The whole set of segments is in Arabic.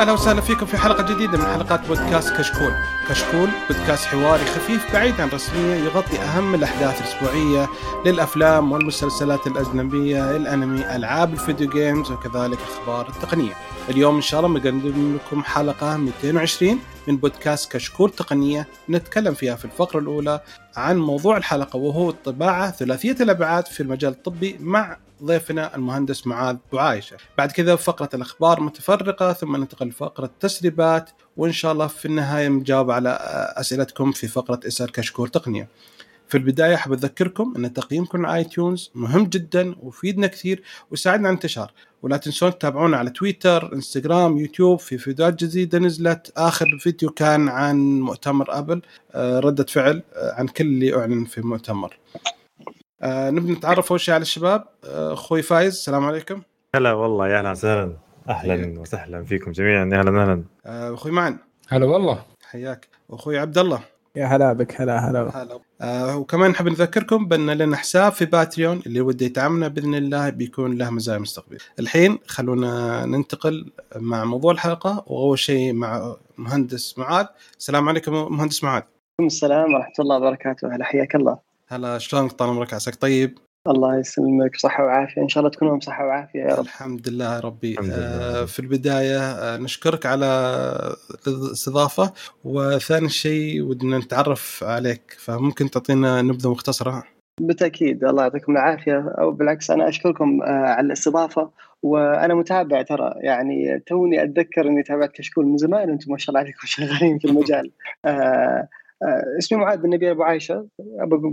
أهلا وسهلا فيكم في حلقة جديدة من حلقات بودكاست كشكول. كشكول بودكاست حواري خفيف بعيد عن رسمية يغطي أهم الأحداث الأسبوعية للأفلام والمسلسلات الأجنبية، الأنمي، ألعاب الفيديو جيمز وكذلك أخبار التقنية. اليوم إن شاء الله بنقدم لكم حلقة 220 من بودكاست كشكول تقنية نتكلم فيها في الفقرة الأولى عن موضوع الحلقة وهو الطباعه ثلاثية الأبعاد في المجال الطبي مع ضيفنا المهندس معاذ بوعايشه بعد كذا فقرة الأخبار متفرقة ثم ننتقل لفقرة التسريبات وإن شاء الله في النهاية نجاوب على أسئلتكم في فقرة اسأل كشكول تقنية. في البداية أحب أذكركم أن تقييمكم على آي تيونز مهم جدا ويفيدنا كثير ويساعدنا على الانتشار. ولا تنسون تتابعونا على تويتر إنستغرام يوتيوب في فيديوهات جديدة نزلت. آخر فيديو كان عن مؤتمر أبل ردة فعل عن كل اللي أعلن في المؤتمر آه نبي نتعرف أول شيء على الشباب. آه، أخوي فايز السلام عليكم. هلا والله يا أهلا وسهلا. أهلا وسهلا فيكم جميعا. يا أهلا أهلا آه، أخوي معن. هلا والله. حياك. واخوي عبد الله يا هلا بك هلا هلا. هلا. آه وكمان نحب نذكركم بأن لنا حساب في باتريون اللي وده يدعمنا بإذن الله بيكون له مزايا مستقبل. الحين خلونا ننتقل مع موضوع الحلقة وأول شيء مع مهندس معاذ. السلام عليكم مهندس معاذ. السلام ورحمة الله وبركاته. هلا حياك الله. هلا شلونك طال عمرك؟ عساك طيب؟ الله يسلمك صحة وعافية. إن شاء الله تكونوا بصحة وعافية يا رب. الحمد لله يا ربي. آه في البداية آه نشكرك على الاستضافة. وثاني شيء ودنا نتعرف عليك فممكن تعطينا نبذة مختصرة؟ بالتأكيد الله يعطيكم العافية. أو بالعكس أنا أشكركم آه على الاستضافة. وأنا متابع ترى يعني توني أتذكر إني تابعت كشكول من زمان وأنتم ما شاء الله عليكم شغالين في المجال. آه، اسمي معاذ بن نبيل أبو عايشة.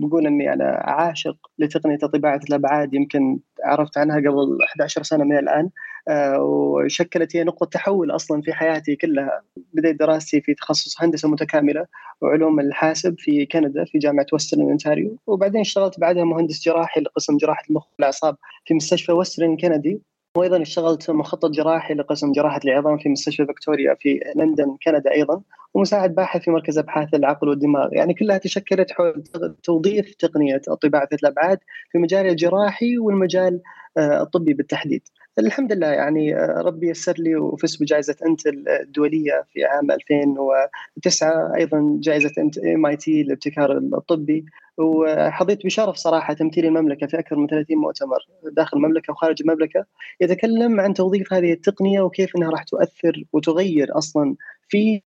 بقول إني أنا عاشق لتقنية طباعه الأبعاد يمكن عرفت عنها قبل 11 سنة من الآن. آه، وشكلت هي نقطة تحول أصلا في حياتي كلها. بديت دراستي في تخصص هندسة متكاملة وعلوم الحاسب في كندا في جامعة وسترن أونتاريو. وبعدين اشتغلت بعدها مهندس جراحي لقسم جراحة المخ والأعصاب في مستشفى وسترن كندي. وأيضا اشتغلت مخطط جراحي لقسم جراحة العظام في مستشفى فيكتوريا في لندن كندا أيضا ومساعد باحث في مركز أبحاث العقل والدماغ. يعني كلها تشكلت حول توظيف تقنية طباعه الأبعاد في مجال الجراحي والمجال آه، الطبي بالتحديد. الحمد لله يعني آه، ربي يسر لي وفزت بجائزة Intel الدولية في عام 2009 أيضا جائزة MIT للابتكار الطبي وحظيت بشرف صراحة تمثيل المملكة في أكثر من 30 مؤتمر داخل المملكة وخارج المملكة يتكلم عن توظيف هذه التقنية وكيف إنها راح تؤثر وتغير أصلا في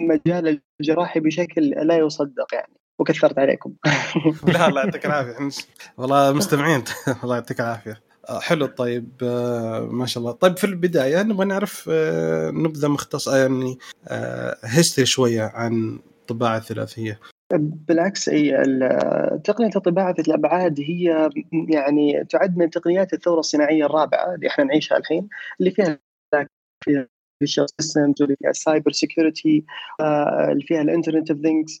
مجال الجراحي بشكل لا يصدق يعني. وكثرت عليكم. لا الله يعطيك العافية والله مستمعين الله يعطيك العافية. حلو. طيب آه، ما شاء الله. طيب في البداية نبغى نعرف آه، نبذة مختصره يعني هيستوري شوية عن الطباعه الثلاثية. بالعكس أي تقنية طباعه الأبعاد هي يعني تعد من تقنيات الثورة الصناعية الرابعة اللي إحنا نعيشها الحين اللي فيها فيها systems واللي فيها ال cyber security اللي فيها ال Internet of Things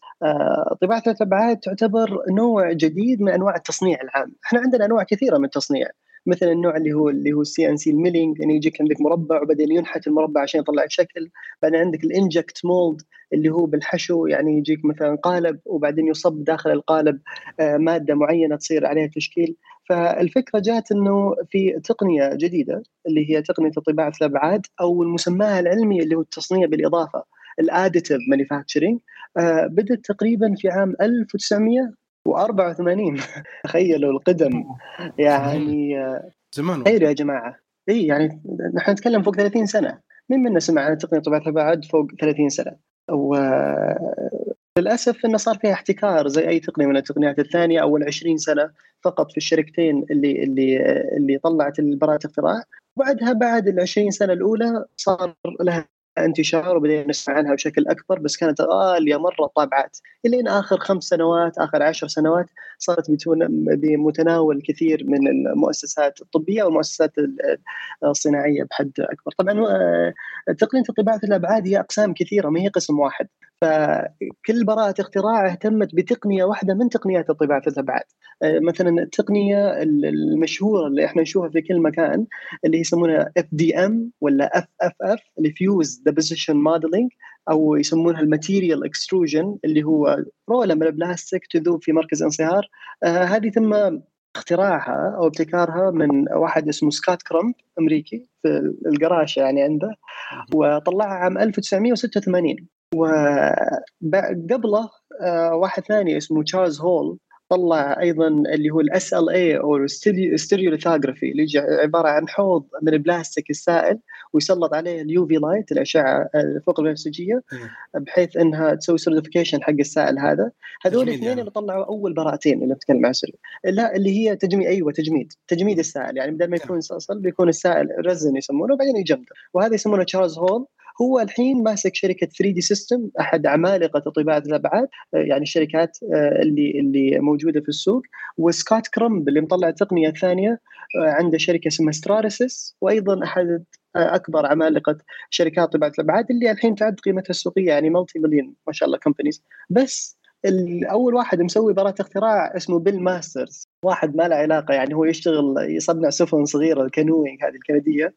طباعة الأبعاد تعتبر نوع جديد من أنواع التصنيع العام، إحنا عندنا أنواع كثيرة من التصنيع. مثل النوع اللي هو اللي هو ال CNC ال milling يعني يجيك عندك مربع وبعدين ينحت المربع عشان يطلع شكل. بعدين عندك ال inject mold اللي هو بالحشو يعني يجيك مثلا قالب وبعدين يصب داخل القالب آه، مادة معينة تصير عليها تشكيل. فالفكرة جات إنه في تقنية جديدة اللي هي تقنية طباعه الأبعاد أو المسماها العلمي اللي هو التصنيع بالإضافة ال additive manufacturing آه، بدأت تقريبا في عام 1900 و84 تخيلوا القدم. يعني زمان خير يا جماعة. إي يعني نحن نتكلم فوق 30 سنة. مين منا سمع عن تقنية طباعه الأبعاد فوق 30 سنة؟ وللاسف انه صار فيها احتكار زي أي تقنية من التقنيات الثانية اول 20 سنة فقط في الشركتين اللي اللي اللي طلعت البراءة اختراع وبعدها بعد ال 20 سنة الأولى صار لها انتشار وبدينا نسمع عنها بشكل أكبر بس كانت غالية مرة الطابعات إلين آخر خمس سنوات آخر عشر سنوات صارت بمتناول كثير من المؤسسات الطبية والمؤسسات الصناعية بحد أكبر. طبعا آه، تقنية طباعه الأبعاد هي أقسام كثيرة ما هي قسم واحد. فكل براءة اختراع اهتمت بتقنية واحدة من تقنيات طباعة الأبعاد مثلا التقنية المشهورة اللي إحنا نشوفها في كل مكان اللي يسمونها FDM ولا FFF اللي Fused Deposition Modeling أو يسمونها ال material extrusion اللي هو رولة من البلاستيك تذوب في مركز انصهار. آه، هذه تم اختراعها أو ابتكارها من واحد اسمه سكوت كرامب أمريكي في القراج يعني عنده وطلعها عام 1986 وقبله آه، واحد ثاني اسمه تشارلز هول طلع أيضا اللي هو ال SLA أو stereolithography اللي عبارة عن حوض من البلاستيك السائل ويسلط عليه ال UV light الأشعة فوق البنفسجية بحيث إنها تسوي solidification حق السائل هذا. هذول الاثنين يعني. اللي طلعوا أول براءتين اللي نتكلم عن لا اللي هي تجميد أيوه تجميد تجميد السائل. يعني بدل ما يكون صلصل بيكون السائل resin يسمونه وبعدين يجمده. وهذا يسمونه تشارلز هول. هو الحين ماسك شركة 3D Systems أحد عمالقة طباعة الأبعاد آه، يعني الشركات آه، اللي اللي موجودة في السوق. وسكوت كرمب اللي مطلع التقنية الثانية آه، عنده شركة اسمها Stratasys وأيضا أحد أكبر عمالقة شركات طباعة الأبعاد اللي الحين تعد قيمتها السوقية يعني multi-million ما شاء الله companies بس أول واحد مسوي براءة اختراع اسمه بيل ماسترز واحد ما له علاقة يعني هو يشتغل يصنع سفن صغيرة ال canoeing هذه الكندية.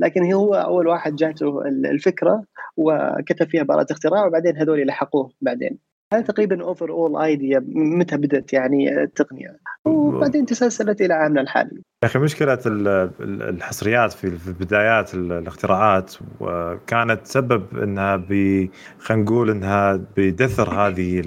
لكن هو أول واحد جاته الفكرة وكتب فيها براءه اختراع وبعدين هذول لحقوه بعدين هذا تقريبا اوفر اول ايديا متى بدأت يعني التقنية وبعدين تسلسلت إلى عامنا الحالي. يا أخي مشكلة الحصريات في بدايات الاختراعات وكانت تسبب إنها ب خلينا نقول إنها بدثر هذه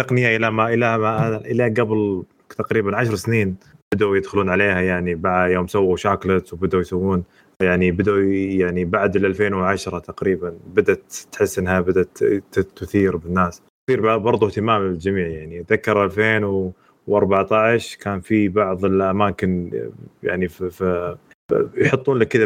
التقنية إلى ما إلى ما إلى قبل تقريبا عشر سنين بدأوا يدخلون عليها يعني بعد يوم سووا شاكلت وبدأوا يسوون يعني بدأوا يعني بعد ال 2010 تقريبا بدأت تحس إنها بدأت تثير بالناس. تثير برضو اهتمام الجميع يعني. أتذكر 2014 كان في بعض الأماكن يعني في, في يحطون لك كذا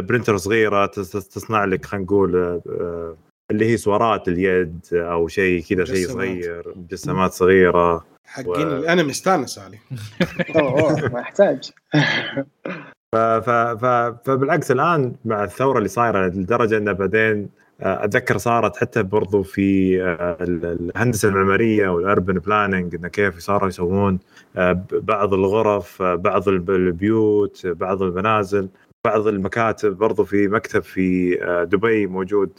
برينتر صغيرة تصنع لك خلينا نقول آه، اللي هي سوارات اليد أو شيء كذا شيء صغير مجسمات صغيرة. حقين و... الانمي استانس علي. أوه ما يحتاج. ف... ف... ف... فبالعكس الآن مع الثورة اللي صايرة لدرجة انه بعدين آه، أتذكر صارت حتى برضو في آه، الهندسة المعمارية والاربن بلاننج انه كيف صاروا يسوون آه، بعض الغرف بعض البيوت بعض المنازل بعض المكاتب برضو في مكتب في دبي موجود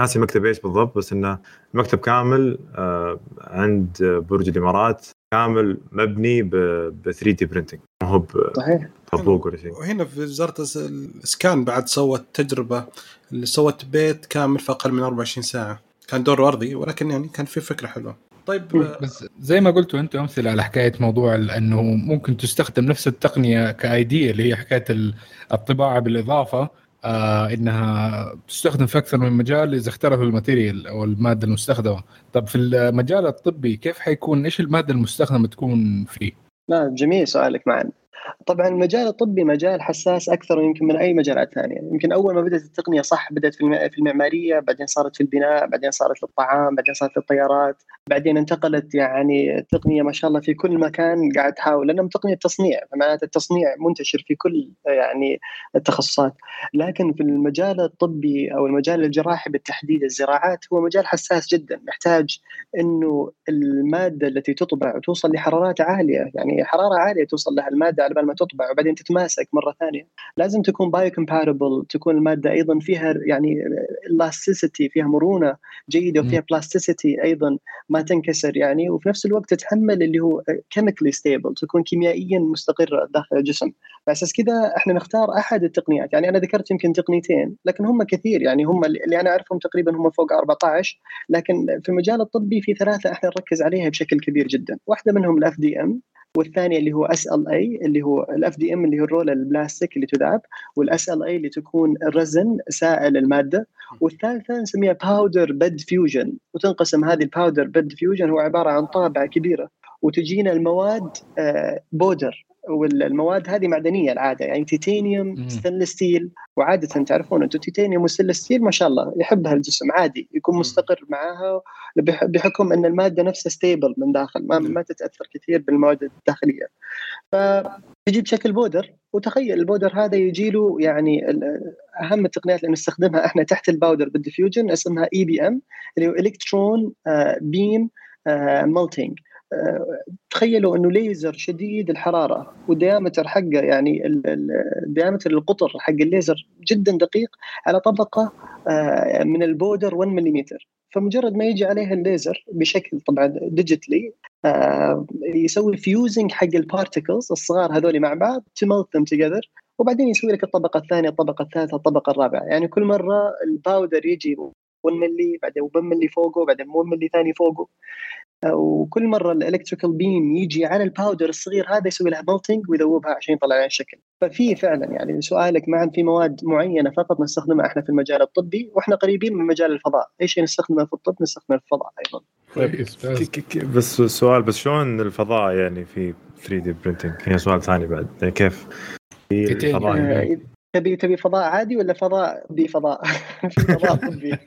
ناسي مكتب إيش بالضبط بس إنه المكتب كامل عند برج الإمارات كامل مبني ب 3D printing ما هو صحيح. شيء. وهنا في وزارة الإسكان بعد سوت تجربة اللي سوت بيت كامل في أقل من 24 ساعة. كان دور ارضي ولكن يعني كان في فكرة حلوة. طيب بس زي ما قلتوا أنتم أمثلة على حكاية موضوع أنه ممكن تستخدم نفس التقنية ك idea اللي هي حكاية الطباعة بالإضافة. آه إنها تستخدم في أكثر من مجال إذا اختلف الماتيريال أو المادة المستخدمة. طب في المجال الطبي كيف حيكون؟ إيش المادة المستخدمة تكون فيه؟ لا جميل سؤالك معنا طبعا المجال الطبي مجال حساس أكثر يمكن من أي مجالات ثانية، يمكن أول ما بدأت التقنية صح بدأت في المعمارية، بعدين صارت في البناء، بعدين صارت للطعام، بعدين صارت للطيارات، بعدين انتقلت يعني التقنية ما شاء الله في كل مكان قاعد تحاول لانها تقنية تصنيع، معناته التصنيع منتشر في كل يعني التخصصات، لكن في المجال الطبي أو المجال الجراحي بالتحديد الزراعات هو مجال حساس جدا، محتاج إنه المادة التي تطبع توصل لحرارات عالية، يعني حرارة عالية توصل لها المادة على بال ما تطبع وبعدين تتماسك مرة ثانية. لازم تكون biocompatible تكون المادة أيضا فيها يعني elasticity فيها مرونة جيدة وفيها plasticity أيضا ما تنكسر يعني. وفي نفس الوقت تتحمل اللي هو chemically stable تكون كيميائيا مستقرة داخل الجسم. فأساس كذا إحنا نختار أحد التقنيات. يعني أنا ذكرت يمكن تقنيتين لكن هم كثير. يعني هم اللي أنا أعرفهم تقريبا هم فوق 14 لكن في المجال الطبي في ثلاثة إحنا نركز عليها بشكل كبير جدا. واحدة منهم ال FDM والثانية اللي هو SLA اللي هو ال FDM اللي هو ال roll البلاستيك اللي تذاب وال SLA اللي تكون ال resin سائل المادة. والثالثة نسميها powder bed fusion وتنقسم هذه ال powder bed fusion هو عبارة عن طابعة كبيرة. وتجينا المواد powder آه، والمواد هذه معدنية العادة يعني تيتانيوم stainless steel وعادة تعرفون أنتم تيتانيوم و stainless steel ما شاء الله يحبها الجسم عادي يكون مستقر معاها بحكم أن المادة نفسها stable من داخل ما, ما تتأثر كثير بالمواد الداخلية. فتجي بشكل powder وتخيل ال powder هذا يجي له يعني أهم التقنيات اللي نستخدمها إحنا تحت ال powder bed fusion اسمها EBM اللي هو electron beam melting تخيلوا أنه ليزر شديد الحرارة وال diameter حقه يعني الديامتر القطر حق الليزر جدا دقيق على طبقة آه، من ال powder 1 ملم فمجرد ما يجي عليها الليزر بشكل طبعا digitally آه يسوي fusing حق ال particles الصغار هذول مع بعض to melt وبعدين يسوي لك الطبقة الثانية الطبقة الثالثة الطبقة الرابعة. يعني كل مرة ال powder يجي 1 ملي بعدين 1 ملي فوقه بعدين 1 ملي ثاني فوقه. وكل مرة ال electrical beam يجي على ال powder الصغير هذا يسوي لها melting ويذوبها عشان يطلع لنا الشكل. ففي فعلا يعني سؤالك معا في مواد معينة فقط نستخدمها إحنا في المجال الطبي وإحنا قريبين من مجال الفضاء. أي شيء نستخدمه في الطب نستخدمه في الفضاء أيضا. بس سؤال بس شلون الفضاء يعني في 3D printing هي سؤال ثاني بعد. يعني كيف؟ الفضاء يعني. تبي تبي فضاء عادي ولا فضاء بفضاء؟ فضاء طبي.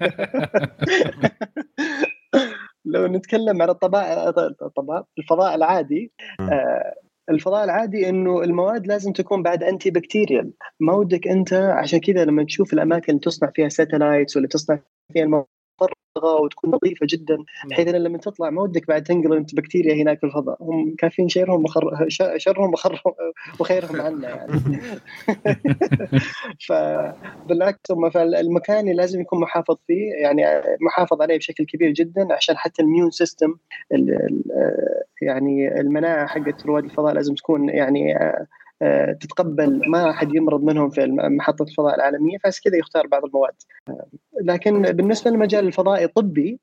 لو نتكلم عن الطباع الطباع الفضاء العادي آه الفضاء العادي إنه المواد لازم تكون بعد anti bacterial ما ودك أنت عشان كذا لما تشوف الأماكن اللي تصنع فيها satellites ولا تصنع فيها المواد وتكون نظيفة جدا بحيث إن لما تطلع ما ودك بعد تنقل انت بكتيريا هناك في الفضاء. هم كافيين شرهم وخر... شرهم وخرهم وخيرهم عنا يعني. فبالعكس هم فالمكان لازم يكون محافظ فيه يعني محافظ عليه بشكل كبير جدا عشان حتى ال immune system يعني المناعة حقت رواد الفضاء لازم تكون يعني تتقبل ما أحد يمرض منهم في محطة الفضاء العالمية فعشان كذا يختار بعض المواد لكن بالنسبة للمجال الفضائي الطبي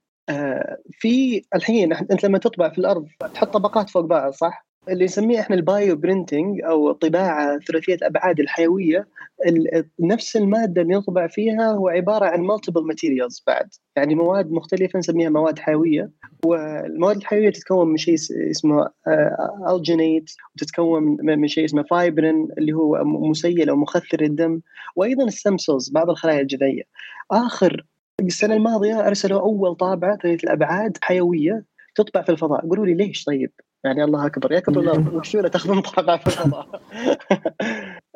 في الحين أنت لما تطبع في الأرض تحط طبقات فوق بعض صح؟ اللي نسميه إحنا ال bio printing أو طباعة ثلاثية أبعاد الحيوية. نفس المادة اللي نطبع فيها هو عبارة عن multiple materials بعد. يعني مواد مختلفة نسميها مواد حيوية. والمواد الحيوية تتكون من شيء اسمه alginate وتتكون من شيء اسمه فايبرين اللي هو مسيل أو مخثر الدم وأيضا ال stem cells بعض الخلايا الجذعية. آخر السنة الماضية أرسلوا أول طابعة ثلاثية الأبعاد حيوية تطبع في الفضاء. قولوا لي ليش طيب؟ يعني الله أكبر. يا كبر وشو تاخذون طابع في الفضاء.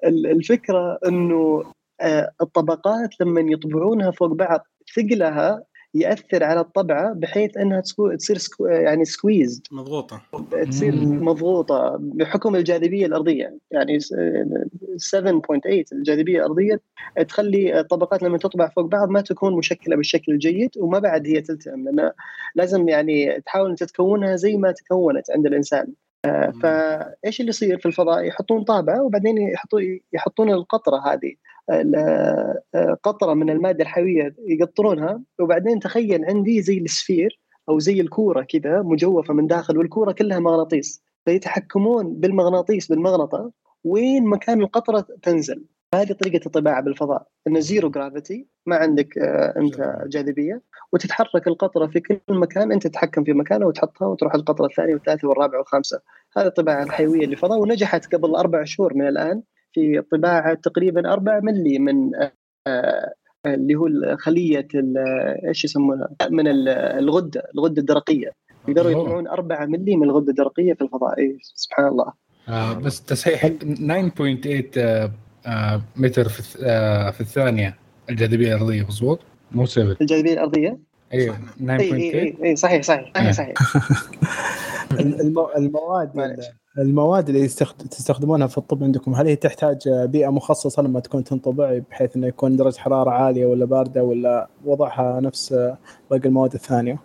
الفكرة إنه الطبقات لما يطبعونها فوق بعض ثقلها يأثر على الطبعة بحيث إنها تصير squ يعني squeezed مضغوطة. تصير مضغوطة بحكم الجاذبية الأرضية. يعني 7.8 الجاذبية الأرضية تخلي الطبقات لما تطبع فوق بعض ما تكون مشكلة بالشكل الجيد وما بعد هي تلتئم لأن لازم يعني تحاول تتكونها زي ما تكونت عند الإنسان. فإيش اللي يصير في الفضاء؟ يحطون طابعه وبعدين يحطون يحطون القطرة هذه قطرة من المادة الحيوية يقطرونها وبعدين تخيل عندي زي السفير أو زي الكورة كذا مجوفة من داخل والكورة كلها مغناطيس فيتحكمون بالمغناطيس بالمغنطة وين مكان القطرة تنزل. هذه طريقة الطباعة بالفضاء. إنه zero gravity ما عندك أنت جاذبية. وتتحرك القطرة في كل مكان. أنت تتحكم في مكانه وتحطها وتروح القطرة الثانية والثالثة والرابعة والخامسة. هذه الطباعة الحيوية للفضاء ونجحت قبل أربع شهور من الآن في طباعة تقريبا 4 ملي من اللي هو خليه إيش يسمونها؟ من الغدة الغدة الدرقية. يقدروا يطلعون 4 ملي من الغدة الدرقية في الفضاء. إيه سبحان الله. آه بس تصحيح 9.8 آه آه متر في, آه في الثانية. الجاذبية الأرضية مضبوط مو 7 الجاذبية الأرضية؟ أيوه 9.8 اي اي اي صحيح صحيح صحيح, صحيح. المواد المواد اللي تستخدمونها في الطب عندكم هل هي تحتاج بيئة مخصصة لما تكون تنطبع بحيث إنه يكون درجة حرارة عالية ولا باردة ولا وضعها نفس باقي المواد الثانية؟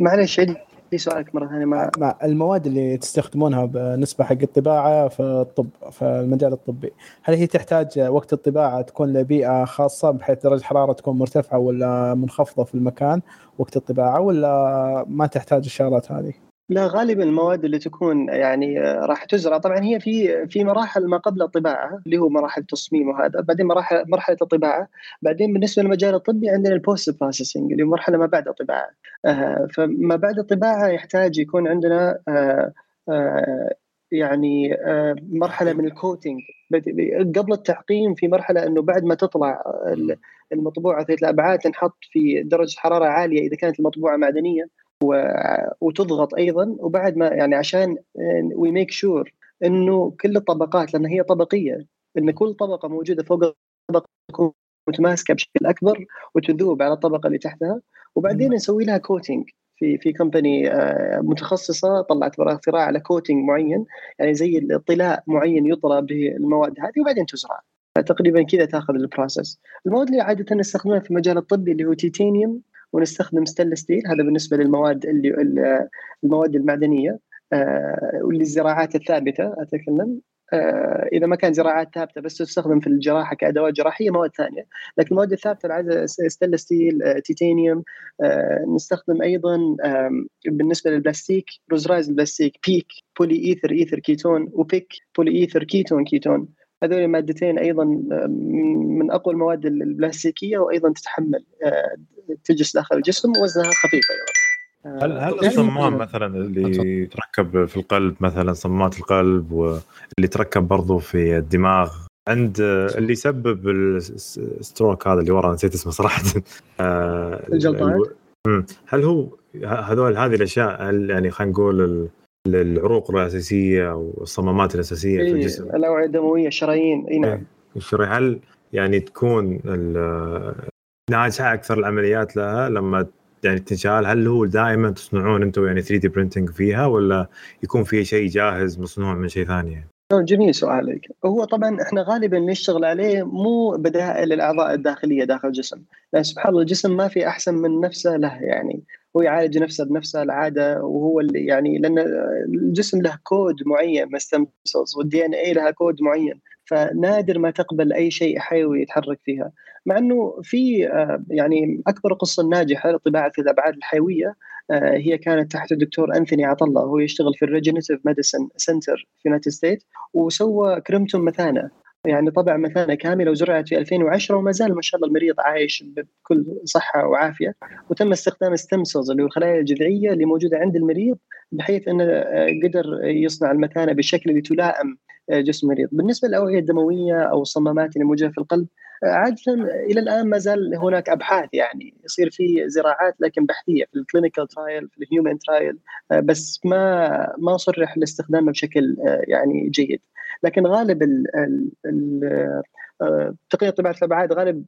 معلش عيد. في سؤالك مرة ثانية ما مع المواد اللي تستخدمونها بالنسبة حق الطباعة في الطب في المجال الطبي هل هي تحتاج وقت الطباعة تكون لبيئة خاصة بحيث درجة الحرارة تكون مرتفعة ولا منخفضة في المكان وقت الطباعة ولا ما تحتاج الشغلات هذه؟ لا غالبا المواد اللي تكون يعني راح تزرع. طبعا هي في في مراحل ما قبل الطباعة اللي هو مراحل التصميم وهذا بعدين مراحل مرحلة الطباعة. بعدين بالنسبة للمجال الطبي عندنا ال post processing اللي مرحلة ما بعد الطباعة. آه فما بعد الطباعة يحتاج يكون عندنا آه آه يعني آه مرحلة من ال coating قبل التعقيم في مرحلة إنه بعد ما تطلع المطبوعة ذات الأبعاد تنحط في درجة حرارة عالية إذا كانت المطبوعة معدنية. وتضغط أيضا. وبعد ما يعني عشان we make sure إنه كل الطبقات لأن هي طبقية إن كل طبقة موجودة فوق طبقة تكون متماسكة بشكل أكبر وتذوب على الطبقة اللي تحتها. وبعدين نسوي لها coating في في company متخصصة طلعت اختراع على coating معين يعني زي الطلاء معين يطلى بالمواد هذه وبعدين تزرع. تقريبا كذا تأخذ ال process المواد اللي عادة نستخدمها في المجال الطبي اللي هو تيتانيوم ونستخدم ستانلس ستيل هذا بالنسبة للمواد اللي المواد المعدنية. واللي الزراعات الثابتة أتكلم. آه، إذا ما كان زراعات ثابتة بس تستخدم في الجراحة كأدوات جراحية مواد ثانية. لكن المواد الثابتة العاده stainless steel تيتانيوم نستخدم أيضا بالنسبة للبلاستيك روزرايز البلاستيك PEEK poly ether ether ketone و PEKK poly ether ketone ketone هذول المادتين أيضا من أقوى المواد البلاستيكية وأيضا تتحمل آه، تجلس داخل الجسم ووزنها خفيف أيضا. هل هل يعني الصمام مثلا اللي يتركب في القلب مثلا صمامات القلب واللي يتركب برضو في الدماغ؟ عند اللي يسبب الستروك هذا اللي ورا نسيت اسمه صراحة. آه، الجلطات؟ هل هو هذول هذه الأشياء هل يعني خلينا نقول العروق الأساسية أو الصمامات الأساسية في الجسم. الأوعية الدموية الشرايين إي نعم. الشرايين. هل يعني تكون ناجحة أكثر العمليات لها لما يعني تنشال؟ هل هو دائما تصنعون أنتم يعني 3D printing فيها ولا يكون في شيء جاهز مصنوع من شيء ثاني؟ يعني؟ جميل سؤالك. هو طبعا إحنا غالبا نشتغل عليه مو بدائل الأعضاء الداخلية داخل الجسم. لأن سبحان الله الجسم ما في أحسن من نفسه له يعني. هو يعالج نفسه بنفسه العادة وهو اللي يعني لأن الجسم له كود معين ما وال DNA لها كود معين فنادر ما تقبل أي شيء حيوي يتحرك فيها. مع إنه في آه، يعني أكبر قصة ناجحة لطباعة الأبعاد الحيوية آه، هي كانت تحت الدكتور أنثوني أتالا هو يشتغل في ال regenerative medicine center في United States وسوى كريمتوم مثانه يعني طبع مثانه كامله وزرعت في 2010 وما زال ما شاء الله المريض عايش بكل صحة وعافية وتم استخدام stem اللي هو الخلايا الجذعية اللي موجودة عند المريض بحيث إنه آه، قدر يصنع المثانه بالشكل اللي تلائم جسم المريض. بالنسبة للاوعيه الدموية أو الصمامات اللي موجودة في القلب عادة إلى الآن ما زال هناك أبحاث يعني يصير في زراعات لكن بحثية في ال clinical trial في ال human trial بس ما ما صرح لاستخدامه بشكل يعني جيد. لكن غالب ال ال تقنية طباعه الابعاد غالب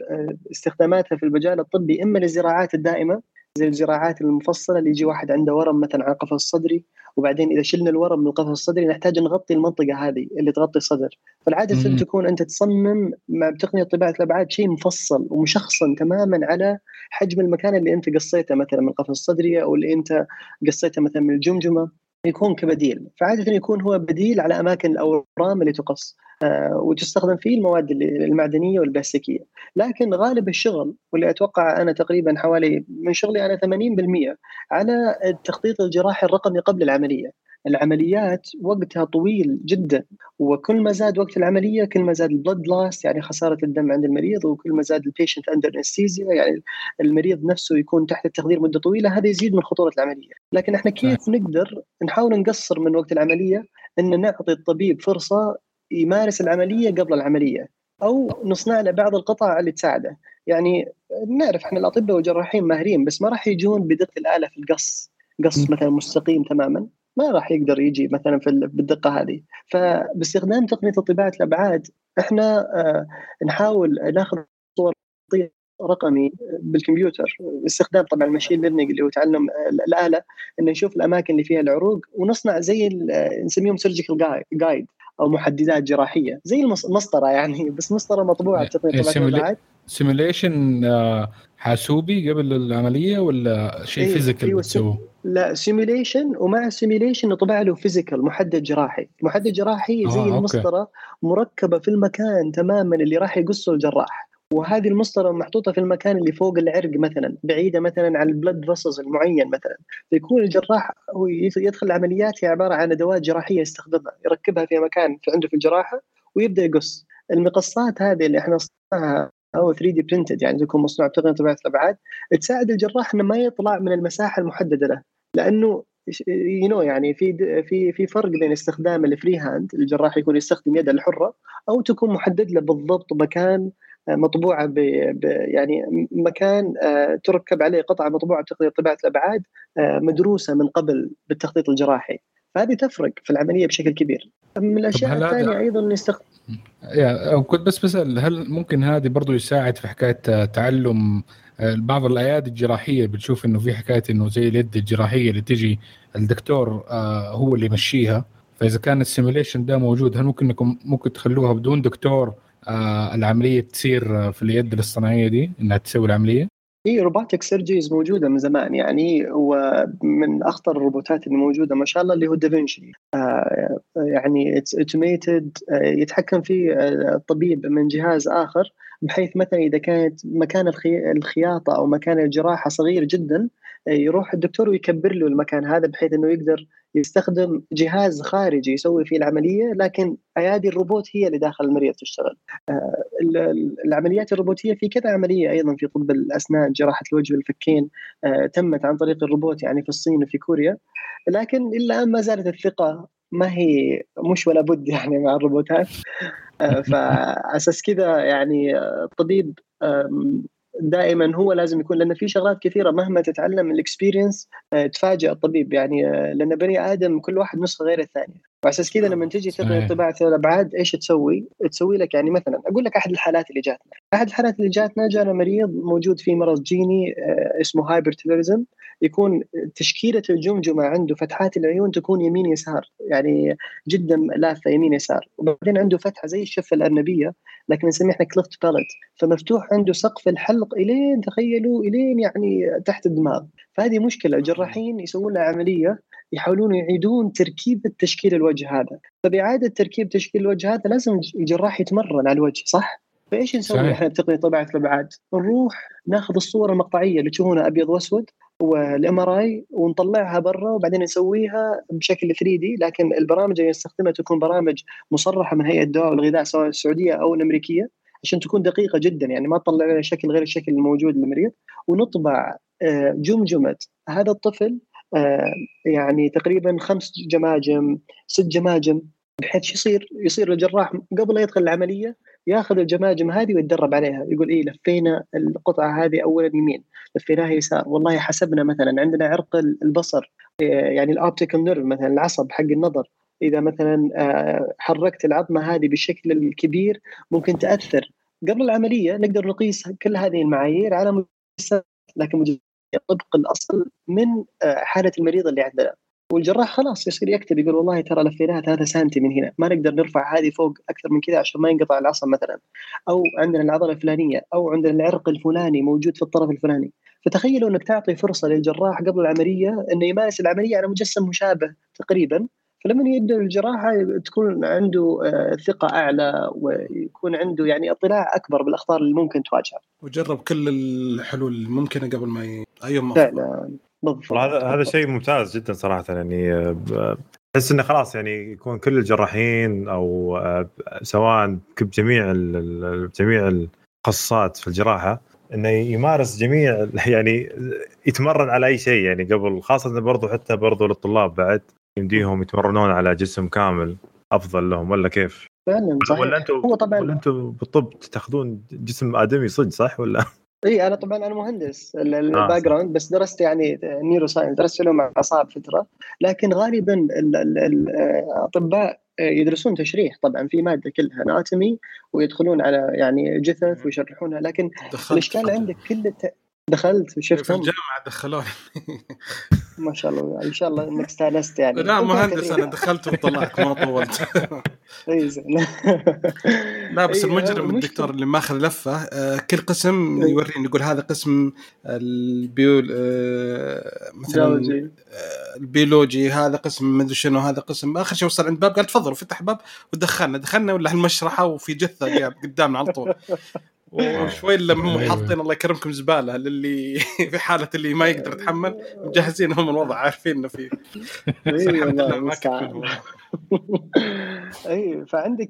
استخداماتها في المجال الطبي إما للزراعات الدائمة زي الزراعات المفصلة اللي يجي واحد عنده ورم مثلا على القفص الصدري وبعدين إذا شلنا الورم من القفص الصدري نحتاج نغطي المنطقة هذه اللي تغطي الصدر فالعادة مم. تكون أنت تصمم مع تقنية طباعه الابعاد شيء مفصل ومشخصن تماما على حجم المكان اللي أنت قصيته مثلا من القفص الصدري أو اللي أنت قصيته مثلا من الجمجمة يكون كبديل. فعادة يكون هو بديل على أماكن الأورام اللي تقص آه، وتستخدم فيه المواد المعدنية والبلاستيكية. لكن غالب الشغل واللي أتوقع أنا تقريبا حوالي من شغلي أنا 80% على التخطيط الجراحي الرقمي قبل العملية. العمليات وقتها طويل جدا وكل ما زاد وقت العملية كل ما زاد ال blood loss يعني خسارة الدم عند المريض وكل ما زاد ال patient under anesthesia يعني المريض نفسه يكون تحت التخدير مدة طويلة هذا يزيد من خطورة العملية. لكن إحنا كيف نقدر نحاول نقصر من وقت العملية؟ إن نعطي الطبيب فرصة يمارس العملية قبل العملية أو نصنع له بعض القطع اللي تساعده. يعني نعرف إحنا الأطباء والجراحين ماهرين بس ما راح يجون بدقة الآلة في القص. قص مثلا مستقيم تماما. ما راح يقدر يجي مثلا في بالدقة هذه. فباستخدام تقنية طباعه الأبعاد إحنا آه نحاول ناخذ صور رقمي بالكمبيوتر. باستخدام طبعا ال machine learning اللي هو تعلم الآلة إنه نشوف الأماكن اللي فيها العروق ونصنع زي نسميهم surgical guide أو محددات جراحية. زي المسطره يعني بس مسطرة مطبوعة بتقنية طباعه simulation آه، حاسوبي قبل العملية ولا شيء أيوة physical أيوة بتسووه؟ لا simulation ومع ال simulation نطبع له physical محدد جراحي، محدد جراحي زي آه، المسطرة مركبة في المكان تماما اللي راح يقصه الجراح. وهذه المسطرة محطوطة في المكان اللي فوق العرق مثلا بعيدة مثلا عن ال blood vessels المعين مثلا. فيكون الجراح هو يدخل العمليات هي عبارة عن أدوات جراحية يستخدمها. يركبها في مكان في عنده في الجراحة ويبدأ يقص. المقصات هذه اللي إحنا صنعها أو 3 D printed يعني تكون مصنوعة بتقنية طباعة الأبعاد تساعد الجراح إنه ما يطلع من المساحة المحددة له. لأنه you know يعني في في في فرق بين استخدام ال free hand الجراح يكون يستخدم يده الحرة أو تكون محدد له بالضبط مكان مطبوعة ب يعني مكان آه، تركب عليه قطعة مطبوعة بتقنيه طباعة الأبعاد آه، مدروسة من قبل بالتخطيط الجراحي. فهذه تفرق في العملية بشكل كبير. من الأشياء الثانية أيضا نستخدم يا كنت بس بسأل هل ممكن هذه برضو يساعد في حكاية تعلم آه، بعض الأيادي الجراحية بتشوف إنه في حكاية إنه زي اليد الجراحية اللي تجي الدكتور هو اللي يمشيها. فإذا كان ال simulation ده موجود هل ممكن انكم ممكن تخلوها بدون دكتور آه العملية تصير في اليد الاصطناعيه دي إنها تسوي العملية؟ اي robotic surgeries موجودة من زمان. يعني ومن أخطر الروبوتات اللي موجودة ما شاء الله اللي هو دافنشي آه يعني automated آه يتحكم فيه الطبيب من جهاز آخر. بحيث مثلا إذا كانت مكان الخياطة أو مكان الجراحة صغير جدا يروح الدكتور ويكبر له المكان هذا بحيث إنه يقدر يستخدم جهاز خارجي يسوي فيه العملية لكن أيادي الروبوت هي اللي داخل المريض تشتغل. آه، العمليات الروبوتية في كذا عملية أيضا في طب الأسنان جراحة الوجه والفكين آه، تمت عن طريق الروبوت يعني في الصين وفي كوريا لكن إلا ما زالت الثقة ما هي مش ولا بد يعني مع الروبوتات آه، فعلى أساس كذا يعني الطبيب دائما هو لازم يكون لأن في شغلات كثيرة مهما تتعلم ال experience آه، تفاجئ الطبيب يعني آه، لأن بني آدم كل واحد نسخة غير الثانية. وعلى أساس كذا لما تجي تقني طباعة الأبعاد إيش تسوي؟ تسوي لك يعني مثلا أقول لك أحد الحالات اللي جاتنا، أحد الحالات اللي جاتنا جانا مريض موجود فيه مرض جيني آه، اسمه hypertelorism يكون تشكيلة الجمجمة عنده فتحات العيون تكون يمين يسار يعني جدا لافه يمين يسار. وبعدين عنده فتحة زي الشفة الأرنبية لكن نسميه إحنا كليفت بالت فمفتوح عنده سقف الحلق إلين تخيلوا إلين يعني تحت الدماغ. فهذه مشكلة الجراحين يسوون لها عملية يحاولون يعيدون تركيب تشكيل الوجه هذا. فبإعادة تركيب تشكيل الوجه هذا لازم الجراح يتمرن على الوجه صح؟ فإيش نسوي إحنا بتقنية طباعه الأبعاد؟ نروح ناخذ الصورة المقطعية اللي تشوفونها أبيض وأسود. والام ار اي ونطلعها برا وبعدين نسويها بشكل 3 دي لكن البرامج اللي نستخدمها تكون برامج مصرحة من هيئة الدواء والغذاء سواء السعوديه أو الامريكيه عشان تكون دقيقة جدا يعني ما تطلع لنا شكل غير الشكل الموجود للمريض. ونطبع آه، جمجمة. هذا الطفل آه، يعني تقريبا خمس جماجم ست جماجم بحيث يصير يصير الجراح قبل لا يدخل العملية ياخذ الجماجم هذه ويتدرب عليها. يقول إيه لفينا القطعة هذه اولا يمين لفيناها يسار. والله حسبنا مثلا عندنا عرق البصر آه، يعني ال optical nerve مثلا العصب حق النظر. إذا مثلا آه، حركت العظمة هذه بالشكل الكبير ممكن تأثر. قبل العملية نقدر نقيس كل هذه المعايير على مجسمات لكن طبق الأصل من آه، حالة المريض اللي عندنا. والجراح خلاص يصير يكتب يقول والله ترى لفيناها 3 سم من هنا ما نقدر نرفع هذه فوق أكثر من كذا عشان ما ينقطع العصب مثلا. أو عندنا العضلة الفلانية أو عندنا العرق الفلاني موجود في الطرف الفلاني. فتخيلوا إنك تعطي فرصة للجراح قبل العملية إنه يمارس العملية على مجسم مشابه تقريبا. فلما يبدأ الجراحه تكون عنده آه، ثقة أعلى ويكون عنده يعني اطلاع أكبر بالأخطار اللي ممكن تواجهها. وجرب كل الحلول الممكنة قبل ما ي... أيوه فعلا بالضبط هذا هذا شيء ممتاز جدا صراحة يعني احس إنه خلاص يعني يكون كل الجراحين أو آه، سواء بجميع جميع التخصصات في الجراحة إنه يمارس جميع يعني يتمرن على أي شيء يعني قبل خاصة برضو حتى برضو للطلاب بعد يمديهم يتمرنون على جسم كامل أفضل لهم ولا كيف؟ فعلا صحيح ولا أنتم هو طبعا ولا أنتم بالطب تاخذون جسم آدمي صدق صح ولا؟ إي أنا طبعا أنا مهندس ال back آه. ground بس درست يعني neuroscience درست علوم اعصاب فترة. لكن غالبا الأطباء يدرسون تشريح طبعا في مادة كلها anatomy ويدخلون على يعني جثث ويشرحونها. لكن الإشكال عندك كل دخلت وشفت في الجامعة دخلوني. ما شاء الله إن شاء الله إنك استأنست يعني. لا مهندس أنا دخلت وطلعت ما طولت. إي زين. لا بس المجرم الدكتور اللي ماخذ لفة آه، كل قسم يوريني يقول هذا قسم ال biol آه، مثلا آه، البيولوجي هذا قسم مدري شنو هذا قسم. آخر شيء وصل عند باب قال تفضل فتح باب ودخلنا. دخلنا ولا المشرحه وفي جثة قدامنا على طول. وشوي لما هم حاطين الله يكرمكم زبالة للي في حالة اللي ما يقدر يتحمل مجهزين هم الوضع عارفين إنه في اي اي فعندك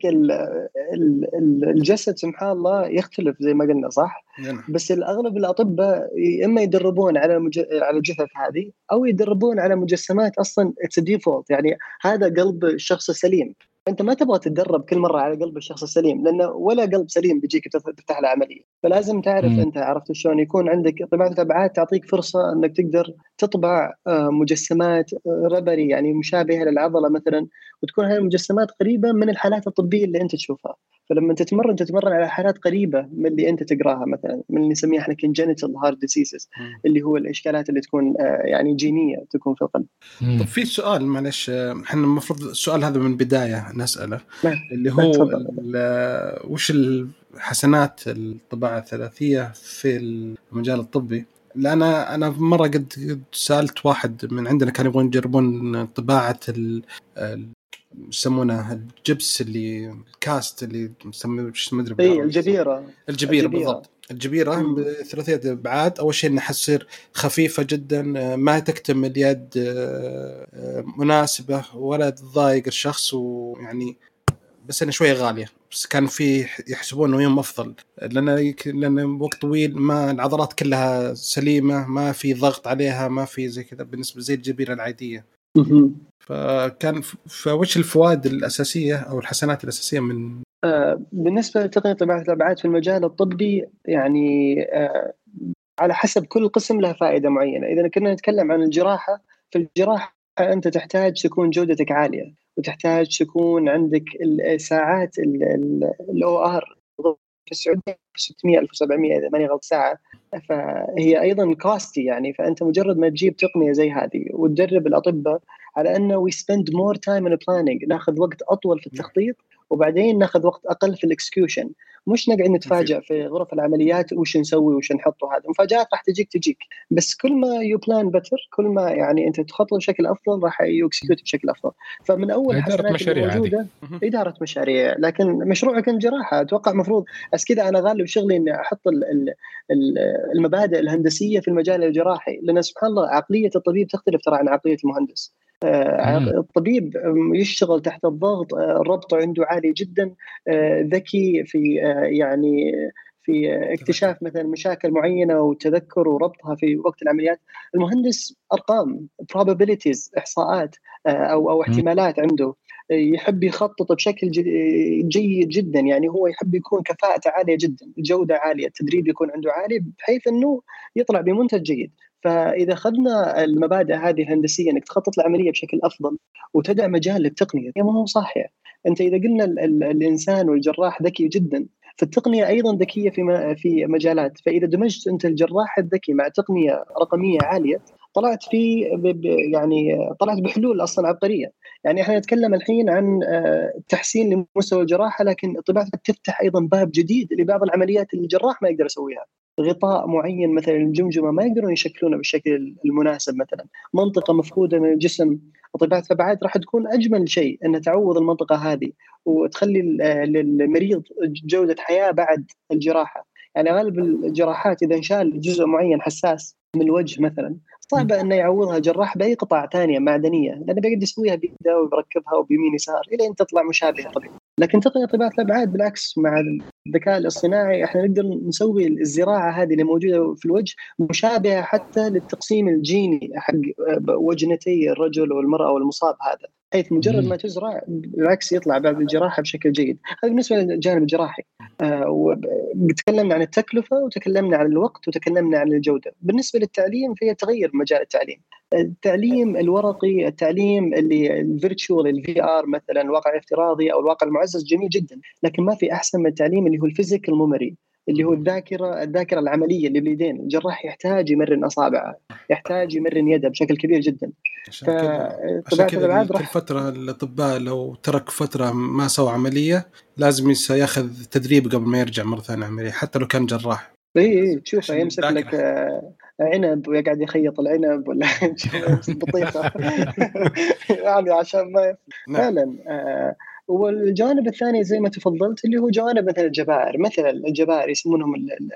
الجسد سبحان الله يختلف زي ما قلنا صح؟ نعم. بس الأغلب الأطباء إما يدربون على على الجثث هذه أو يدربون على مجسمات أصلا it's default يعني هذا قلب الشخص السليم. أنت ما تبغى تتدرب كل مرة على قلب الشخص السليم لأنه ولا قلب سليم بيجيك تفتح له عملية. فلازم تعرف م. أنت عرفت شلون؟ يكون عندك طباعه الابعاد تعطيك فرصة إنك تقدر تطبع آه، مجسمات آه، rubbery يعني مشابهة للعضلة مثلا وتكون هذه المجسمات قريبة من الحالات الطبية اللي أنت تشوفها. فلما تتمرن تتمرن على حالات قريبة من اللي أنت تقراها مثلا من اللي نسميها إحنا congenital heart diseases اللي هو الإشكالات اللي تكون آه، يعني جينية تكون في القلب. طيب في سؤال معلش إحنا المفروض السؤال هذا من البداية. نسأله نعم. اللي نعم، هو وش الحسنات الطباعة الثلاثية في المجال الطبي؟ لأن أنا مرة قد سألت واحد من عندنا كانوا يبغون يجربون طباعة يسمونه الجبس اللي الكاست اللي مش ما أدري بالعربي. الجبيرة الجبيرة. بالضبط الجبيره مم. بثلاثية أبعاد أول شيء انها تصير خفيفة جدا ما تكتم اليد آه، آه، مناسبة ولا تضايق الشخص ويعني بس انها شوية غالية بس كان في يحسبون إنه يوم أفضل لأن لأن وقت طويل ما العضلات كلها سليمة ما في ضغط عليها ما في زي كذا بالنسبة زي الجبيره العادية. فكان فوش الفوائد الأساسية أو الحسنات الأساسية من بالنسبة لتقنية طباعه الأبعاد في المجال الطبي يعني آه، على حسب كل قسم له فائدة معينة، إذا كنا نتكلم عن الجراحة في الجراحة أنت تحتاج تكون جودتك عالية وتحتاج تكون عندك الساعات الأو آر في السعودية 600 1700 إذا ماني غلط ساعة. فهي أيضا كاستي يعني فأنت مجرد ما تجيب تقنية زي هذه وتدرب الأطباء على أنه we spend more time in planning ناخذ وقت أطول في التخطيط وبعدين ناخذ وقت أقل في ال execution مش نقعد نتفاجئ في غرف العمليات وش نسوي وش نحط وهذا المفاجات راح تجيك تجيك. بس كل ما you plan better كل ما يعني أنت تخطط بشكل أفضل راح you execute بشكل أفضل. فمن أول اللي مشاريع. موجودة إدارة مشاريع. لكن مشروعك كان جراحة. أتوقع المفروض بس كذا أنا غالب شغلي إني أحط ال- ال- ال- المبادئ الهندسية في المجال الجراحي لأن سبحان الله عقلية الطبيب تختلف ترى عن عقلية المهندس. الطبيب آم، يشتغل تحت الضغط آه، الربط عنده عالي جدا آه، ذكي في آه، يعني في آه، اكتشاف مثلا مشاكل معينة وتذكر وربطها في وقت العمليات. المهندس أرقام probabilities إحصاءات آه، أو أو احتمالات عنده. آه، يحب يخطط بشكل جيد جدا يعني هو يحب يكون كفاءته عالية جدا جوده عالية التدريب يكون عنده عالي بحيث إنه يطلع بمنتج جيد. فإذا أخذنا المبادئ هذه الهندسية إنك تخطط العملية بشكل أفضل وتدع مجال للتقنيه هي ما هو صحيح. أنت إذا قلنا ال ال الإنسان والجراح ذكي جدا فالتقنية أيضا ذكية في في مجالات. فإذا دمجت أنت الجراح الذكي مع تقنية رقمية عالية طلعت في يعني طلعت بحلول أصلا عبقرية. يعني إحنا نتكلم الحين عن آه، تحسين لمستوى الجراحة لكن طباعه تفتح أيضا باب جديد لبعض العمليات اللي الجراح ما يقدر يسويها. غطاء معين مثلا الجمجمة ما يقدرون يشكلونه بالشكل المناسب مثلا. منطقة مفقودة من الجسم وطباعه الابعاد راح تكون أجمل شيء ان تعوض المنطقة هذه وتخلي للمريض جودة حياة بعد الجراحة. يعني غالب الجراحات إذا انشال جزء معين حساس من الوجه مثلا صعبة إنه يعوضها جراح بأي قطع ثانية معدنية لأنه بيقعد يسويها بيده ويركبها وبيمين يسار إلى أن تطلع مشابهة طبيعي لكن تقنية طباعه الابعاد بالعكس مع الذكاء الاصطناعي إحنا نقدر نسوي الزراعة هذه اللي موجودة في الوجه مشابهة حتى للتقسيم الجيني حق وجنتي الرجل والمرأة والمصاب هذا حيث مجرد. ما تزرع بالعكس يطلع بعد الجراحة بشكل جيد. هذا بالنسبة للجانب الجراحي. آه، تكلمنا عن التكلفة وتكلمنا عن الوقت وتكلمنا عن الجودة. بالنسبة للتعليم فهي تغير مجال التعليم. التعليم الورقي التعليم اللي ال virtual ال VR مثلا الواقع الافتراضي أو الواقع المعزز جميل جدا لكن ما في أحسن من التعليم اللي هو ال physical memory اللي هو الذاكرة الذاكرة العملية اللي باليدين الجراح يحتاج يمرن أصابعه يحتاج يمرن يده بشكل كبير جدا. عشان كذا. عشان كذا كل راح فترة الأطباء لو ترك فترة ما سوى عملية لازم ياخذ تدريب قبل ما يرجع مرة ثانية عملية حتى لو كان جراح. اي اي تشوفه عشان يمسك. لك آه، عنب ويقعد يخيط العنب ولا بطيخة. يعني عشان ما نعم. فعلا آه، والجانب الثاني زي ما تفضلت اللي هو جوانب مثلا الجبائر مثلا الجبائر يسمونهم ال- ال-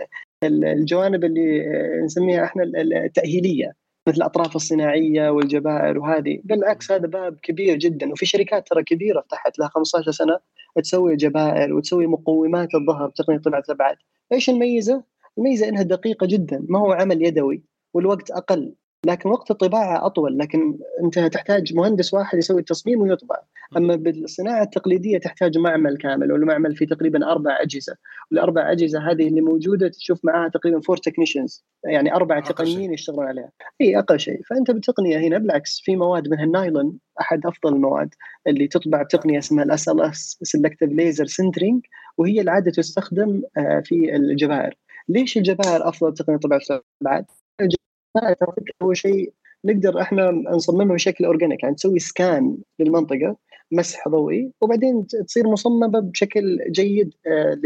ال- الجوانب اللي آه، نسميها إحنا ال- ال- التأهيلية مثل الأطراف الصناعية والجبائر وهذه. بالعكس هذا باب كبير جدا وفي شركات ترى كبيرة فتحت لها 15 سنة تسوي جبائر وتسوي مقومات الظهر بتقنيه طباعه الأبعاد. إيش الميزة؟ الميزة إنها دقيقة جدا ما هو عمل يدوي والوقت أقل لكن وقت الطباعة أطول لكن أنت تحتاج مهندس واحد يسوي التصميم ويطبع. اما بالصناعة التقليدية تحتاج معمل كامل والمعمل فيه تقريبا أربع أجهزة. والاربع أجهزة هذه اللي موجودة تشوف معاها تقريبا four technicians يعني أربع تقنيين يشتغلون عليها. إي أقل شيء. فأنت بالتقنية هنا بالعكس في مواد منها النايلون أحد أفضل المواد اللي تطبع بتقنيه اسمها ال SLS selective laser sintering وهي العادة تستخدم آه، في الجبائر ليش الجبائر أفضل تقنية طباعه الابعاد؟ الجبائر هو شيء نقدر إحنا نصممها بشكل اورجانيك يعني تسوي سكان للمنطقة مسح ضوئي وبعدين تصير مصممة بشكل جيد آه،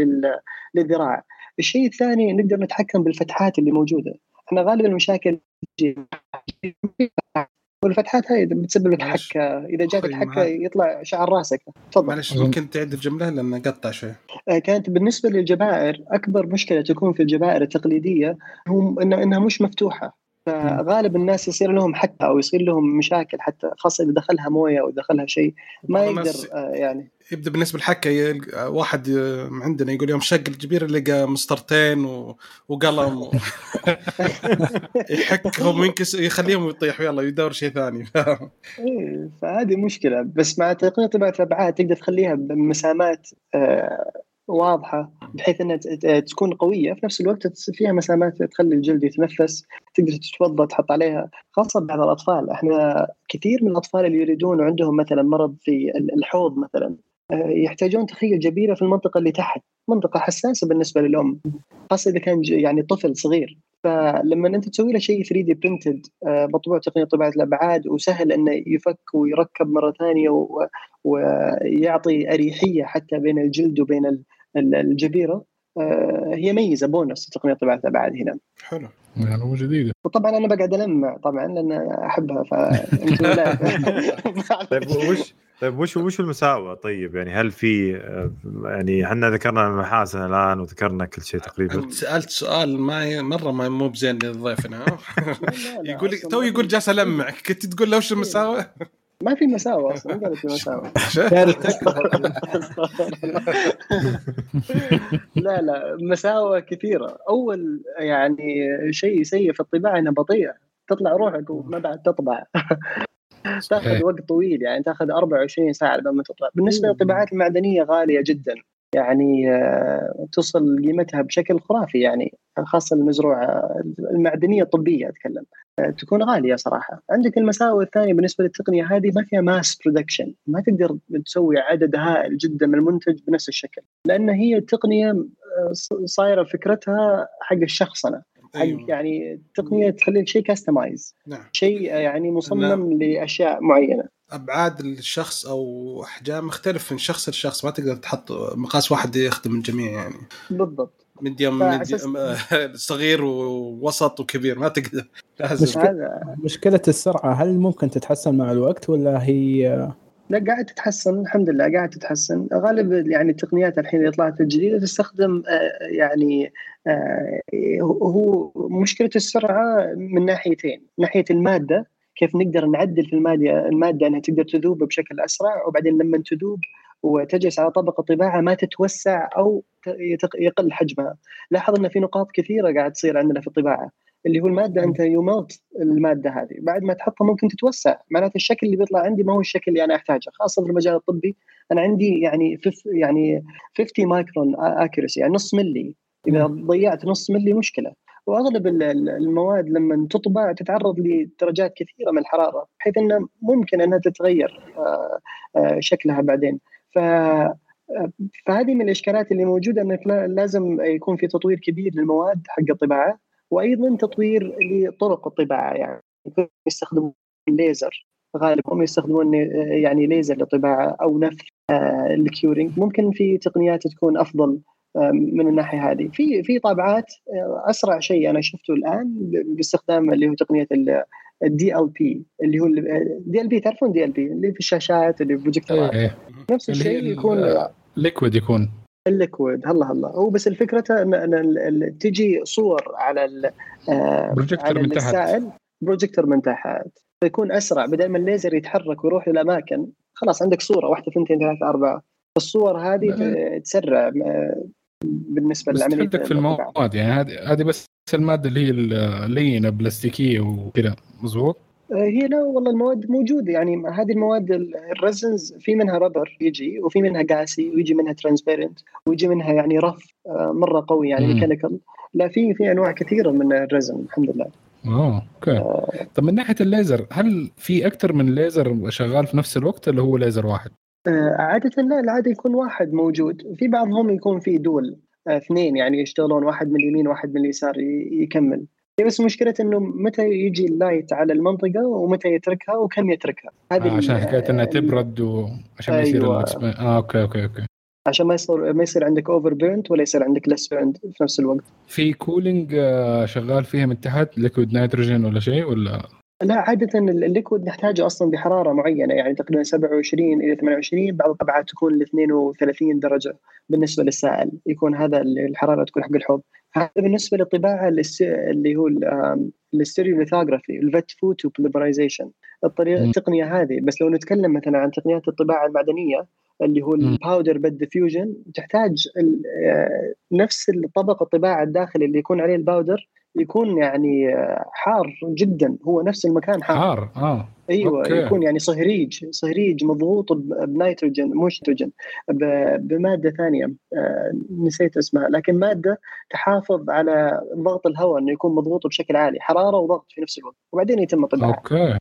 للذراع. الشيء الثاني نقدر نتحكم بالفتحات اللي موجودة. إحنا غالبا المشاكل والفتحات هاي بتسبب لك حكة. إذا جاتك حكة يطلع شعر راسك. تفضل. معلش ممكن تعيد الجمله لأن قطع شوي. آه، كانت بالنسبة للجبائر أكبر مشكلة تكون في الجبائر التقليدية هو إنها مش مفتوحة. فغالب الناس يصير لهم حتى أو يصير لهم مشاكل حتى خاصة إذا دخلها موية أو دخلها شيء ما يقدر آه يعني. يبدأ بالنسبة للحكة واحد عندنا يقول يوم شق الجبير لقى مسطرتين وقلم و... يحكهم ينكس يخليهم يطيحوا يلا يدور شيء ثاني. إيه، فهذه مشكلة. بس مع تقنية طباعه الابعاد تقدر تخليها بمسامات آه واضحة بحيث إنها تكون قوية. في نفس الوقت فيها مسامات تخلي الجلد يتنفس تقدر تتوضا تحط عليها. خاصة بعض الأطفال. إحنا كثير من الأطفال اللي يريدون وعندهم مثلا مرض في الحوض مثلا آه، يحتاجون تخيل جبيرة في المنطقة اللي تحت. منطقة حساسة بالنسبة للأم خاصة إذا كان يعني طفل صغير. فلما أنت تسوي له شيء 3 دي برنتد مطبوع تقنية طباعه الأبعاد وسهل إنه يفك ويركب مرة ثانية ويعطي أريحية حتى بين الجلد وبين الجبيرة آه، هي ميزة بونص تقنية طباعه الأبعاد هنا. حلو. معلومه جديده. وطبعا أنا بقعد المع طبعا لأن أحبها فانتم لا طيب وش طيب وش وش المساوئ؟ طيب يعني هل في يعني إحنا ذكرنا المحاسن الآن وذكرنا كل شيء تقريبا؟ أنت سألت سؤال ما مرة ما مو بزين لضيفنا يقول تو يقول جالس المع كنت تقول له وش المساوئ؟ ما في مساوئ أصلا ما في مساوئ. لا لا مساوئ كثيرة. أول يعني شيء سيء في الطباعة انها بطيئه تطلع روحك وما بعد تطبع. تاخذ وقت طويل يعني تاخذ 24 ساعة لما تطلع. بالنسبة للطباعات المعدنية غالية جدا. يعني آه، تصل قيمتها بشكل خرافي يعني خاصة المزروعة المعدنية الطبية أتكلم. آه، تكون غالية صراحة. عندك المساوئ الثانية بالنسبة للتقنية هذه ما فيها mass production ما تقدر تسوي عدد هائل جدا من المنتج بنفس الشكل. لأن هي تقنيه آه، صايرة فكرتها حق الشخصنه أيوة. يعني تقنية تخلي شيء كاستمايز نعم. شيء يعني مصمم نعم. لأشياء معينة. أبعاد الشخص أو أحجام مختلف من شخص لشخص. ما تقدر تحط مقاس واحد يخدم الجميع يعني. بالضبط. ميديوم صغير ووسط وكبير. ما تقدر. لازم. مشكلة, مشكلة السرعة هل ممكن تتحسن مع الوقت ولا هي لا قاعد تتحسن الحمد لله قاعد تتحسن. غالب يعني التقنيات الحين اللي طلعت الجديدة تستخدم آه، يعني آه، هو مشكلة السرعة من ناحيتين. ناحية المادة كيف نقدر نعدل في المادة المادة إنها تقدر تذوب بشكل أسرع وبعدين لما تذوب وتجلس على طبق الطباعه ما تتوسع أو يقل حجمها. لاحظ إن في نقاط كثيرة قاعد تصير عندنا في الطباعة. اللي هو المادة أنت يوموت المادة هذه. بعد ما تحطها ممكن تتوسع. معناته الشكل اللي بيطلع عندي ما هو الشكل اللي أنا أحتاجه خاصة في المجال الطبي. أنا عندي يعني فف يعني 50 مايكرون اكيرسي يعني نص ملي إذا ضيعت نص ملي مشكلة. وأغلب المواد لما تطبع تتعرض لدرجات كثيرة من الحرارة بحيث إنه ممكن إنها تتغير آه، آه، شكلها بعدين. ف فهذه من الإشكالات اللي موجودة إنك لازم يكون في تطوير كبير للمواد حق الطباعة. وأيضا تطوير لطرق الطباعة يعني يستخدمون الليزر غالبا هم يستخدمون يعني ليزر للطباعه أو نفث آه، ال curing. ممكن في تقنيات تكون أفضل آه، من الناحية هذه. في في طابعات آه، أسرع شيء أنا شفته الآن باستخدام اللي هو تقنية ال DLP اللي هو ال DLP تعرفون DLP اللي في الشاشات اللي في projectorات إيه. نفس الشيء يكون liquid يكون. ال liquid. هلا هلا. هو بس الفكرة ان, تجي صور على ال بروجيكتور من تحت. السائل بروجيكتور من تحت. فيكون أسرع. بدل ما الليزر يتحرك ويروح للأماكن خلاص عندك صورة. واحدة اثنتين ثلاثة أربعة. الصور هذه تسرع بالنسبة للعملية في المواد. يعني هذه هذه بس المادة اللي هي اللينة بلاستيكية وكذا. مضبوط هي لا والله المواد موجودة. يعني هذه المواد ال resins في منها rubber يجي وفي منها قاسي ويجي منها transparent ويجي منها يعني rough آه، مرة قوي يعني mechanical لا في في أنواع كثيرة من ال resin الحمد لله. oh okay آه. طب من ناحية الليزر هل في أكثر من ليزر شغال في نفس الوقت اللي هو ليزر واحد؟ آه، عادة لا العادة يكون واحد موجود. في بعضهم يكون في dual آه، اثنين يعني يشتغلون واحد من اليمين واحد من اليسار يكمل. بس مشكلة إنه متى يجي ال light على المنطقة ومتى يتركها وكم يتركها. هذه آه عشان حكاية إنها تبرد وعشان أيوة. يصير آه okay okay okay. عشان ما يصير ما يصير عندك over burnt ولا يصير عندك less burnt في نفس الوقت. في cooling شغال فيها من تحت liquid nitrogen ولا شيء ولا؟ لا عادة ال liquid نحتاجه أصلا بحرارة معينة يعني تقريبا 27 إلى 28 بعض الطبعات تكون ل 32 درجة بالنسبة للسائل يكون هذا الحرارة تكون حق الحوض. هذا بالنسبة للطباعة اللي هو ال stereolithography ال vat photopolymerization الطريقة التقنية هذه بس لو نتكلم مثلا عن تقنيات الطباعة المعدنية اللي هو ال powder bed fusion تحتاج آه، نفس الطبق الطباعة الداخلي اللي يكون عليه ال powder يكون يعني آه، حار جدا. هو نفس المكان حار. حار آه أيوه okay. يكون يعني صهريج صهريج مضغوط بنيتروجين مش نيتروجين بمادة ثانية آه، نسيت اسمها. لكن مادة تحافظ على ضغط الهواء إنه يكون مضغوط بشكل عالي. حرارة وضغط في نفس الوقت وبعدين يتم طباعه okay.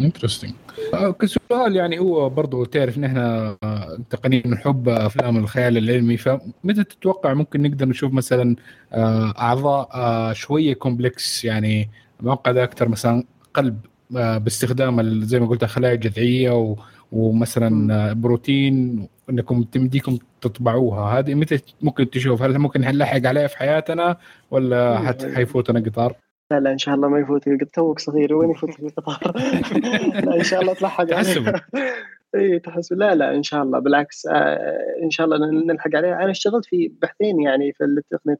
interesting آه، كسؤال يعني هو برضو تعرف ان إحنا آه، تقنيا نحب أفلام الخيال العلمي فمتى تتوقع ممكن نقدر نشوف مثلا آه، أعضاء شوية complex يعني معقدة أكثر مثلا قلب باستخدام زي ما قلت الخلايا الجذعيه ومثلا بروتين إنكم تمديكم تطبعوها. هذه متى ممكن تشوف؟ هل ممكن نلحق عليها في حياتنا ولا حيفوتنا قطار؟ لا لا إن شاء الله ما يفوت توك صغير وين يفوت القطار؟ لا إن شاء الله تلحق تحسب. اي تحسب. لا لا إن شاء الله بالعكس آه إن شاء الله نلحق عليها أنا اشتغلت في بحثين يعني في تقنية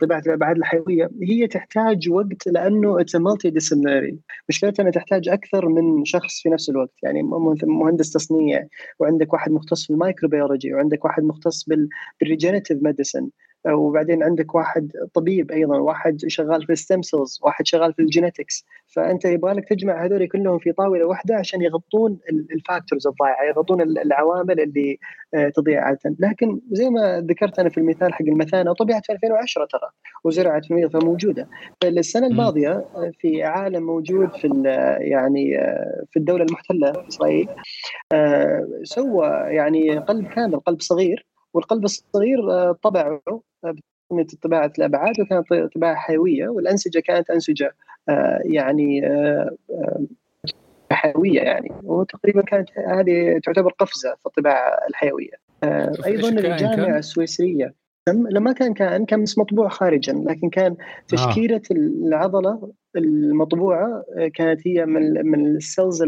طباعه الأبعاد الحيوية. هي تحتاج وقت لأنه it's multidisciplinary مشكلتها أنها تحتاج أكثر من شخص في نفس الوقت. يعني مهندس تصنيع وعندك واحد مختص في ال microbiology وعندك واحد مختص بال regenerative medicine وبعدين عندك واحد طبيب أيضا واحد شغال في ال stem cells واحد شغال في ال genetics فأنت يبغى لك تجمع هذول كلهم في طاولة واحدة عشان يغطون ال factors الضائعة يغطون العوامل اللي آه، تضيع عاده لكن زي ما ذكرت أنا في المثال حق المثانة طبعت في 2010 ترى وزرعت في فموجودة. فالسنة الماضية آه، في عالم موجود في يعني آه، في الدولة المحتلة إسرائيل سوى يعني قلب كامل قلب صغير والقلب الصغير طبعه كانت طباعة الأبعاد وكانت طباعة حيوية والأنسجة كانت أنسجة آه، يعني آه، آه، حيوية يعني. وتقريبا كانت هذه تعتبر قفزة في الطباعة الحيوية. أيضا الجامعة السويسرية لما كان كان كان مطبوع خارجا لكن كان تشكيلة آه. العضلة المطبوعة كانت هي من من ال cells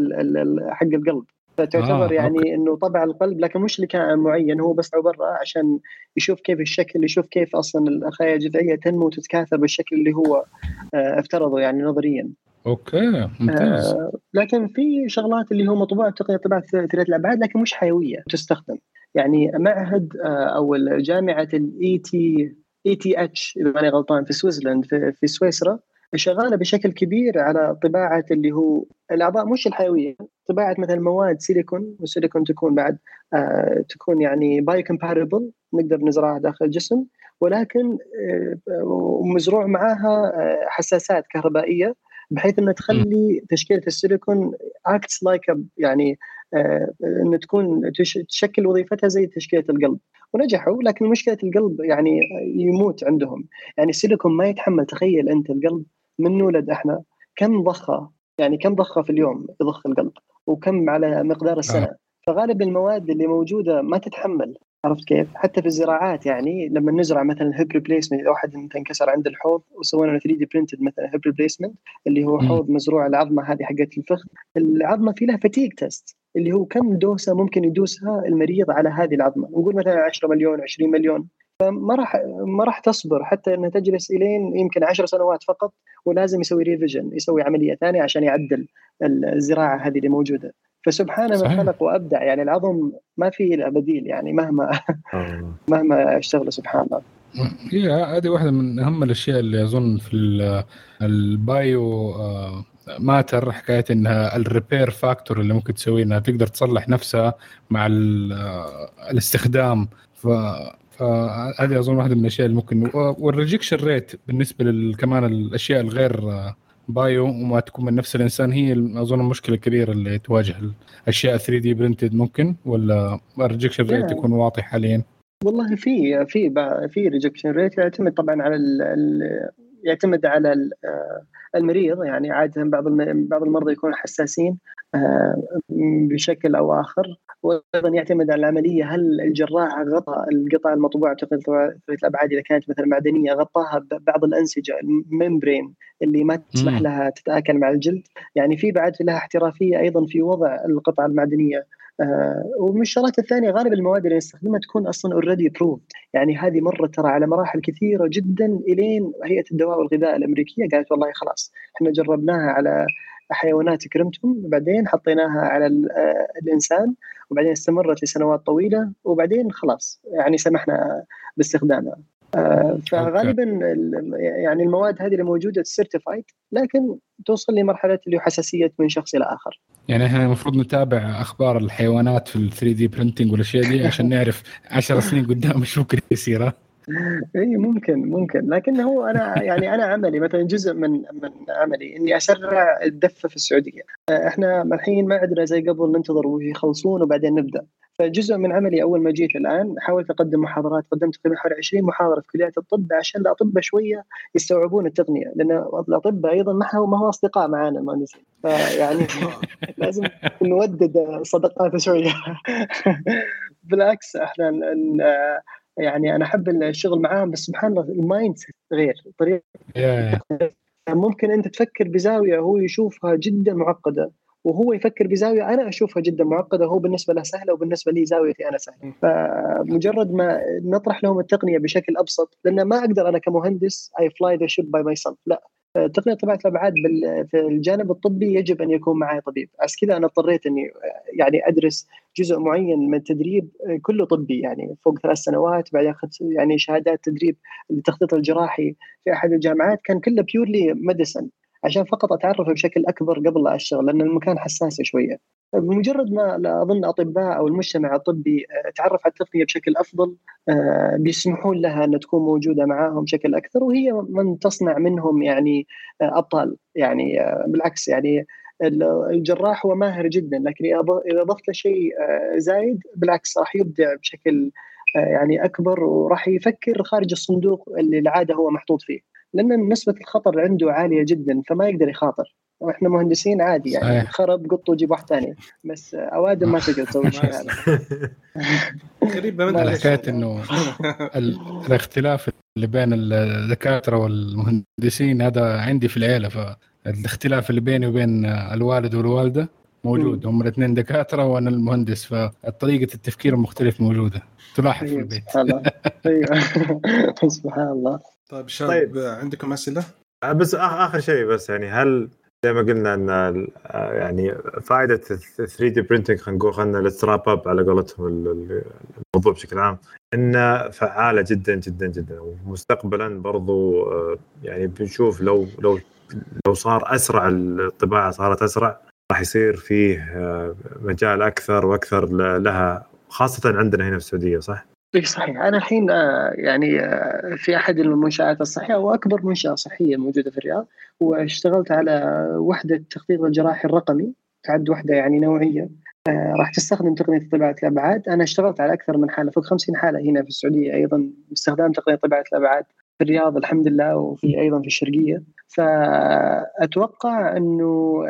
حق القلب. فتعتبر آه، يعني okay. إنه طبع القلب لكن مش لكائن معين هو بس عباره عشان يشوف كيف الشكل يشوف كيف أصلا الخلايا الجذعية تنمو وتتكاثر بالشكل اللي هو آه، افترضه يعني نظريا. okay ممتاز. آه لكن في شغلات اللي هو مطبوعه تقنية طباعه ثلاث الأبعاد لكن مش حيوية تستخدم. يعني معهد آه أو جامعة ال ET ETH إذا ماني غلطان في Switzerland في, في سويسرا شغالة بشكل كبير على طباعة اللي هو الأعضاء مش الحيوية طباعة مثلا مواد سيليكون والسيليكون تكون بعد آه تكون يعني biocompatible نقدر نزرعها داخل الجسم ولكن آه مزروع معاها آه حساسات كهربائية بحيث انها تخلي تشكيلة السيليكون acts like يعني آه ان تكون تشكل وظيفتها زي تشكيلة القلب. ونجحوا لكن مشكلة القلب يعني يموت عندهم. يعني السيليكون ما يتحمل تخيل أنت القلب من نولد إحنا كم ضخة يعني كم ضخة في اليوم يضخ القلب؟ وكم على مقدار السنة؟ آه. فغالب المواد اللي موجودة ما تتحمل عرفت كيف؟ حتى في الزراعات يعني لما نزرع مثلا hip replacement إذا واحد مثلا انكسر عند الحوض وسوينا 3D printed مثلا hip replacement اللي هو حوض مزروع العظمة هذه حقت الفخذ العظمة في لها fatigue test اللي هو كم دوسة ممكن يدوسها المريض على هذه العظمة؟ نقول مثلا 10 مليون 20 مليون. فما راح ما راح تصبر حتى انها تجلس إلين يمكن 10 سنوات فقط ولازم يسوي revision يسوي عملية ثانية عشان يعدل الزراعة هذه اللي موجودة. فسبحان من خلق وأبدع يعني العظم ما في له بديل يعني مهما آه. مهما أشتغل سبحان الله. هي هذه واحدة من أهم الأشياء اللي أظن في ال bio آه، matter حكاية إنها ال repair factor اللي ممكن تسويه إنها تقدر تصلح نفسها مع آه، الاستخدام. ف فهذه أظن واحدة من الأشياء اللي ممكن وال rejection rate بالنسبة كمان الأشياء الغير bio وما تكون من نفس الإنسان هي أظن المشكلة الكبيرة اللي تواجه الاشياء 3D printed ممكن ولا ال rejection rate يكون واضح حاليا؟ والله في في في rejection rate يعتمد طبعا على ال يعتمد على آه، المريض يعني عادة بعض بعض المرضى يكونوا حساسين آه، بشكل أو آخر. وأيضا يعتمد على العملية هل الجراح غطى القطع المطبوعة ثلاثية الابعاد إذا كانت مثلا معدنية غطاها ببعض الأنسجة ال membrane اللي ما تسمح لها تتآكل مع الجلد. يعني في بعد لها احترافية أيضا في وضع القطعه المعدنية. آه ومن الشغلات الثانية غالب المواد اللي نستخدمها تكون أصلا اوريدي بروفد يعني هذه مرت ترى على مراحل كثيرة جدا إلين هيئة الدواء والغذاء الأمريكية قالت والله خلاص إحنا جربناها على حيوانات كرمتهم وبعدين حطيناها على آه، الإنسان وبعدين استمرت لسنوات طويلة وبعدين خلاص يعني سمحنا باستخدامها. فغالبا يعني المواد هذه اللي موجودة certified لكن توصل لمرحلة اللي حساسية من شخص إلى آخر. يعني إحنا المفروض نتابع أخبار الحيوانات في ال 3D printing والأشياء دي عشان نعرف 10 سنين قدام إيش ممكن يصير إي ممكن ممكن. لكن هو أنا يعني أنا عملي مثلا جزء من من عملي إني أسرع الدفة في السعودية. إحنا الحين ما عندنا زي قبل ننتظر ويخلصون وبعدين نبدأ. فجزء من عملي أول ما جيت الآن حاولت أقدم محاضرات قدمت تقريبا حوالي 20 محاضرة في كليات الطب عشان الاطباء شوية يستوعبون التقنية لأن الاطباء أيضا ما هو ما هو أصدقاء معنا المهندسين فيعني لازم نودد صداقات شوية. بالعكس إحنا يعني أنا أحب الشغل معاهم بس سبحان الله المايند غير طريقة ممكن أنت تفكر بزاوية هو يشوفها جدا معقدة. وهو يفكر بزاوية أنا أشوفها جدا معقدة وهو بالنسبة له سهلة وبالنسبة لي زاويتي أنا سهلة. فمجرد ما نطرح لهم التقنية بشكل أبسط لأن ما أقدر أنا كمهندس I fly the ship by myself لا تقنيه طباعه الابعاد في الجانب الطبي يجب أن يكون معي طبيب. عشان كذا أنا اضطريت إني يعني أدرس جزء معين من التدريب كله طبي يعني فوق ثلاث سنوات بعدين أخذت يعني شهادات تدريب التخطيط الجراحي في أحد الجامعات. كان كله purely medicine عشان فقط أتعرف بشكل أكبر قبل لا أشتغل لأن المكان حساس شوية. بمجرد ما أظن أطباء أو المجتمع الطبي آه، تعرف على التقنية بشكل أفضل آه، بيسمحون لها أن تكون موجودة معاهم بشكل أكثر وهي من تصنع منهم يعني آه، أبطال. يعني بالعكس يعني الجراح هو ماهر جدا لكن إذا اضفت له شيء زايد بالعكس راح يبدع بشكل يعني أكبر وراح يفكر خارج الصندوق اللي العادة هو محطوط فيه. لأن نسبة الخطر عنده عالية جدا فما يقدر يخاطر. وإحنا مهندسين عادي يعني صحيح. خرب قط وجيب واحد ثاني. بس أوادم ما تقدر تسوي شيء هذا. غريبه من حكاية إنه الاختلاف اللي بين الدكاترة والمهندسين هذا عندي في العيلة. فالاختلاف اللي بيني وبين الوالد والوالدة موجود. هم الاثنين دكاترة وأنا المهندس فطريقة التفكير المختلف موجودة. تلاحظ في البيت. سبحان الله. أيوه سبحان الله. طيب شباب طيب. عندكم أسئلة؟ آه، بس آخر شيء بس يعني هل زي ما قلنا إن آه، يعني فائدة 3D printing خلينا نقول خلينا ال wrap up على قولتهم الموضوع بشكل عام انه فعالة جدا جدا جدا ومستقبلا برضو آه، يعني بنشوف لو لو لو صار أسرع الطباعة صارت أسرع راح يصير فيه مجال أكثر وأكثر لها خاصة عندنا هنا في السعودية صح؟ اي صحيح. أنا الحين آه، يعني آه، في أحد المنشآت الصحيه واكبر منشأة صحية موجودة في الرياض. واشتغلت على وحدة التخطيط الجراحي الرقمي تعد وحدة يعني نوعية. آه، راح تستخدم تقنية طباعة الأبعاد. أنا اشتغلت على أكثر من حالة فوق 50 حالة هنا في السعودية أيضا باستخدام تقنية طباعة الأبعاد في الرياض الحمد لله وفي أيضا في الشرقية. فأتوقع إنه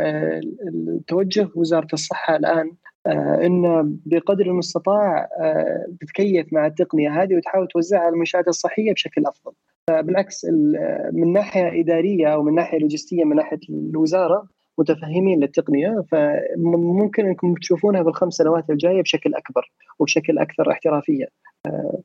توجه وزارة الصحة الآن آه، إن بقدر المستطاع آه، تتكيف مع التقنية هذه وتحاول توزعها على المنشآت الصحية بشكل أفضل. بالعكس من ناحية إدارية أو من ناحية لوجستية من ناحية الوزارة متفهمين للتقنية فممكن إنكم تشوفونها بالخمس سنوات الجاية بشكل أكبر وبشكل أكثر احترافية. آه،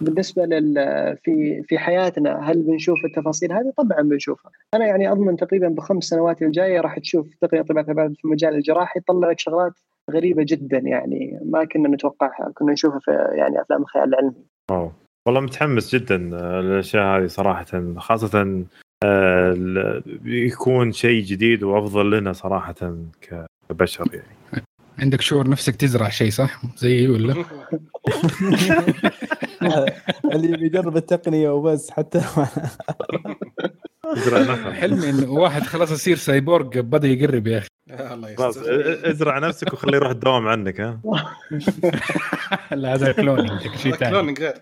بالنسبة لل في في حياتنا هل بنشوف التفاصيل هذه؟ طبعا بنشوفها. أنا يعني أضمن تقريبا بخمس سنوات الجاية راح تشوف تقنية طباعه في المجال الجراحي تطلع لك شغلات غريبة جدا يعني ما كنا نتوقعها كنا نشوفها في يعني أفلام الخيال العلمي أوه. والله متحمس جدا الأشياء هذه صراحة خاصه آه، يكون شيء جديد وأفضل لنا صراحة كبشر يعني عندك شعور نفسك تزرع شيء صح؟ زي ولا؟ اللي بيجرب التقنية وبس حتى ازرع نخل. حلمي انه واحد خلاص يصير سايبورغ بدا يقرب يا أخي. الله يستر. ازرع نفسك وخليه يروح الدوام عنك ها؟ لا هذا cloning شيء ثاني. cloning غير.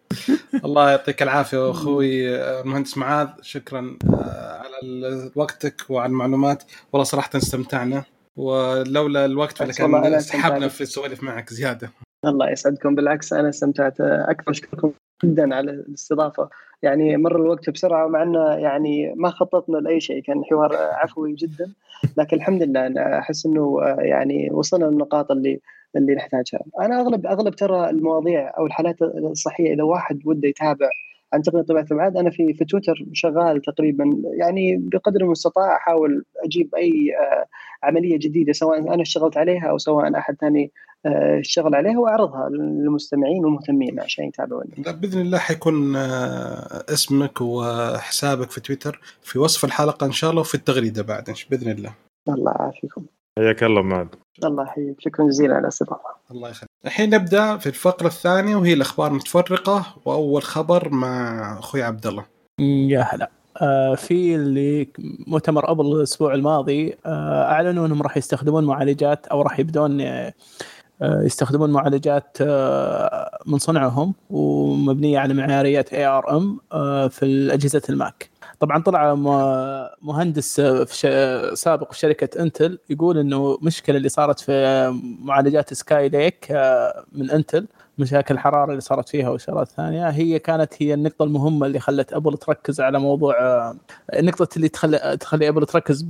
الله يعطيك العافية أخوي المهندس معاذ. شكرا آه، على وقتك وعلى المعلومات. والله صراحة استمتعنا. ولولا الوقت فلا بس والله أنا كان استمتعت. سحبنا في السوالف معك زيادة. الله يسعدكم. بالعكس أنا استمتعت. أكثر اشكركم جدا على الاستضافة. يعني مر الوقت بسرعة مع إنه يعني ما خططنا لأي شيء كان حوار عفوي جدا. لكن الحمد لله أنا أحس إنه يعني وصلنا للنقاط اللي اللي نحتاجها. أنا أغلب أغلب ترى المواضيع أو الحالات الصحية إذا واحد وده يتابع عن تقنيه طبيعة الأبعاد أنا في في تويتر شغال تقريبا يعني بقدر المستطاع أحاول أجيب أي آه، عملية جديدة سواء أنا اشتغلت عليها أو سواء أحد ثاني آه، اشتغل عليها وأعرضها للمستمعين والمهتمين عشان يتابعوني. بإذن الله حيكون آه، اسمك وحسابك في تويتر في وصف الحلقة إن شاء الله وفي التغريدة بعد بإذن الله الله يعافيكم. حياك الله معد الله يحييك شكرا جزيلا على الاستضافة. الله يخليك الحين نبدأ في الفقرة الثانية وهي الأخبار متفرقه وأول خبر مع أخوي عبد الله يا هلا آه، في اللي مؤتمر ابل الأسبوع الماضي آه، أعلنوا إنهم راح يستخدمون معالجات أو راح يبدون آه، آه، يستخدمون معالجات آه، من صنعهم ومبنية على معماريات ARM في اجهزه الماك. طبعا طلع مهندس في ش- سابق في شركة انتل يقول إنه المشكلة اللي صارت في معالجات Skylake آه، من انتل مشاكل الحرارة اللي صارت فيها والشغلات الثانية هي كانت هي النقطة المهمة اللي خلت ابل تركز على موضوع آه، النقطة اللي تخلي تخلي ابل تركز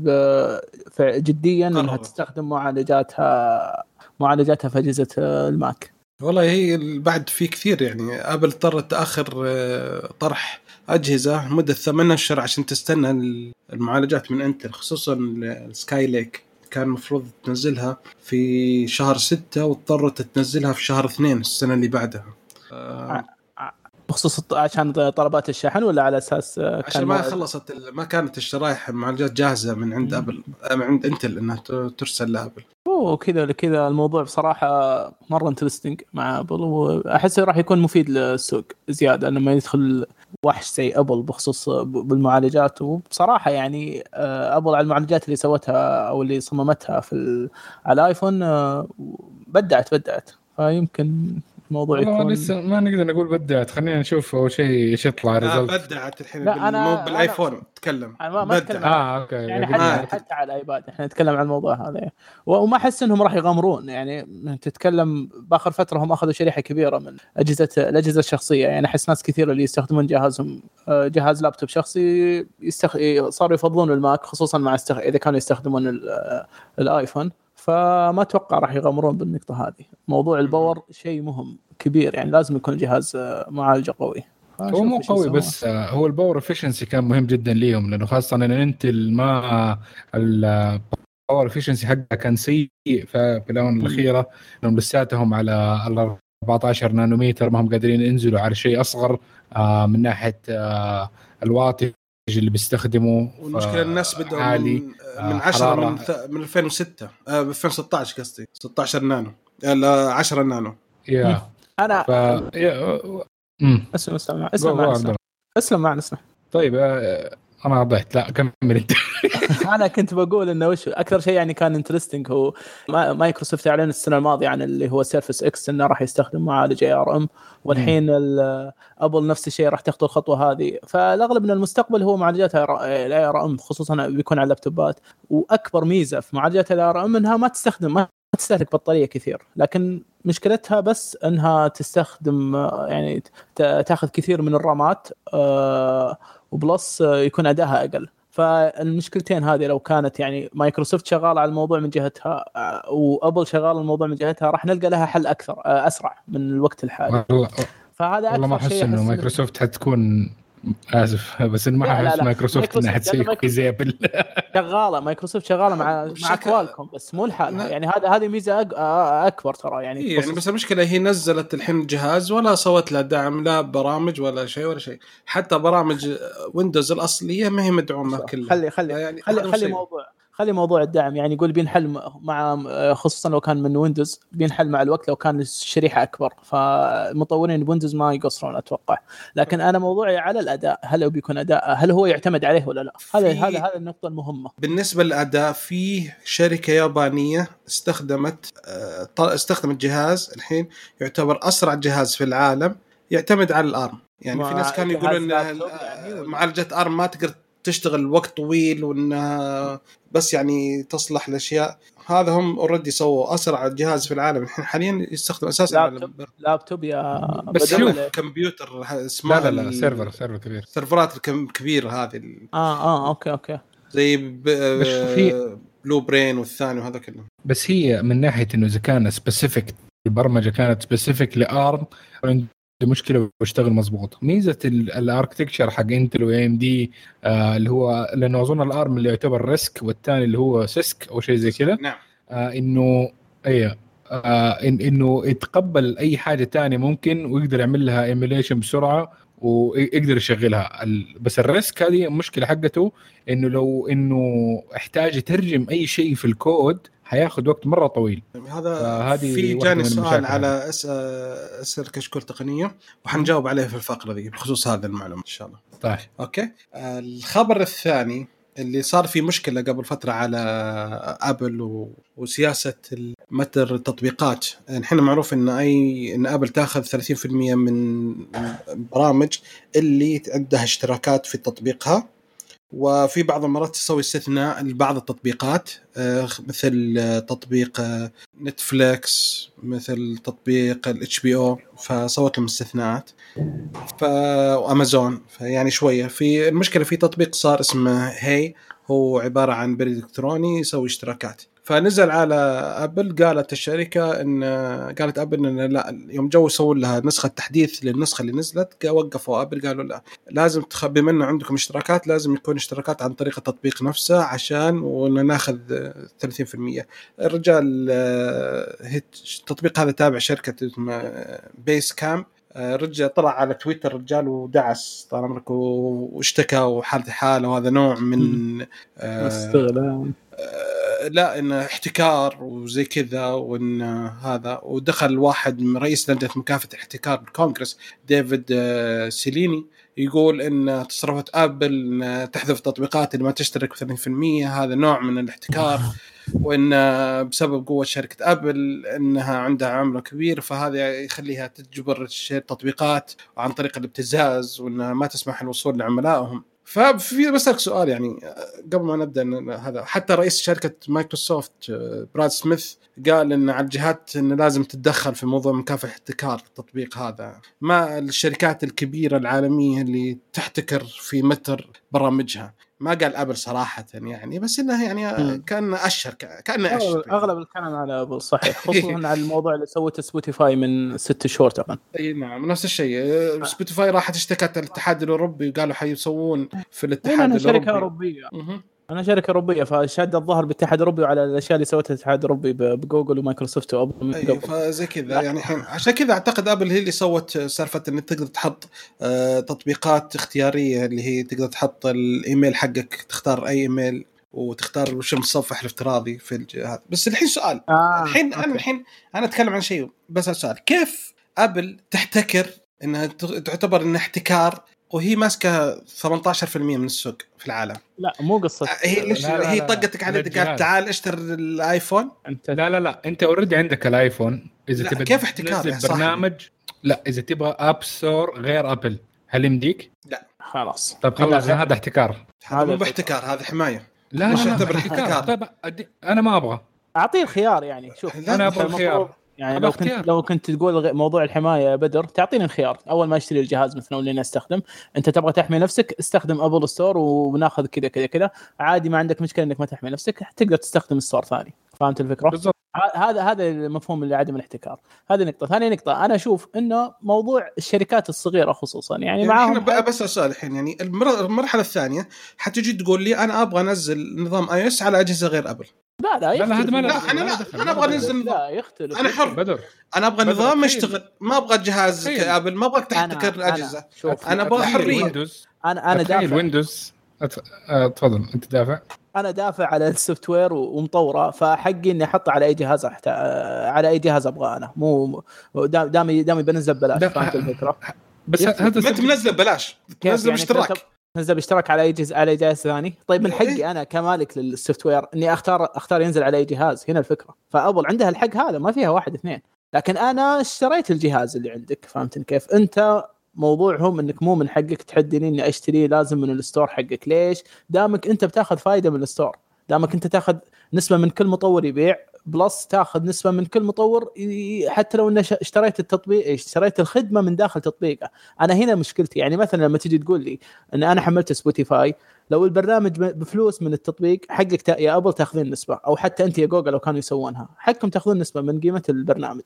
جديا إنها. تستخدم معالجاتها معالجاتها في أجهزة آه، الماك والله هي بعد في كثير يعني ابل اضطرت تأخر طرح أجهزة مدة ثمان اشهر عشان تستنى ال- المعالجات من انتل خصوصا ال- الـ Skylake كان المفروض تنزلها في شهر ستة واضطرت تنزلها في شهر اثنين السنة اللي بعدها. آه، بخصوص عشان طلبات الشحن ولا على أساس آه، كان عشان ما؟ خلصت ما كانت الشرايح معالجات جاهزة من عند ابل آه، من عند انتل إنها ترسل لابل أوه كذا كذا الموضوع بصراحة مرة interesting مع ابل وأحس راح يكون مفيد للسوق زيادة لما يدخل وحش زي أبل بخصوص بالمعالجات. وبصراحة يعني آه، أبل على المعالجات اللي سوتها أو اللي صممتها في على الآيفون آه، بدعت بدعت. فيمكن الموضوع والله يكون. لسه ما نقدر نقول بدعت. خلينا نشوف أول شيء إيش يطلع result بدعت الحين لا، أنا- مو بالآيفون تكلم. أنا ما- ما بدع. أتكلم. آه أوكي يعني يقول- ما- حتى حتى على الايباد إحنا نتكلم عن الموضوع هذا. وما أحس إنهم راح يغامرون. يعني تتكلم بآخر فترة هم أخذوا شريحة كبيرة من اجهزه الأجهزة الشخصية. يعني أحس ناس كثير اللي يستخدمون جهازهم آه، جهاز لابتوب شخصي يستخ... صاروا يفضلون الماك خصوصا مع استخ... إذا كانوا يستخدمون آه، الآيفون. فما أتوقع راح يغامرون بالنقطة هذه. موضوع ال power شيء مهم كبير يعني لازم يكون الجهاز آه، معالجة قوي. هو مو قوي. بس آه، هو ال power efficiency كان مهم جدا ليهم لأنه خاصة إن إنتل ما ال power efficiency حقها كان سيء في الآونة الأخيرة إنهم لساتهم على ال 14 نانومتر ما هم قادرين ينزلوا على شيء أصغر آه، من ناحية ال wattage اللي بيستخدموا والمشكلة الناس بدأوا عالي من آه، من 10 حرارة. من, ث- من 2006 آه 2016 قصدي 16 نانو آه، لا 10 نانو. yeah. أنا ف. اسلم اسلم اسلم معنا، اسلم. معنا اسلم. طيب آه، أنا ضعت لا كمل أنت. أنا كنت بقول إنه وش أكثر شيء يعني كان interesting هو ما- مايكروسوفت اعلن السنة الماضية عن اللي هو Surface X إنه راح يستخدم معالج ARM والحين ال- ابل نفس الشيء راح تاخذ الخطوة هذه. فالأغلب من المستقبل هو معالجات ال ARM خصوصا بيكون على اللابتوبات. وأكبر ميزة في معالجات ال ARM إنها ما تستخدم ما تستهلك بطارية كثير. لكن مشكلتها بس إنها تستخدم يعني تاخذ كثير من الرامات آه، و plus يكون ادائها أقل. فالمشكلتين هذه لو كانت يعني مايكروسوفت شغاله على الموضوع من جهتها آه، وأبل شغاله الموضوع من جهتها راح نلقى لها حل أكثر آه، أسرع من الوقت الحالي. والله فهذا والله ما أحس إنه مايكروسوفت حتكون آسف. بس إن ما احس. مايكروسوفت انها تسوي زي ابل شغالة مايكروسوفت شغالة مع مع كوالكوم بس مو لحالها. لا. يعني هذا هذه ميزة أك- آه، أكبر ترى. يعني إيه يعني بس المشكلة هي نزلت الحين الجهاز ولا سوت له دعم لا برامج ولا شيء ولا شيء. حتى برامج ويندوز الأصلية ما هي مدعومة كلها. خلي خلي يعني خلي خلي. موضوع خلي موضوع الدعم يعني يقول بينحل مع خصوصا لو كان من ويندوز بينحل مع الوقت لو كان الشريحة أكبر. فمطورين ويندوز ما يقصرون أتوقع. لكن أنا موضوعي على الأداء هل هو بيكون أداء هل هو يعتمد عليه ولا لا؟ هذا هذا هذا النقطة المهمة. بالنسبة للأداء في شركة يابانية استخدمت آه، استخدمت جهاز الحين يعتبر أسرع جهاز في العالم يعتمد على ال ARM. يعني في ناس كانوا يقولون إن يعني معالجة ARM ما تقدر تشتغل وقت طويل وانها بس يعني تصلح الأشياء. هذا هم already سووا أسرع جهاز في العالم. الحين حاليا يستخدم أساسا لابتوب, لابتوب يا بس شوف كمبيوتر لا لا لا سيرفر سيرفر كبير. سيرفرات الكبيره هذه آه آه أوكي أوكي. زي ب... في Blue Brain والثاني وهذا كله. بس هي من ناحية إنه إذا كان specific البرمجة كانت specific ل ARM مشكلة واشتغل مضبوط ميزة ال architecture حق انتل و AMD اللي هو لأنه أظن ال ARM اللي يعتبر RISC والثاني اللي هو CISC أو شيء زي كذا. نعم. آه إنه اي آه إن إنه يتقبل أي حاجة ثانية ممكن ويقدر يعمل لها emulation بسرعة ويقدر يشغلها. بس ال RISC هذه المشكلة حقته إنه لو إنه احتاج يترجم أي شيء في الكود حياخذ وقت مرة طويل. هذا في جاني سؤال على اسئله كشكول تقنية وحنجاوب عليه في الفقرة دي بخصوص هذه المعلومة إن شاء الله. طيب. أوكي؟ الخبر الثاني اللي صار في مشكلة قبل فترة على أبل و... وسياسة متجر التطبيقات. الحين معروف إن اي إن أبل تأخذ 30% من البرامج اللي عندها اشتراكات في تطبيقها. وفي بعض المرات تسوي استثناء لبعض التطبيقات آه، مثل تطبيق نتفليكس مثل تطبيق ال HBO فسوت لهم استثناءات. وأمازون فيعني شوية. في المشكلة في تطبيق صار اسمه هي هو عبارة عن بريد إلكتروني يسوي اشتراكات. فنزل على أبل قالت الشركة إن قالت أبل إن لا يوم جو يسوون لها نسخة تحديث للنسخة اللي نزلت وقفوا أبل قالوا لا لازم تخ... بما انه عندكم اشتراكات لازم يكون اشتراكات عن طريق التطبيق نفسه عشان ناخذ 30% الرجال التطبيق هذا تابع شركة Basecamp رجع طلع على تويتر رجال ودعس طال عمرك واشتكى وحالته حالة وهذا نوع من استغلال. لا انه احتكار وزي كذا وإن هذا. ودخل واحد من رئيس لجنه مكافحة الاحتكار بالكونغرس ديفيد آه، سيسيليني يقول إن تصرفات آبل تحذف تطبيقات اللي ما تشترك 30% هذا نوع من الاحتكار. وإن بسبب قوة شركة آبل إنها عندها عمله كبير فهذا يخليها تجبر التطبيقات عن طريق الابتزاز وإنها ما تسمح الوصول لعملائهم. ففي بسألك سؤال يعني قبل ما نبدأ هذا حتى رئيس شركة مايكروسوفت براد سميث قال إن على الجهات انه لازم تتدخل في موضوع مكافحة احتكار التطبيق هذا. ما الشركات الكبيرة العالمية اللي تحتكر في متر برامجها؟ ما قال أبل صراحة يعني بس إنه يعني كأن أشهر كان أشهر أغلب الكلام على أبل صحيح خصوصا على الموضوع اللي سوته سبوتيفاي من ست شهور تقريبا. أي نعم نفس الشيء. سبوتيفاي راحت اشتكت الاتحاد الأوروبي وقالوا حيسوون في الاتحاد الأوروبي. شركة أوروبية. أنا شركة اوروبيه فشاد الظهر بالاتحاد الاوروبي وعلى الأشياء اللي سوتها الاتحاد الاوروبي بجوجل ومايكروسوفت وأبل من قبل. فزي كذا. يعني الحين عشان كذا أعتقد أبل هي اللي سوت سالفة انك تقدر تحط آه تطبيقات اختيارية اللي هي تقدر تحط الإيميل حقك تختار أي إيميل وتختار وش المتصفح الافتراضي في الجهاز. بس الحين سؤال. آه. الحين أنا الحين أنا أتكلم عن شيء بس سؤال كيف أبل تحتكر إنها تعتبر إنها احتكار وهي ماسكة 18% من السوق في العالم. لا مو قصة. هي ليش لا لا هي طقتك على قالت تعال اشتر الآيفون؟ انت لا لا لا. أنت اوريدي عندك الآيفون. إذا تبغى كيف احتكار؟ برنامج لا إذا تبغى app store غير ابل هل يمديك؟ لا. خلاص. طيب خلاص هذا احتكار. هذا مو باحتكار هذا حماية. لا لا لا احتكار. طيب أنا ما أبغى. أعطيه الخيار يعني شوف. أنا أبغى الخيار. يعني لو كنت لو كنت تقول موضوع الحماية يا بدر تعطيني الخيار أول ما أشتري الجهاز مثلا ولا أستخدم أنت تبغى تحمي نفسك استخدم أبل store وناخذ كذا كذا كذا. عادي ما عندك مشكلة إنك ما تحمي نفسك تقدر تستخدم store ثاني. فهمت الفكرة؟ بالضبط. هذا هذا المفهوم اللي عدم الاحتكار. هذه نقطة. ثانية نقطة أنا أشوف إنه موضوع الشركات الصغيرة خصوصا. يعني, يعني معاهم بس سؤال الحين يعني المرحلة الثانية حتجي تقول لي أنا أبغى أنزل نظام iOS على أجهزة غير أبل. لا لا لا, لا هذا ما لا أنا لا أنا أبغى انزل لا يختلف. أنا حر بدر. أنا أبغى نظام يشتغل ما أبغى جهاز كأبل ما ابغاك تحتكر الأجهزة. أنا أبغى حرية. ويندوز أنا أنا دافع ويندوز آه، تفضل أنت دافع؟ أنا دافع على ال software ومطوره فحقي إني أحطه على أي جهاز أحت... على أي جهاز أبغاه أنا. مو دام- دامي دامي بنزل ببلاش لا، فهمت الفكرة؟ بس. هذا أنت منزل ببلاش كيف تنزل يعني؟ باشتراك تنزل- تنزل باشتراك على أي جهاز على أي جهاز ثاني. طيب من إيه. حقي أنا كمالك لل software إني اختار أختار ينزل على أي جهاز. هنا الفكرة. فابل عندها الحق هذا ما فيها واحد اثنين. لكن أنا اشتريت الجهاز اللي عندك فهمتني كيف؟ أنت موضوعهم إنك مو من حقك تحدني إني أشتري لازم من ال store حقك. ليش؟ دامك أنت بتاخذ فائده من ال store. دامك أنت تاخذ نسبة من كل مطور يبيع plus تاخذ نسبة من كل مطور حتى لو إنه اشتريت التطبيق اشتريت الخدمة من داخل تطبيقه. أنا هنا مشكلتي يعني مثلا لما تيجي تقول لي إن أنا حملت سبوتيفاي لو البرنامج بفلوس من التطبيق حقك يا أبل تاخذين نسبة أو حتى أنت يا جوجل لو كانوا يسوونها. حقكم تاخذون نسبة من قيمة البرنامج.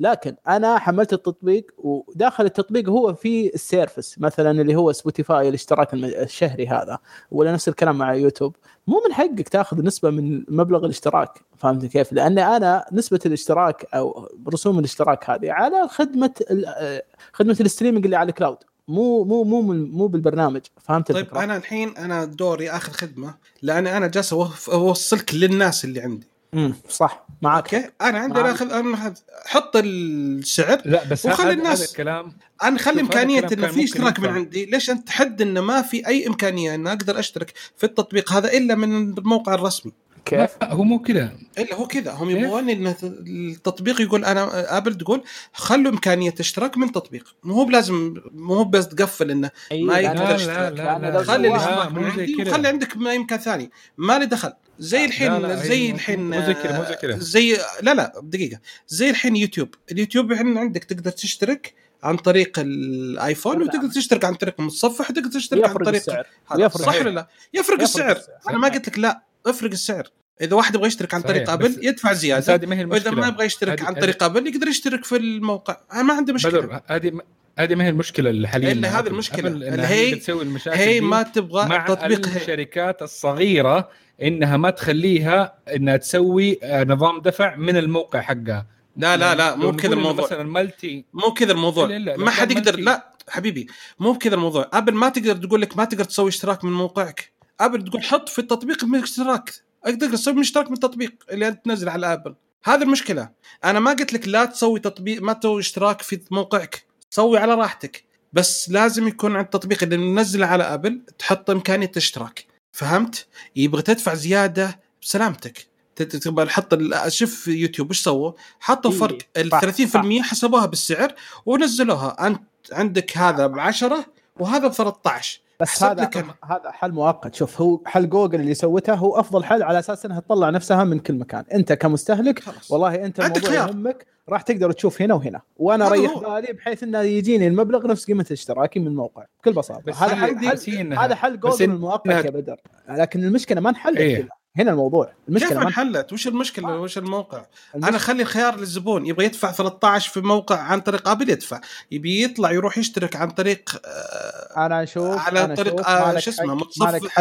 لكن أنا حملت التطبيق وداخل التطبيق هو في ال service مثلا اللي هو سبوتيفاي الاشتراك الشهري هذا ولا نفس الكلام مع يوتيوب. مو من حقك تاخذ نسبة من مبلغ الاشتراك فهمت كيف؟ لأن أنا نسبة الاشتراك أو رسوم الاشتراك هذه على خدمة آه، خدمة ال streaming اللي على ال cloud مو مو مو من- مو بالبرنامج فهمت طيب الفكرة؟ أنا الحين أنا دوري آخر خدمة لأن أنا جالس أوصلك للناس اللي عندي. امم صح معك أوكي؟ أنا عندي اخذ أنا أخذ- حط السعر لا بس وخلي هذا الناس- الكلام أنا خلي إمكانية إنه في إشتراك من. عندي. ليش أنت تحد إنه ما في أي إمكانية ان أقدر أشترك في التطبيق؟ هذا إلا من الموقع الرسمي. كيف؟ لا هو مو كذا إلا هو كذا هم؟ يبغون إن التطبيق يقول أنا أبل تقول خلوا إمكانية اشتراك من تطبيق مو هو بلازم مو هو بس تقفل إنه ما لا، يقدر لا اشتراك. لا لا, لأن لا لو خلي الاشتراك من عندي. وخلي عندك ما يمكن ثاني ما لي دخل زي الحين لا، لا، زي الحين مو زي كذا، مو زي كذا. زي لا لا دقيقة زي الحين يوتيوب اليوتيوب الحين عندك تقدر تشترك عن طريق الآيفون. وتقدر تشترك عن طريق المتصفح وتقدر تشترك عن يفرق طريق السعر هذا صح السعر. ولا لا؟ يفرق, السعر. أنا ما قلت لك لا افرق السعر. إذا واحد يبغى يشترك عن طريق أبل يدفع زيادة. هذه ما هي وإذا المشكلة ما يبغى يشترك عن طريق أبل يقدر يشترك في الموقع. أنا ما عندي مشكلة. هذه هذه ما هي المشكلة اللي حاليا مع هذه. أبل اللي هي- بتسوي المشاكل هي ما تبغى مع تطبيق. الشركات الصغيرة إنها ما تخليها إنها تسوي آه، نظام دفع من الموقع حقها. لا لا لا لو مو كذا الموضوع. مثلا مالتي مو كذا الموضوع. لا، لا، ما حد يقدر لا حبيبي مو بكذا الموضوع. أبل ما تقدر تقول لك ما تقدر تسوي اشتراك من موقعك. أبل تقول حط في التطبيق من اشتراك. تقدر تسوي من اشتراك من التطبيق اللي أنت تنزل على أبل. هذه المشكلة. أنا ما قلت لك لا تسوي تطبيق ما تسوي اشتراك في موقعك. سوي على راحتك. بس لازم يكون عند التطبيق اللي منزله على أبل تحط إمكانية اشتراك فهمت؟ يبغى تدفع زيادة بسلامتك. تبغى ال- شوف يوتيوب إيش سووا؟ حطوا إيه، فرق ال صح، 30% حسبوها بالسعر ونزلوها. أنت عندك هذا ب 10 وهذا ب 13 بس هذا لك. هذا حل مؤقت شوف هو حل جوجل اللي سوته هو أفضل حل على أساس إنها تطلع نفسها من كل مكان أنت كمستهلك خلاص والله أنت الموضوع. يهمك راح تقدر تشوف هنا وهنا وأنا أريح هو. بالي بحيث إنه يجيني المبلغ نفس قيمه اشتراكي من الموقع بكل بساطة بس هذا حل, حل هذا حل جوجل المؤقت يا بدر لكن المشكلة ما انحلت إيه. كذا هنا الموضوع. كيف المشكلة ما انحلت؟ وش المشكلة؟ وش الموقع؟ المشكلة- أنا أخلي الخيار للزبون يبغى يدفع 13 في موقع عن طريق آبل يدفع. يبي يطلع يروح يشترك عن طريق آه، أنا أشوف على أنا طريق آه، شو اسمه متصفح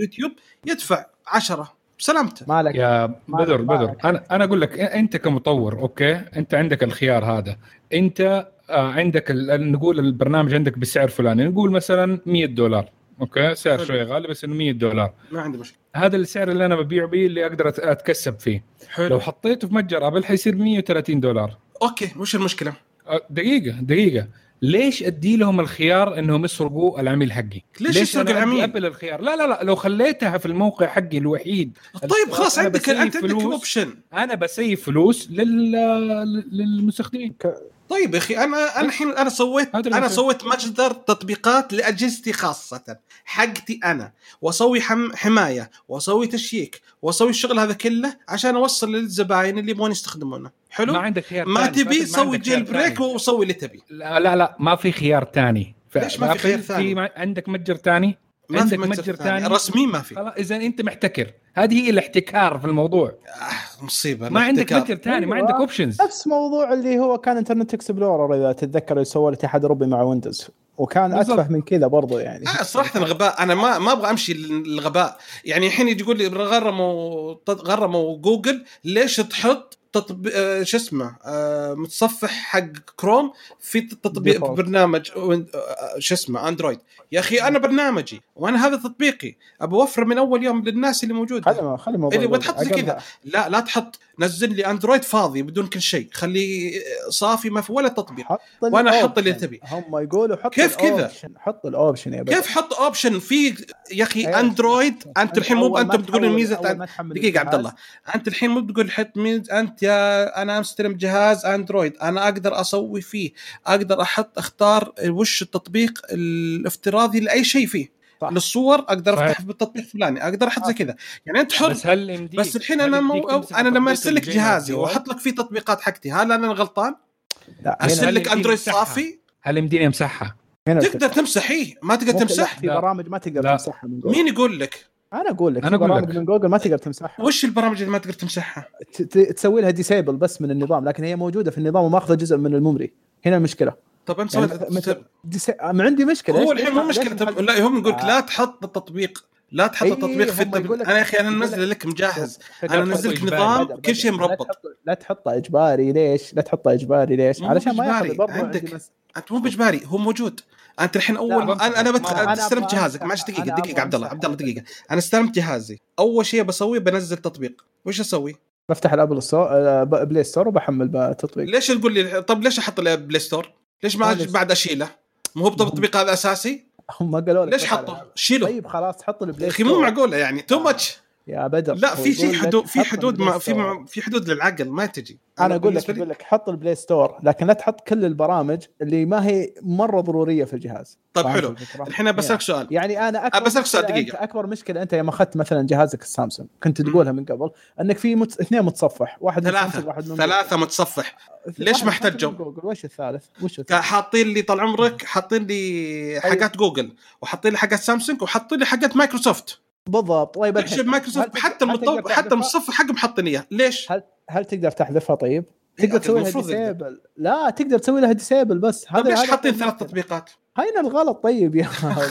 يوتيوب يدفع 10 بسلامته. مالك يا بدر بدر أنا أنا أقول لك أنت كمطور أوكي؟ أنت عندك الخيار هذا. أنت آه، عندك نقول البرنامج عندك بسعر فلاني نقول مثلا 100 دولار. أوكي سعر. شوية غالي بس إنه 100 دولار ما عندي مشكلة هذا السعر اللي أنا ببيع به اللي أقدر أتكسب فيه حلو لو حطيته في متجر أبل حيصير 130 دولار أوكي وش المشكلة؟ آه، دقيقة دقيقة ليش أدي لهم الخيار إنهم يسرقوا العميل حقي؟ ليش يسرق أنا أدي العميل؟ أبل الخيار لا لا لا لو خليتها في الموقع حقي الوحيد طيب خلاص عندك انت عندك. option أنا بسيب فلوس لل... للمستخدمين طيب يا أخي أنا أنا الحين أنا سويت أنا. سويت مصدر تطبيقات لأجهزتي خاصة حقتي أنا وأسوي حم حماية وأسوي تشييك وأسوي الشغل هذا كله عشان أوصل للزباين اللي يبغون يستخدمونه حلو ما عندك خيار ما. تبي سوي jailbreak. وسوي اللي تبي لا لا لا ما في خيار ثاني ف- ليش ما في خيار ثاني؟ في عندك متجر ثاني ما عندك في متجر متجر ثاني. رسمي ما في. خلاص إذا أنت محتكر. هذه هي الاحتكار في الموضوع. آه مصيبة. ما عندك. متجر ثاني ما أيوة. عندك options نفس موضوع اللي هو كان انترنت اكسبلورر إذا تتذكر اللي سوى الاتحاد الاوروبي مع ويندوز وكان. أتفه من كذا برضو يعني. آه صراحة غباء أنا ما ما أبغى أمشي للغباء. يعني الحين يجي يقول لي غرموا غرموا جوجل ليش تحط تطبيق آه، شو اسمه آه، متصفح حق كروم في تطبيق. برنامج آه، شو اسمه اندرويد يا أخي أنا برنامجي وأنا هذا تطبيقي أبى أوفر من أول يوم للناس اللي موجودة خلي خلي الموضوع اللي يقول. بتحط زي كذا. لا لا تحط نزل لي اندرويد فاضي بدون كل شيء خليه صافي ما في ولا تطبيق حط وأنا أحط اللي. تبي. هم يقولوا حط كيف كذا؟ حط ال option يا كيف حط option في يا أخي. اندرويد أنت الحين مو أنت بتقول الميزة تحمل دقيقة عبد الله أنت الحين مو بتقول حط ميز أنت يا أنا مستلم جهاز أندرويد أنا أقدر أسوي فيه أقدر أحط أختار وش التطبيق الافتراضي لأي شيء فيه صح. للصور أقدر صحيح. أفتح بالتطبيق الفلاني أقدر أحط زي كذا يعني أنت حر بس هل بس الحين هل أنا مو أنا لما أرسل لك جهازي؟ وأحط لك فيه تطبيقات حقتي هل أنا غلطان؟ لا أرسل هل لك أندرويد؟ صافي هل يمديني امسحها؟ هنا تقدر الفكرة. تمسح إيه ما تقدر تمسح في. برامج ما تقدر. تمسحها مين يقول لك؟ أنا أقول لك أنا أقول برامج لك. من جوجل ما تقدر تمسحها وش البرامج اللي ما تقدر تمسحها؟ تسوي لها disable بس من النظام لكن هي موجودة في النظام وماخذة جزء من ال memory هنا المشكلة طب أنت يعني سويت- مثل عندي مشكلة هو الحين مو مشكلة طب لا هم يقول لك آه. لا تحط التطبيق لا تحط إيه، التطبيق في التطبيق أنا يا أخي أنا يقول منزل لك- مجهز أنا نزلت. نظام كل شيء مربط لا تحطه إجباري ليش؟ لا تحطه إجباري ليش؟ علشان ما ياخذ برضه عندك. مس... أنت مو بإجباري هو موجود أنت الحين أول ما أنا أنا أنا استلمت جهازك معلش دقيقة دقيقة عبد الله عبد الله. دقيقة أنا استلمت جهازي أول شيء بسويه بنزل تطبيق وش أسوي؟ بفتح الأبل store آه، ب- Play Store وبحمل تطبيق ليش تقول لي طب ليش أحط له Play Store؟ ليش ما. بعد أشيله؟ مو هو التطبيق هذا أساسي؟ هم قالوا لك ليش حطه؟ شيله طيب خلاص حط ال Play يا أخي مو Store. معقولة يعني too much يا بدر لا في في حدود في حدود ما في في حدود للعقل ما تجي أنا أقول لك أقول لك حط ال Play Store لكن لا تحط كل البرامج اللي ما هي مرة ضرورية في الجهاز طيب حلو؟ الحين بسالك سؤال يعني أنا أكبر بسألك سؤال. أنت أكبر مشكلة أنت يوم أخذت مثلا جهازك السامسونج كنت تقولها من قبل أنك في مت... اثنين متصفح واحد من ثلاثة واحد من ثلاثة متصفح. ليش ما من احتجوا؟ وش الثالث؟ وش الثالث؟ حاطين لي طال عمرك حاطين لي حاجات جوجل وحاطين لي حاجات سامسونج وحاطين لي حاجات مايكروسوفت بالضبط طيب الحين مايكروسوفت حتى المطب حتى؟ المتصفح حقهم حاطين اياه ليش؟ هل هل تقدر تحذفها طيب؟ إيه، تقدر تسوي لها. disable لا تقدر تسوي لها disable بس طيب ليش هذا حاطين هذا ثلاث المشكلة. تطبيقات؟ هنا الغلط طيب يا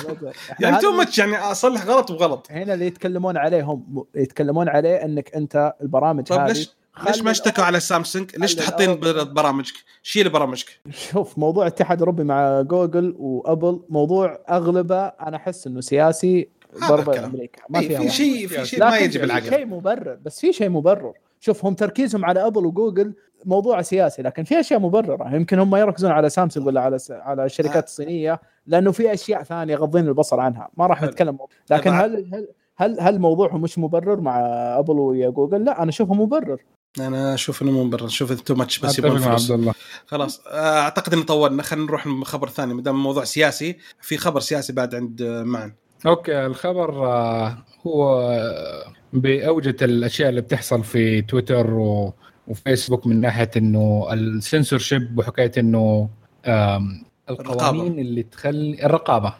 يعني هذا too much يعني أصلح غلط وغلط هنا اللي يتكلمون عليه هم يتكلمون عليه إنك أنت البرامج طيب هذه ليش ليش ما اشتكوا على سامسونج؟ ليش تحطين. برامجك؟ شيل برامجك شوف موضوع الاتحاد الاوروبي مع جوجل وأبل موضوع أغلبه أنا أحس إنه سياسي هذا ضربة. أمريكا. ما فيها في. شيء في شيء لكن ما يجي بالعقل شيء مبرر. بس في شيء مبرر. شوف هم تركيزهم على أبل وجوجل موضوع سياسي لكن في أشياء مبررة. يمكن هم يركزون على سامسونج ولا على س... على الشركات آه. الصينيه لأنه في أشياء ثانية غضين البصر عنها. ما راح. نتكلم. لكن طبعاً. هل هل هل هل موضوعهم مش مبرر مع أبل ويا جوجل؟ لا أنا أشوفه مبرر. أنا أشوف إنه مو مبرر. أشوف too much بس أتفق يبغون مع فلوس. عبد الله. خلاص. آه، أعتقد ان طولنا. خلينا نروح لخبر ثاني. ما دام الموضوع سياسي في خبر سياسي بعد عند آه، معن. أوكي الخبر آه، هو بأوجة الأشياء اللي بتحصل في تويتر و... وفيسبوك من ناحية إنه السنسور شيب وحكاية إنه القوانين الرقابة. اللي تخلي الرقابة.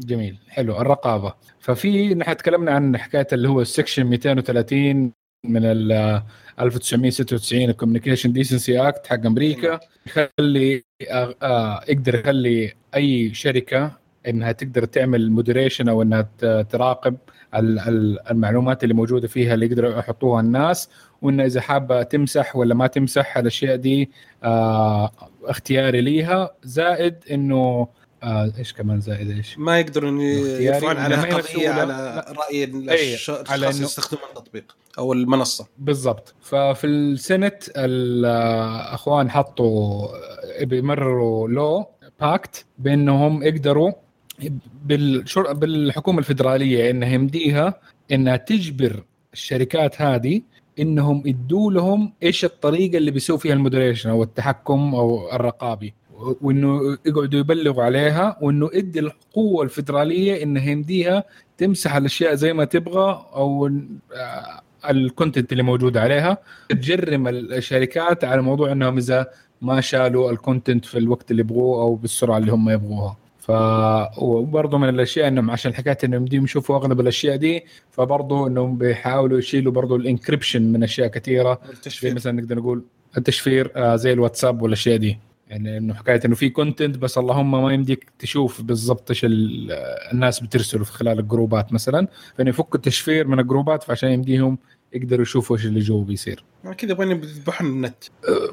جميل حلو الرقابة. ففي نحن تكلمنا عن حكاية اللي هو ال section 230 من ال 1996 ال Communications Decency Act حق أمريكا. يخلي آه، آه، يقدر يخلي أي شركة إنها تقدر تعمل moderation أو إنها تراقب ال- ال- المعلومات اللي موجودة فيها اللي يقدروا يحطوها الناس وان إذا حابة تمسح ولا ما تمسح الأشياء دي آه اختياري ليها زائد إنه آه إيش كمان زائد؟ إيش؟ ما يقدرون يرفعون هي قضية. على رأي الأش- على الأشخاص إنه- اللي يستخدمون التطبيق أو المنصة. بالضبط. ففي السنت الاخوان حطوا بيمرروا لو باكت بأنهم يقدروا بالشر... بالحكومة الفدرالية إنها يمديها إنها تجبر الشركات هذه إنهم يدوا لهم إيش الطريقة اللي بيسوي فيها ال moderation أو التحكم أو الرقابي وإنه يقعدوا يبلغوا عليها وإنه ادي القوة الفدرالية إنها يمديها تمسح الأشياء زي ما تبغى أو آه، ال content اللي موجود عليها تجرم الشركات على موضوع إنهم إذا ما شالوا ال content في الوقت اللي يبغوه أو بالسرعة اللي هم يبغوها. ف وبرضه من الأشياء إنهم عشان حكاية إنهم يمديهم يشوفوا أغلب الأشياء دي فبرضه إنهم بيحاولوا يشيلوا برضه ال encryption من أشياء كثيره التشفير مثلا نقدر نقول التشفير آه، زي الواتساب والأشياء دي. يعني إنه حكاية إنه في content بس اللهم ما يمديك تشوف بالضبط إيش ال- الناس بترسله في خلال الجروبات مثلا. فإنه يفكوا التشفير من الجروبات فعشان يمديهم يقدروا يشوفوا إيش اللي جوا بيصير. كذا يبغون يذبحون النت.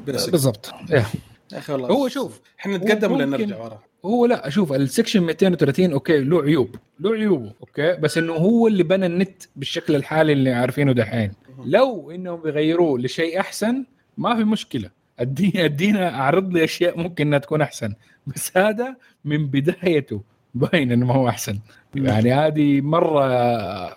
بس. بالضبط. إيه. يا أخي والله هو شوف إحنا نتقدم ولا نرجع ورا؟ هو لا شوف ال section 230 أوكي له عيوب له عيوبه أوكي بس إنه هو اللي بنى النت بالشكل الحالي اللي عارفينه دحين. لو إنهم بيغيروه لشيء أحسن ما في مشكلة. اديني ادينا اعرض لي أشياء ممكن إنها تكون أحسن. بس هذا من بدايته باين إنه ما هو أحسن. يعني هذه مرة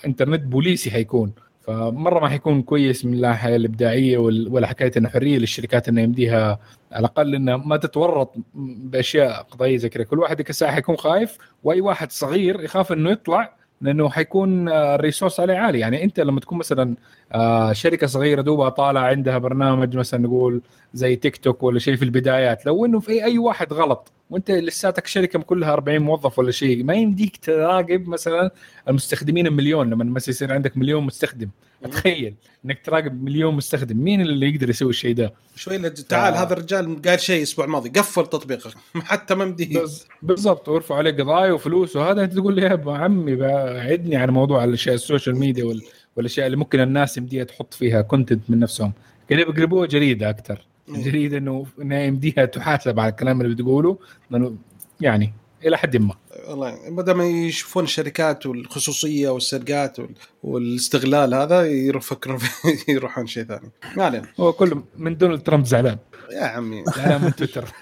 إنترنت بوليسي حيكون. فمرة ما حيكون كويس من الناحية الإبداعية ولا حكايه إنه حرية للشركات انها يمديها على الأقل انها ما تتورط بأشياء قضائية زي كذا. كل واحد كساحة حيكون خايف وأي واحد صغير يخاف إنه يطلع لأنه حيكون آه، ال resource عليه عالي. يعني أنت لما تكون مثلا آه، شركة صغيرة دوبها طالع عندها برنامج مثلا نقول زي تيك توك ولا شيء في البدايات لو إنه في أي واحد غلط وانت لساتك شركة كلها 40 موظف ولا شيء ما يمديك تراقب مثلا المستخدمين المليون لما مثلا يصير عندك مليون مستخدم. تخيل انك تراقب مليون مستخدم مين اللي يقدر يسوي الشيء ده؟ شوي لج... تعال آه. هذا الرجال قال شيء الأسبوع الماضي قفل تطبيقك حتى ما مديه بز- بالضبط ويرفعوا عليه قضايا وفلوس وهذا انت تقول لي يا أبو عمي بعدني عن موضوع الأشياء السوشيال ميديا وال- والأشياء اللي ممكن الناس يمديها تحط فيها كونتنت من نفسهم. كده بيقلبوها جريدة أكثر جريده إنه انها يمديها تحاسب على الكلام اللي بتقوله لأنه يعني إلى حد ما. والله ما دام يشوفون الشركات والخصوصية والسرقات وال... والاستغلال هذا يفكرون يروحون شيء ثاني. ما علينا. هو كله من دونالد ترامب زعلان. يا عمي. زعلان من تويتر.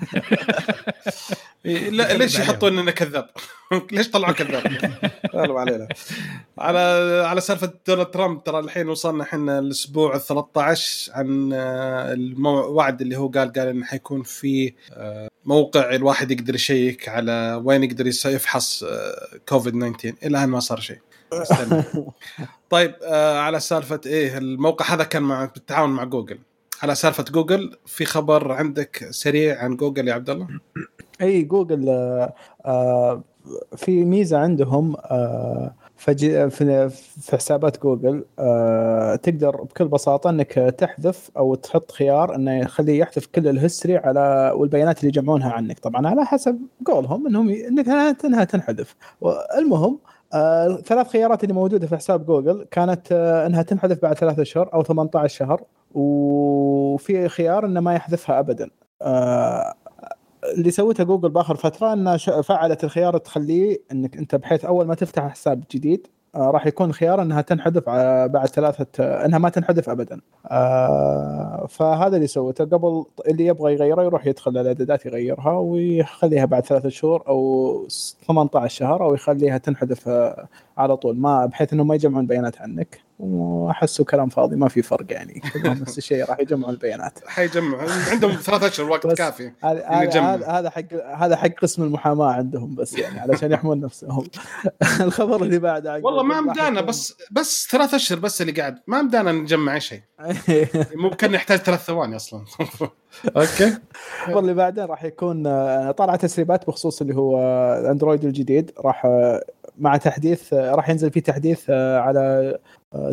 لا ليش يحطون انه كذاب؟ ليش طلعوا كذاب؟ ما علينا على على سالفة دونالد ترامب ترى الحين وصلنا إحنا الأسبوع ال 13 عن آه، الموعد اللي هو قال قال انه حيكون في آه، موقع الواحد يقدر يشيك على وين يقدر يفحص آه، كوفيد 19 إلى الآن ما صار شيء. طيب على سالفة إيه الموقع هذا كان مع بالتعاون مع جوجل على سالفة جوجل في خبر عندك سريع عن جوجل يا عبد الله؟ أي جوجل آه، آه، في ميزة عندهم آه، في حسابات جوجل آه، تقدر بكل بساطة إنك تحذف أو تحط خيار إنه يخليه يحذف كل ال history على والبيانات اللي يجمعونها عنك. طبعا على حسب قولهم إنهم إنك إنها تنحذف. المهم آه، الثلاث خيارات اللي موجودة في حساب جوجل كانت آه، إنها تنحذف بعد ثلاثة اشهر أو 18 شهر وفي خيار إنه ما يحذفها ابدا. آه، اللي سوتها جوجل بآخر فترة انها فعلت الخيار تخليه إنك أنت بحيث أول ما تفتح حساب جديد آه، راح يكون خيار إنها تنحذف ع- بعد ثلاثة آه، إنها ما تنحذف ابدا. آه، فهذا اللي سوته قبل اللي يبغى يغيره يروح يدخل الإعدادات يغيرها ويخليها بعد ثلاثة شهور أو س- 18 شهر أو يخليها تنحذف آه، على طول. ما بحيث إنه ما يجمعون بيانات عنك. وأحسه كلام فاضي ما في فرق يعني. كلهم نفس الشيء راح يجمعون البيانات. حيجمع. عندهم ثلاث أشهر وقت كافي هذا. هذا حق هذا حق قسم المحاماة عندهم بس يعني علشان يحمون نفسهم. الخبر اللي بعده والله ما مدانا بس بس ثلاث أشهر بس اللي قاعد. ما مدانا نجمع أي شيء. ممكن نحتاج ثلاث ثواني أصلا. أوكي. الخبر اللي بعده راح يكون آه، طلع تسريبات بخصوص اللي هو آه، الاندرويد الجديد. راح آه، مع تحديث آه، راح ينزل فيه تحديث آه، على آه،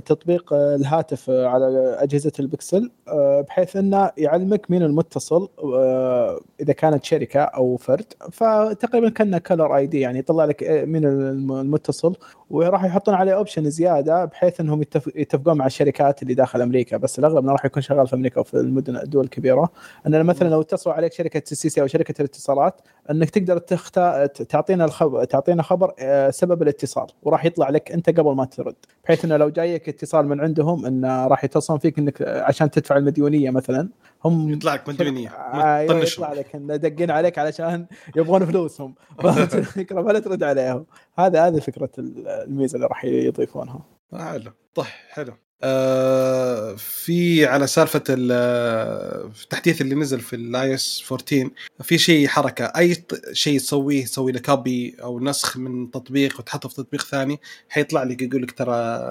تطبيق الهاتف على أجهزة البكسل آه، بحيث أنه يعلمك مين المتصل آه، إذا كانت شركة أو فرد. فتقريبا كأنه caller ID يعني يطلع لك آه، مين الم- المتصل وراح يحطون عليه option زيادة بحيث إنهم يتفق- يتفقون مع الشركات اللي داخل أمريكا. بس الأغلب راح يكون شغال في أمريكا وفي المدن الدول الكبيرة. إن مثلا لو اتصلوا عليك شركة ال STC أو شركة الاتصالات انك تقدر تختار تعطينا الخبر تعطينا خبر آه، سبب الاتصال وراح يطلع لك انت قبل ما ترد. بحيث إنه لو جايك اتصال من عندهم إنه راح يتصلون فيك إنك آه، عشان تدفع المديونية مثلا. هم يطلع لك مديونيه آه، طنشهم يطلع لك انه دقين عليك علشان يبغون فلوسهم. الفكرة فلا ترد عليهم. هذا هذه فكرة الميزة اللي راح يضيفونها. حلو. طيب حلو. آه في على سالفة ال- التحديث اللي نزل في ال iOS 14 في شيء حركة أي شيء تسويه تسوي له copy أو نسخ من تطبيق وتحطه في تطبيق ثاني حيطلع لك يقول لك ترى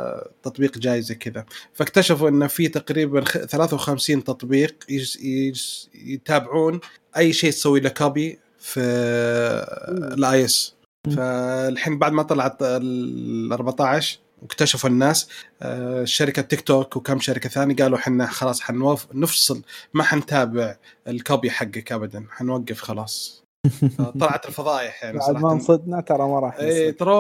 تطبيق جاي زي كذا. فاكتشفوا ان في تقريبا خ- 53 تطبيق يتابعون أي شيء تسوي له copy في ال iOS. فالحين بعد ما طلعت ال 14 واكتشفوا الناس. آه، شركة تيك توك وكم شركة ثانية قالوا إحنا خلاص حنوقف نفصل ما حنتابع ال copy حقك ابدا حنوقف خلاص. طلعت الفضايح يعني بعد ما انصدنا ترى ما راح اي. ترى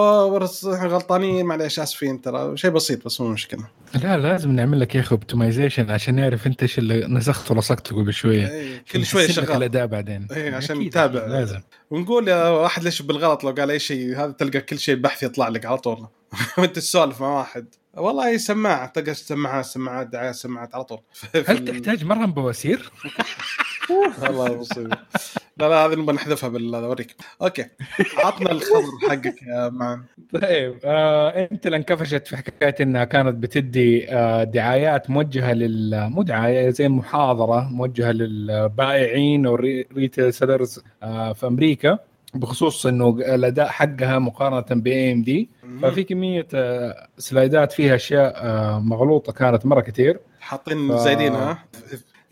غلطانين معليش اسفين ترى. شيء بسيط بس مو مشكلة. لا لازم نعمل لك يا أخي اوبتمايزيشن عشان نعرف أنت إيش اللي نسخت ولصقته قبل شوية. إيه، كل شوي نحسن لك شغال. الأداء بعدين. إيه، عشان نتابع. لازم. ونقول يا واحد ليش بالغلط لو قال أي شيء هذا تلقى كل شيء بحث يطلع لك على طول. وانت تسولف مع واحد. والله هي سماعة تلقى سماعات سماعات دعاية سماعات على طول. هل تحتاج مرة بواسير؟ والله مصيبه لا لا هذه نبغى نحذفها بال أوريك. أوكي. عطنا الخبر حقك يا معن. طيب آه أنت انكفشت في حكاية إنها كانت بتدي آه دعايات موجهة لل مو دعاية زي محاضرة موجهة للبائعين والريتيل سيلرز آه في أمريكا بخصوص إنه الأداء حقها مقارنة باي ام دي ففي كمية آه سلايدات فيها أشياء آه مغلوطة كانت مرة كثير حاطين ف- زايدين ها؟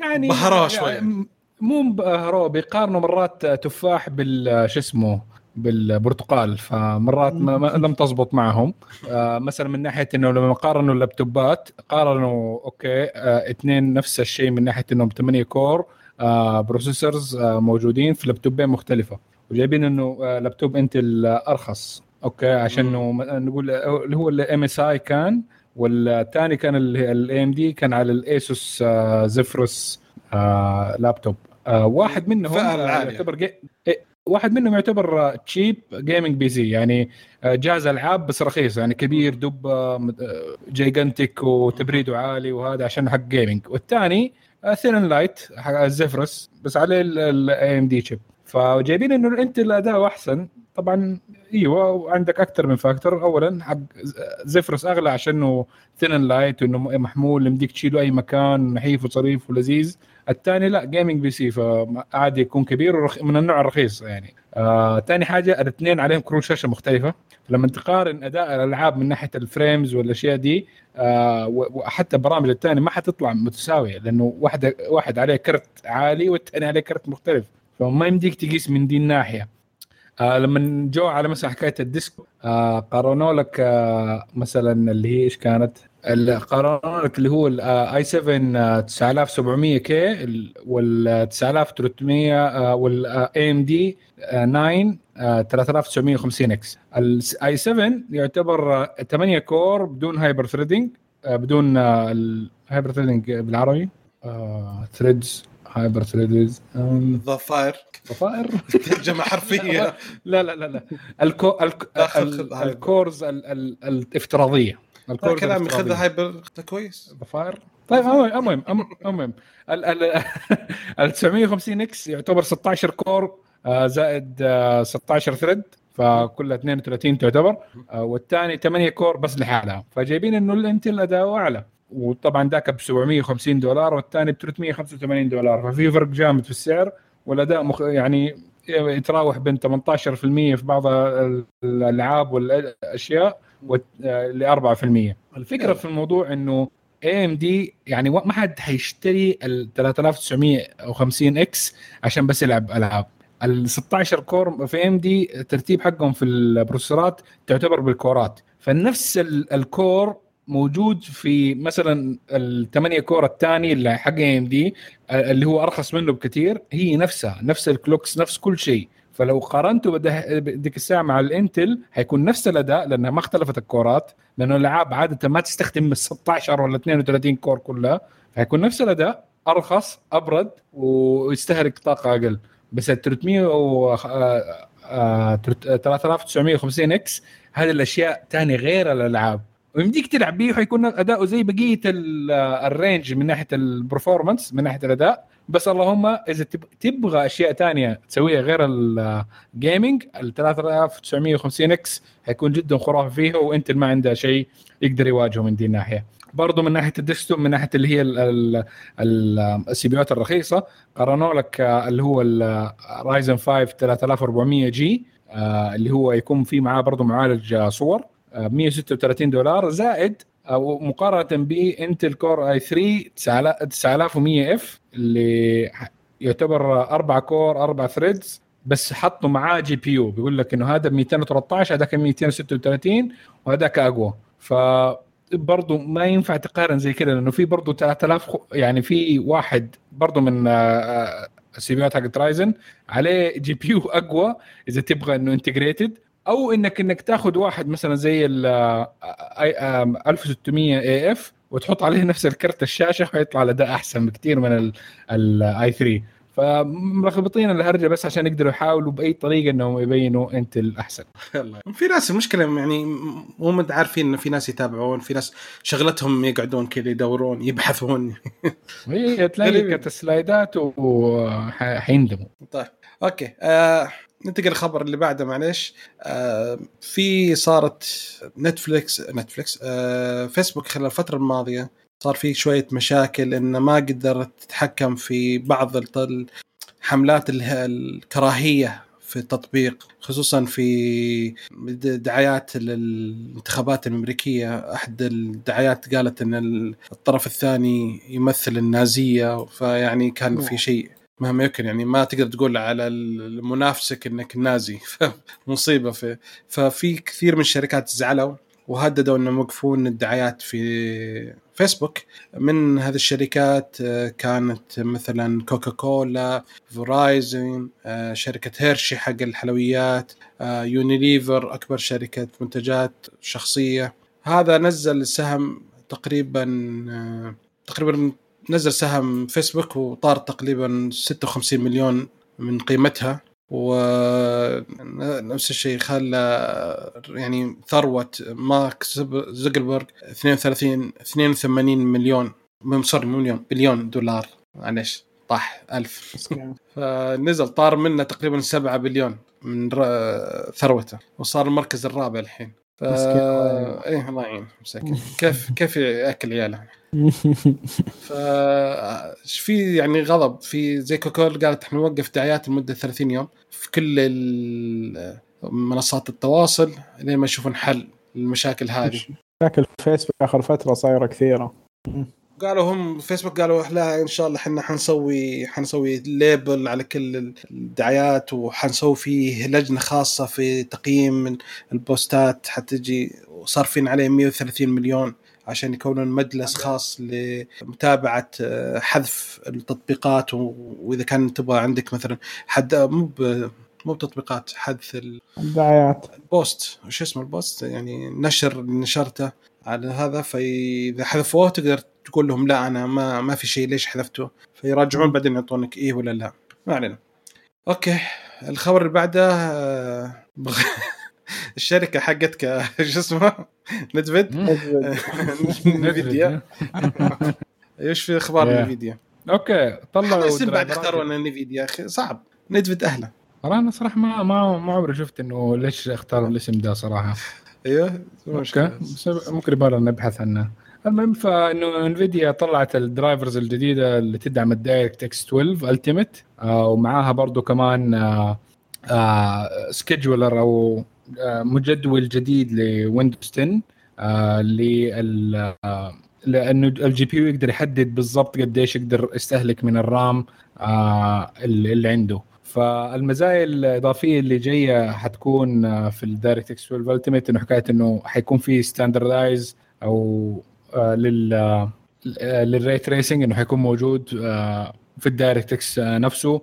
يعني بهروه شوي. يعني مو بهروه بيقارنوا مرات تفاح بال شو اسمه بالبرتقال. فمرات ما ما لم تزبط معهم. آه مثلا من ناحية إنه لما قارنوا ال laptopات قارنوا أوكي آه اثنين نفس الشيء من ناحية إنهم 8 core آه processors آه موجودين في laptopين مختلفة. وجايبين إنه آه laptop Intel آه أرخص. أوكي عشان إنه نقول آه، اللي هو ال MSI كان والثاني كان ال AMD كان على ال Asus آه Zephyrus آه لابتوب. آه واحد منهم فئة آه العالية. يعتبر جي... إيه، واحد منهم يعتبر cheap gaming PC يعني آه، جهاز ألعاب بس رخيص يعني كبير دب gigantic وتبريده عالي وهذا عشان حق gaming والثاني thin light حق ال Zephyrus بس عليه ال AMD chip فجايبين إنه انت الاداء أحسن. طبعا إيوه وعندك أكثر من factor اولا حق Zephyrus أغلى عشانه thin light وإنه محمول يمديك تشيله أي مكان نحيف وظريف ولذيذ. الثاني لا gaming PC فعادي يكون كبير ورخ... من النوع الرخيص يعني. آه، حاجة الاثنين عليهم كروت شاشة مختلفة. لما تقارن أداء الألعاب من ناحية ال frames والأشياء دي آه وحتى برامج الثاني ما حتطلع متساوية لأنه واحد واحد عليه كرت عالي والثاني عليه كرت مختلف. فما يمديك تقيس من دي الناحية. آه لما جو على مثلا حكاية ال desk آه قارنوا لك آه مثلا اللي هي إيش كانت؟ لك اللي هو ال i7 9700K وال 9300 وال AMD 9 آه، 3950X. ال i7 يعتبر آه، 8 core بدون hyper threading بدون آه، ال hyper threading بالعربي threads hyper threads الضفاير ضفائر ترجمه حرفية. لا لا لا لا. ال cores ال... ال... الافتراضية. الافتراضية. خذها hyper كويس. ضفائر طيب المهم المهم ال ال ال 950X يعتبر 16 core آه، زائد آه، 16 thread فكلها 32 تعتبر. آه، والثاني 8 core بس لحالها. فجايبين إنه ال Intel أداؤه أعلى. وطبعا ذاك ب 750 دولار والثاني ب 385 دولار. ففي فرق جامد في السعر والأداء مخ... يعني يتراوح بين 18% في بعض ال- الألعاب والاشياء ل 4% الفكرة في الموضوع إنه AMD يعني ما حد حيشتري ال 3950X عشان بس يلعب ألعاب. ال 16 core في AMD الترتيب حقهم في ال processorات تعتبر بال coreات. فنفس ال- ال core موجود في مثلا الثمانية core الثاني اللي حق AMD اللي هو أرخص منه بكثير هي نفسها نفس ال clocks نفس كل شيء. فلو قارنته بده- بديك الساعة مع ال Intel حيكون نفس الأداء لأنها ما اختلفت ال coreات لأنه الألعاب عادة ما تستخدم ال 16 ولا 32 core كلها فحيكون نفس الأداء أرخص أبرد ويستهلك طاقة أقل. بس ال 300 و آه، آه، 3950X هذه الأشياء تاني غير الألعاب. ويمديك تلعب بيه وحيكون أداؤه زي بقية ال- range من ناحية ال performance من ناحية الأداء. بس اللهم إذا تب- تبغى أشياء تانية تسويها غير ال gaming ال 3950X حيكون جدا خرافي فيها وانت ما عنده شيء يقدر يواجهه من دي الناحية. برضو من ناحية ال desktop من ناحية اللي هي ال CPات الرخيصة قارنوا لك آه، اللي هو ال Ryzen 5 3400G آه، اللي هو يكون فيه معاه برضو معالج آه، صور آه، 136 دولار زائد مقارنه ب Intel Core i3 9100F اللي يعتبر أربع core أربع threads بس حطوا معاه GPU. بيقول لك إنه هذا ب 213 هذاك 236 وهذاك أقوى. ف برضه ما ينفع تقارن زي كذا لأنه في برضه 3000 خ- يعني في واحد برضه من آه، آه، ال CPات حقت Ryzen عليه GPU أقوى إذا تبغى إنه integrated أو إنك إنك تاخذ واحد مثلا زي ال 1600AF وتحط عليه نفس الكرت الشاشه فيطلع الاداء احسن بكثير من ال i3 فملخبطين الهرجه بس عشان يقدروا يحاولوا بأي طريقة إنهم يبينوا Intel أحسن. في ناس المشكلة يعني مو مد عارفين انه في ناس يتابعون في ناس شغلتهم يقعدون كذا يدورون يبحثون. هي تلاقي كانت ال slideات وحيندموا طيب. okay آه ننتقل الخبر اللي بعده معليش. آه في صارت Netflix Netflix آه فيسبوك خلال الفترة الماضية صار في شوية مشاكل انه ما قدرت تتحكم في بعض حملات الكراهية في التطبيق خصوصا في دعايات الانتخابات الأمريكية. أحد الدعايات قالت إن الطرف الثاني يمثل النازية فيعني كان في شيء مهما يكن يعني ما تقدر تقول على منافسك إنك نازي. مصيبه في ففي كثير من الشركات زعلوا وهددوا إنهم يوقفون الدعايات في فيسبوك. من هذه الشركات آه، كانت مثلا Coca Cola Verizon آه، شركة Hershey حق الحلويات آه، يونيليفر أكبر شركة منتجات شخصية. هذا نزل سهم تقريبا تقريبا نزل سهم فيسبوك وطار تقريبا 56 مليون من قيمتها ونفس الشيء خلى يعني ثروة مارك زوكربيرج 32 82 مليون sorry مليون بليون دولار معليش طاح ألف. فنزل طار منه تقريبا 7 بليون من ثروته وصار المركز الرابع الحين. ف... إيه الله يعين. مساكين كيف كيف يأكل عياله ف في يعني غضب. في زي كوكول قالت إحنا نوقف دعايات لمدة 30 يوم في كل منصات التواصل لين ما يشوفون حل للمشاكل هذه. مشاكل فيسبوك آخر فترة صايرة كثيرة. قالوا هم فيسبوك قالوا لا إن شاء الله إحنا حنسوي حنسوي ليبل على كل الدعايات وحنسوي فيه لجنة خاصة في تقييم البوستات. حتجي وصارفين عليه 130 مليون عشان يكونون مجلس خاص لمتابعة حذف التطبيقات. وإذا كان تبغى عندك مثلا حد مو مو بتطبيقات حذف الدعايات. ال post. وش اسمه ال post؟ يعني نشر نشرته على هذا. فإذا حذفوه تقدر تقول لهم لا أنا ما ما في شيء ليش حذفته؟ فيراجعون بعدين يعطونك إيه ولا لا. ما علينا. okay. الخبر اللي بعده آه، الشركة حقتك شو اسمه؟ Nvidia Nvidia إيش في أخبار Nvidia okay. طلعوا اسم بعد اختاروا ان Nvidia أخي. صعب. Nvidia أهلا. أنا صراحة ما ما ما عمري شفت إنه ليش اختاروا الاسم ده صراحة. أيوه. okay. ممكن يبغى نبحث عنه. المهم فإنه Nvidia طلعت ال drivers الجديدة اللي تدعم ال DirectX 12 Ultimate آه ومعاها برضو كمان آه آه scheduler أو آه مجدول جديد ل Windows 10 آه لل آه لأنه ال GPU يقدر يحدد بالضبط قديش يقدر يستهلك من ال RAM آه اللي عنده. فالمزايا الإضافية اللي جاية حتكون آه، في ال DirectX 12 Ultimate إنه حكاية إنه حيكون في standardize أو آه، لل آه، لل ray tracing إنه حيكون موجود في ال DirectX نفسه.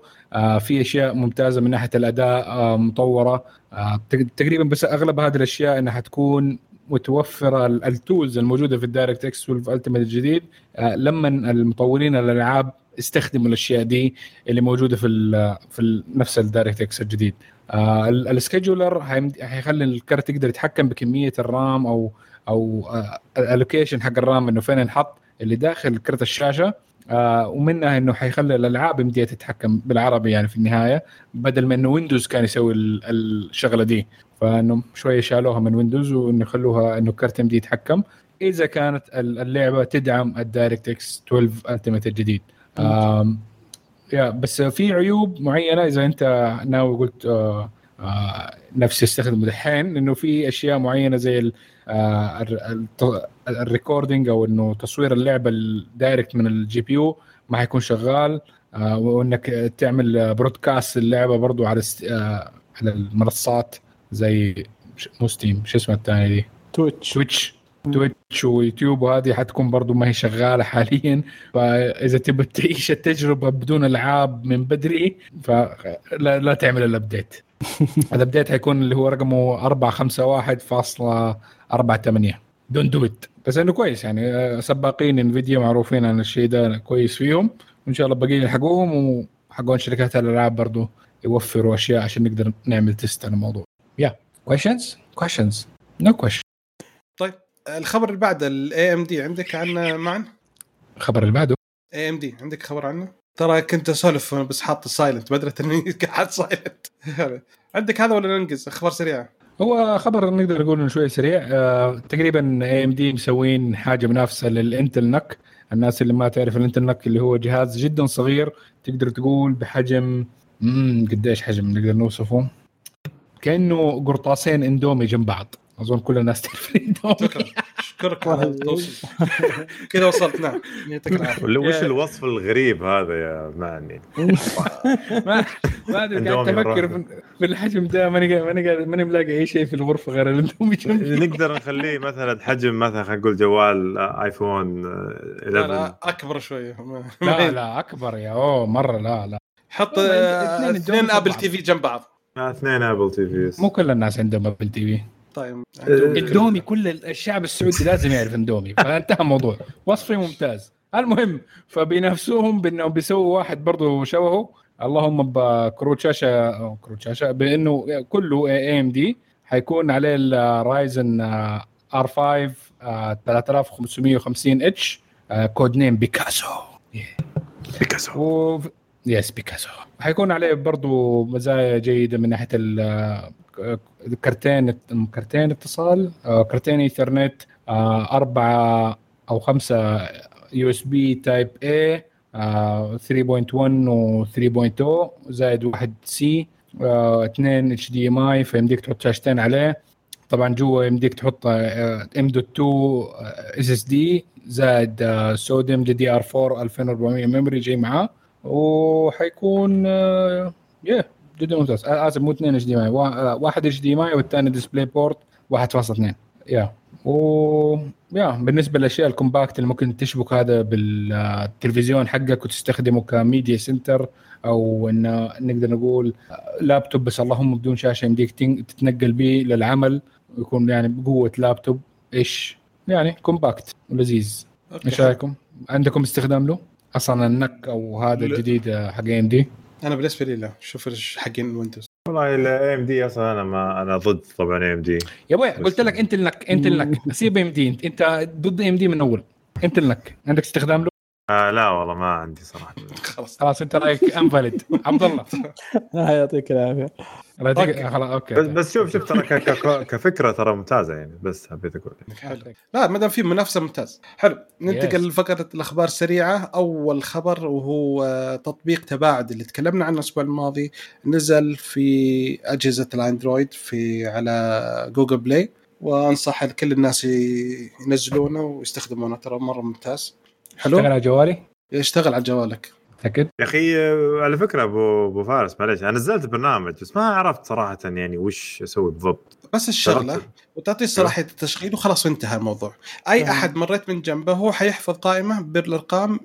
في أشياء ممتازة من ناحية الاداء مطورة. تقريبا بس أغلب هذه الأشياء إنها حتكون متوفرة ال tools الموجودة في ال DirectX 12 Ultimate الجديد لما المطورين الألعاب استخدموا الأشياء دي اللي موجودة في ال في ال نفس ال DirectX الجديد. آه ال scheduler حيخلي الكرت يقدر يتحكم بكمية ال RAM أو أو ال allocation حق ال RAM إنه فين ينحط اللي داخل كرت الشاشة آه ومنها إنه حيخلي الألعاب يمديها تتحكم بالعربي يعني في النهاية بدل ما إنه Windows كان يسوي الشغلة دي. فإنه شوية شالوها من Windows وإنه يخلوها إنه الكرت يمدي يتحكم. إذا كانت اللعبة تدعم ال DirectX 12 Ultimate الجديد. yeah بس في عيوب معينة إذا أنت ناوي قلت آه آه نفس يستخدم دحين إنه في أشياء معينة زي آه ال recording أو إنه تصوير اللعبة ال direct من ال GPU ما حيكون شغال. آه وإنك تعمل broadcast اللعبة برضو على آه على المنصات زي مو Steam شو اسمها الثانية دي؟ Twitch Twitch Twitch و YouTube وهذه حتكون برضو ما هي شغالة حاليا. فإذا تبي تعيش التجربة بدون ألعاب من بدري فلا لا تعمل ال update ال update حيكون اللي هو رقمه 451.48 don't do it بس إنه كويس يعني آه، سباقين Nvidia معروفين عن الشيء ده كويس فيهم. وإن شاء الله الباقيين يلحقوهم وحقون شركات الألعاب برضو يوفروا أشياء عشان نقدر نعمل test على الموضوع. yeah questions questions no question طيب الخبر اللي بعده ال AMD عندك عنه معن؟ الخبر اللي بعده؟ AMD عندك خبر عنه؟ ترى كنت أسولف بس حاط ال silent بدرة إني قاعد silent عندك هذا ولا ننقز أخبار سريعه؟ هو خبر نقدر نقول إنه شوي سريع. آه تقريبا AMD مسوين حاجة منافسة لل Intel NUC. الناس اللي ما تعرف الإنتل نك اللي هو جهاز جدا صغير تقدر تقول بحجم امم قديش حجم نقدر نوصفه؟ كأنه قرطاسين إندومي جنب بعض. أظن كل الناس تعرف اشكرك على كذا وصلت. نعم. يعطيك العافية. وش الوصف الغريب هذا يا معني؟ ما ما أدري قاعد أفكر مرة. في- في الحجم ده ماني ماني قاعد- ماني ملاقي أي شيء في الغرفة غير الاندومي نقدر نخليه مثلا حجم مثلا خلينا نقول جوال iPhone آه، لا 11 لا أكبر شوية لا لا أكبر يا أوه مرة لا لا. حط آه، اثنين ابل. تي في جنب بعض. اثنين Apple TV مو كل الناس عندهم Apple TV طيب. اندومي كل الشعب السعودي لازم يعرف اندومي فانتهى الموضوع. وصفي ممتاز. المهم فبينافسوهم بانهم بيسووا واحد برضه شبهه اللهم بكروت شاشه كروت شاشه بأنه كله AMD حيكون عليه ال Ryzen R5 3550H code name Picasso Picasso و yes Picasso حيكون عليه برضو مزايا جيدة من ناحية ال كرتين كرتين اتصال آه، كرتين إيثرنت آه، أربعة أو خمسة USB type A 3.1 و 3.0 زائد واحد C اثنين HDMI فيمديك تحط شاشتين عليه. طبعا جوا يمديك تحط ام دوت 2 إس إس دي زائد آه، SO-DIMM DDR4 2400 memory جاي معاه. وحيكون آه، yeah جدا ممتاز آه، آسف مو اثنين HDMI واحد HDMI والثاني DisplayPort 1.2 yeah و yeah بالنسبة للأشياء ال compact اللي ممكن تشبك هذا بالتلفزيون حقك وتستخدمه ك media center أو انه نقدر نقول لابتوب بس اللهم بدون شاشة يمديك تن- تتنقل به للعمل ويكون يعني بقوة لابتوب إيش يعني compact ولذيذ إيش. رأيكم؟ عندكم استخدام له؟ أصلا ال NUC أو هذا. الجديد حق AMD أنا بالنسبة لي لا شوف حقين Windows والله ال AMD أصلا أنا ما أنا ضد طبعا AMD يا أبوي قلت لك أنت ال NUC أنت ال NUC سيب AMD انت أنت ضد AMD من أول. أنت ال NUC عندك استخدام له؟ آه لا والله ما عندي صراحة. خلاص. خلاص أنت رأيك invalid عبد الله. الله يعطيك العافية. okay. خلاص okay. بس, بس شوف شوف ترى كفكرة ترى ممتازة يعني بس حبيت أقول حلو. لا ما دام في منافسة ممتاز. حلو. ننتقل. لفقرة الأخبار السريعة. أول خبر وهو آه، تطبيق تباعد اللي تكلمنا عنه الأسبوع الماضي. نزل في أجهزة ال Android في على Google Play. وأنصح كل الناس ينزلونه ويستخدمونه ترى مرة ممتاز. اشتغل حلو على جوالي؟ يشتغل على جوالك. متأكد؟ يا أخي آه، على فكرة ابو أبو فارس معليش أنا نزلت البرنامج بس ما عرفت صراحة يعني وش أسوي بالضبط. بس الشغلة جربت. وتعطيه صلاحيه التشغيل وخلاص وانتهى الموضوع أي تمام. أحد مريت من جنبه هو حيحفظ قائمة بالارقام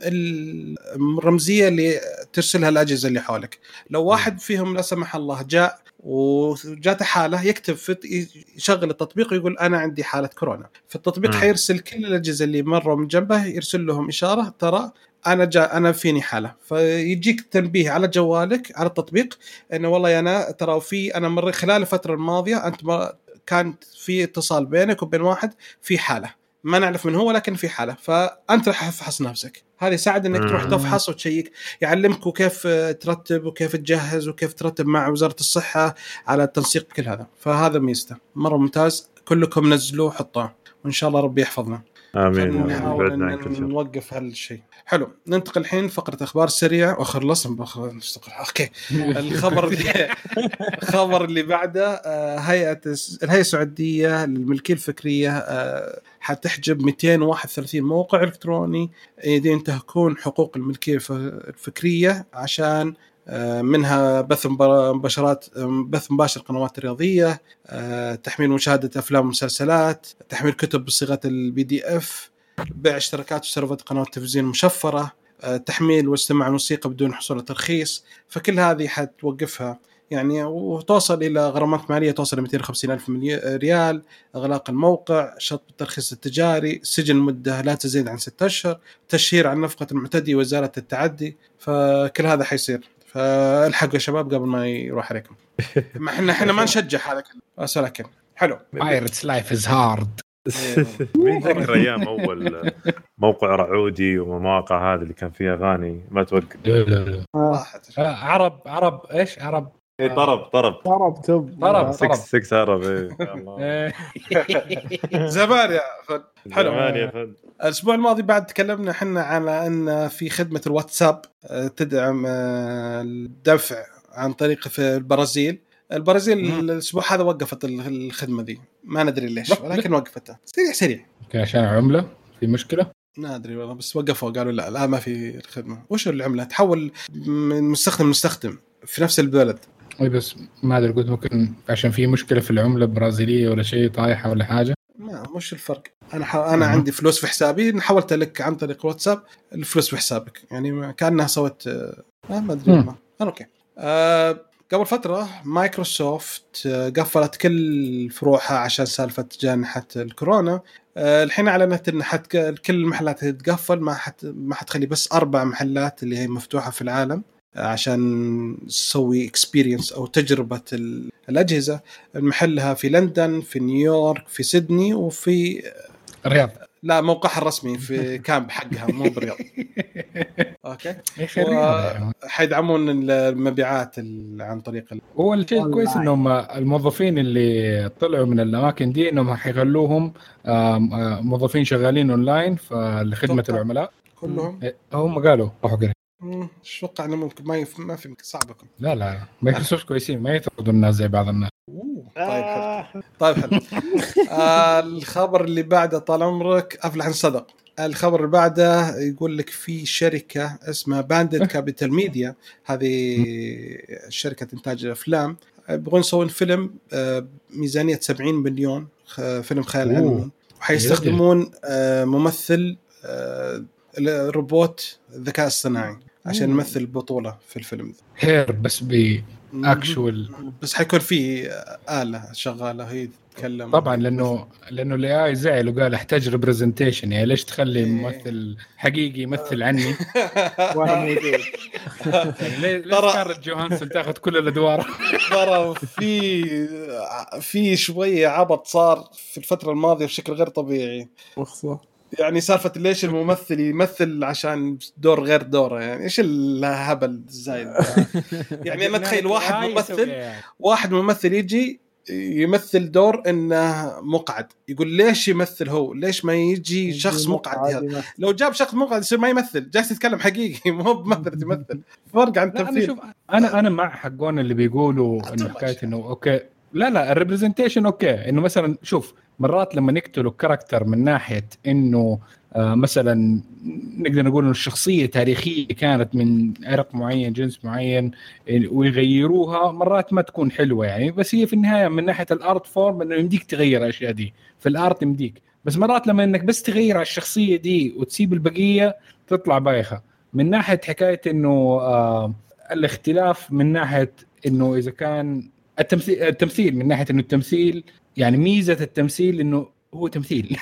الرمزية اللي ترسلها الأجهزة اللي حولك لو واحد فيهم لا سمح الله جاء وجاته حالة يكتب في يشغل التطبيق ويقول أنا عندي حالة كورونا فالتطبيق مم. حيرسل كل الأجهزة اللي مروا من جنبه يرسل لهم إشارة ترى أنا جاء أنا فيني حالة فيجيك تنبيه على جوالك على التطبيق إنه والله أنا ترى في أنا مر خلال الفترة الماضية أنت كان في اتصال بينك وبين واحد في حالة. ما نعرف من هو لكن في حالة. فأنت راح تفحص نفسك. هذا يساعد إنك تروح. تفحص وتشيك يعلمك كيف ترتب وكيف تجهز وكيف ترتب مع وزارة الصحة على التنسيق كل هذا. فهذا ميزته. مرة ممتاز. كلكم نزلوه حطوه. وإن شاء الله ربي يحفظنا. آمين نحاول بعدنا عن كل إن شيء نوقف هالشيء. حلو ننتقل الحين فقره أخبار سريعة. وخلصنا بخ- أوكي. الخبر اللي الخبر اللي بعده آه، هيئة الهيئة السعودية للملكية الفكرية آه، حتحجب 231 موقع إلكتروني ينتهكون حقوق الملكية الف- الفكرية عشان آه، منها بث مباشرات بث مباشر قنوات رياضية آه، تحميل مشاهدة أفلام ومسلسلات تحميل كتب بصيغة ال PDF بيع اشتراكات وسيرفرات قنوات تلفزيون مشفرة آه، تحميل واستماع موسيقى بدون حصول على ترخيص فكل هذه حتوقفها. يعني وتوصل إلى غرامات مالية توصل ل 250 ألف ريال إغلاق الموقع شطب الترخيص التجاري سجن مدة لا تزيد عن ستة أشهر تشهير عن نفقة المعتدي وإزالة التعدي فكل هذا حيصير. فالحقوا يا شباب قبل ما يروح عليكم. ما إحنا إحنا ما نشجع هذا كله. بس لكن حلو. بايرتس لايف از هارد مين ذكر أيام أول موقع رعودي ومواقع هذه اللي كان فيها أغاني؟ ما توقف. لا لا لا. راحت. آه، عرب عرب إيش؟ عرب اي طرب طرب. ضرب تب ضرب. 6 6 عرب إيه. إيه. زمان يا فن حلو. زمان يا فن الأسبوع الماضي بعد تكلمنا إحنا على أن في خدمة الواتساب آه، تدعم آه، الدفع عن طريق في البرازيل. البرازيل. الأسبوع هذا وقفت ال- الخدمة دي. ما ندري ليش ولكن وقفتها. سريع سريع. أوكي عشان عمله في مشكلة؟ ما أدري والله بس وقفوا قالوا لا لا ما في الخدمة. وش العملة؟ تحول من مستخدم لمستخدم في نفس البلد. اي بس ما أدري قلت ممكن عشان في مشكلة في العملة البرازيلية ولا شيء طايحة ولا حاجة ما مش الفرق أنا ح... أنا مم. عندي فلوس في حسابي حولت لك عن طريق الواتساب الفلوس في حسابك يعني ما- كأنها سوت آه، ما ما ادري. والله. آه، أوكي أه قبل فترة مايكروسوفت آه، قفلت كل فروعها عشان سالفة جائحه الكورونا أه الحين أعلنت إن حت... كل المحلات تتقفل ما حت... ما حتخلي بس أربع محلات اللي هي مفتوحة في العالم آه، عشان تسوي experience أو تجربة ال- الأجهزة. محلها في لندن في نيويورك في سيدني وفي الرياض لا موقعها الرسمي في ال campus حقها مو بالرياض. أوكي؟ حيدعمون المبيعات ال- عن طريق ال... هو الشيء الكويس إنهم الموظفين اللي طلعوا من الأماكن دي إنهم حيخلوهم موظفين شغالين أونلاين لخدمه توقع. العملاء. كلهم؟ إيه، هم قالوا روحوا أتوقع إنه ممكن ما يف... ما في صعب يكون لا لا مايكروسوفت كويسين ما يطردوا الناس زي بعض الناس. أوه، طيب حلو. طيب حلو. آه الخبر اللي بعده طال عمرك أفلح ان صدق. الخبر اللي بعده يقول لك في شركة اسمها باندد كابيتال ميديا هذه شركة إنتاج الافلام يبغون يسوون فيلم آه، ميزانية 70 مليون فيلم خيال. علمي. وحيستخدمون آه، ممثل آه، الروبوت الذكاء الصناعي عشان. يمثل البطوله في الفيلم. the Her بس actual بس حيكون في آلة شغالة هي تتكلم. طبعا لأنه لأنه ال AI زعل وقال احتاج representation يعني ليش تخلي إيه. ممثل حقيقي يمثل عني؟ وأنا موجود. يعني ترى- سكارلت جوهانسون تاخذ كل الأدوار؟ ترى في في شوية عبط صار في الفترة الماضية بشكل غير طبيعي. يعني سالفة ليش الممثل يمثل عشان دور غير دوره يعني إيش الهبل الزايد؟ يعني أنا أتخيل واحد ممثل واحد ممثل يجي يمثل دور إنه مقعد يقول ليش يمثل هو؟ ليش ما يجي شخص مقعد هذا لو جاب شخص مقعد يصير ما يمثل جالس يتكلم حقيقي مو بمثل يمثل فرق عن أنا التمثيل شوف أنا أنا مع حقون اللي بيقولوا إنه حكاية. إنه أوكي. لا لا ال representation okay. إنه مثلا شوف مرات لما نقتلوا character من ناحية إنه آه مثلا نقدر نقول إنه الشخصية تاريخية كانت من عرق معين جنس معين ويغيروها مرات ما تكون حلوة يعني. بس هي في النهاية من ناحية ال art form إنه يمديك تغير الأشياء دي. في ال art يمديك. بس مرات لما إنك بس تغير على الشخصية دي وتسيب البقية تطلع بايخة. من ناحية حكاية إنه آه الاختلاف من ناحية إنه إذا كان التمثيل التمثيل من ناحية إنه التمثيل يعني ميزة التمثيل إنه هو تمثيل.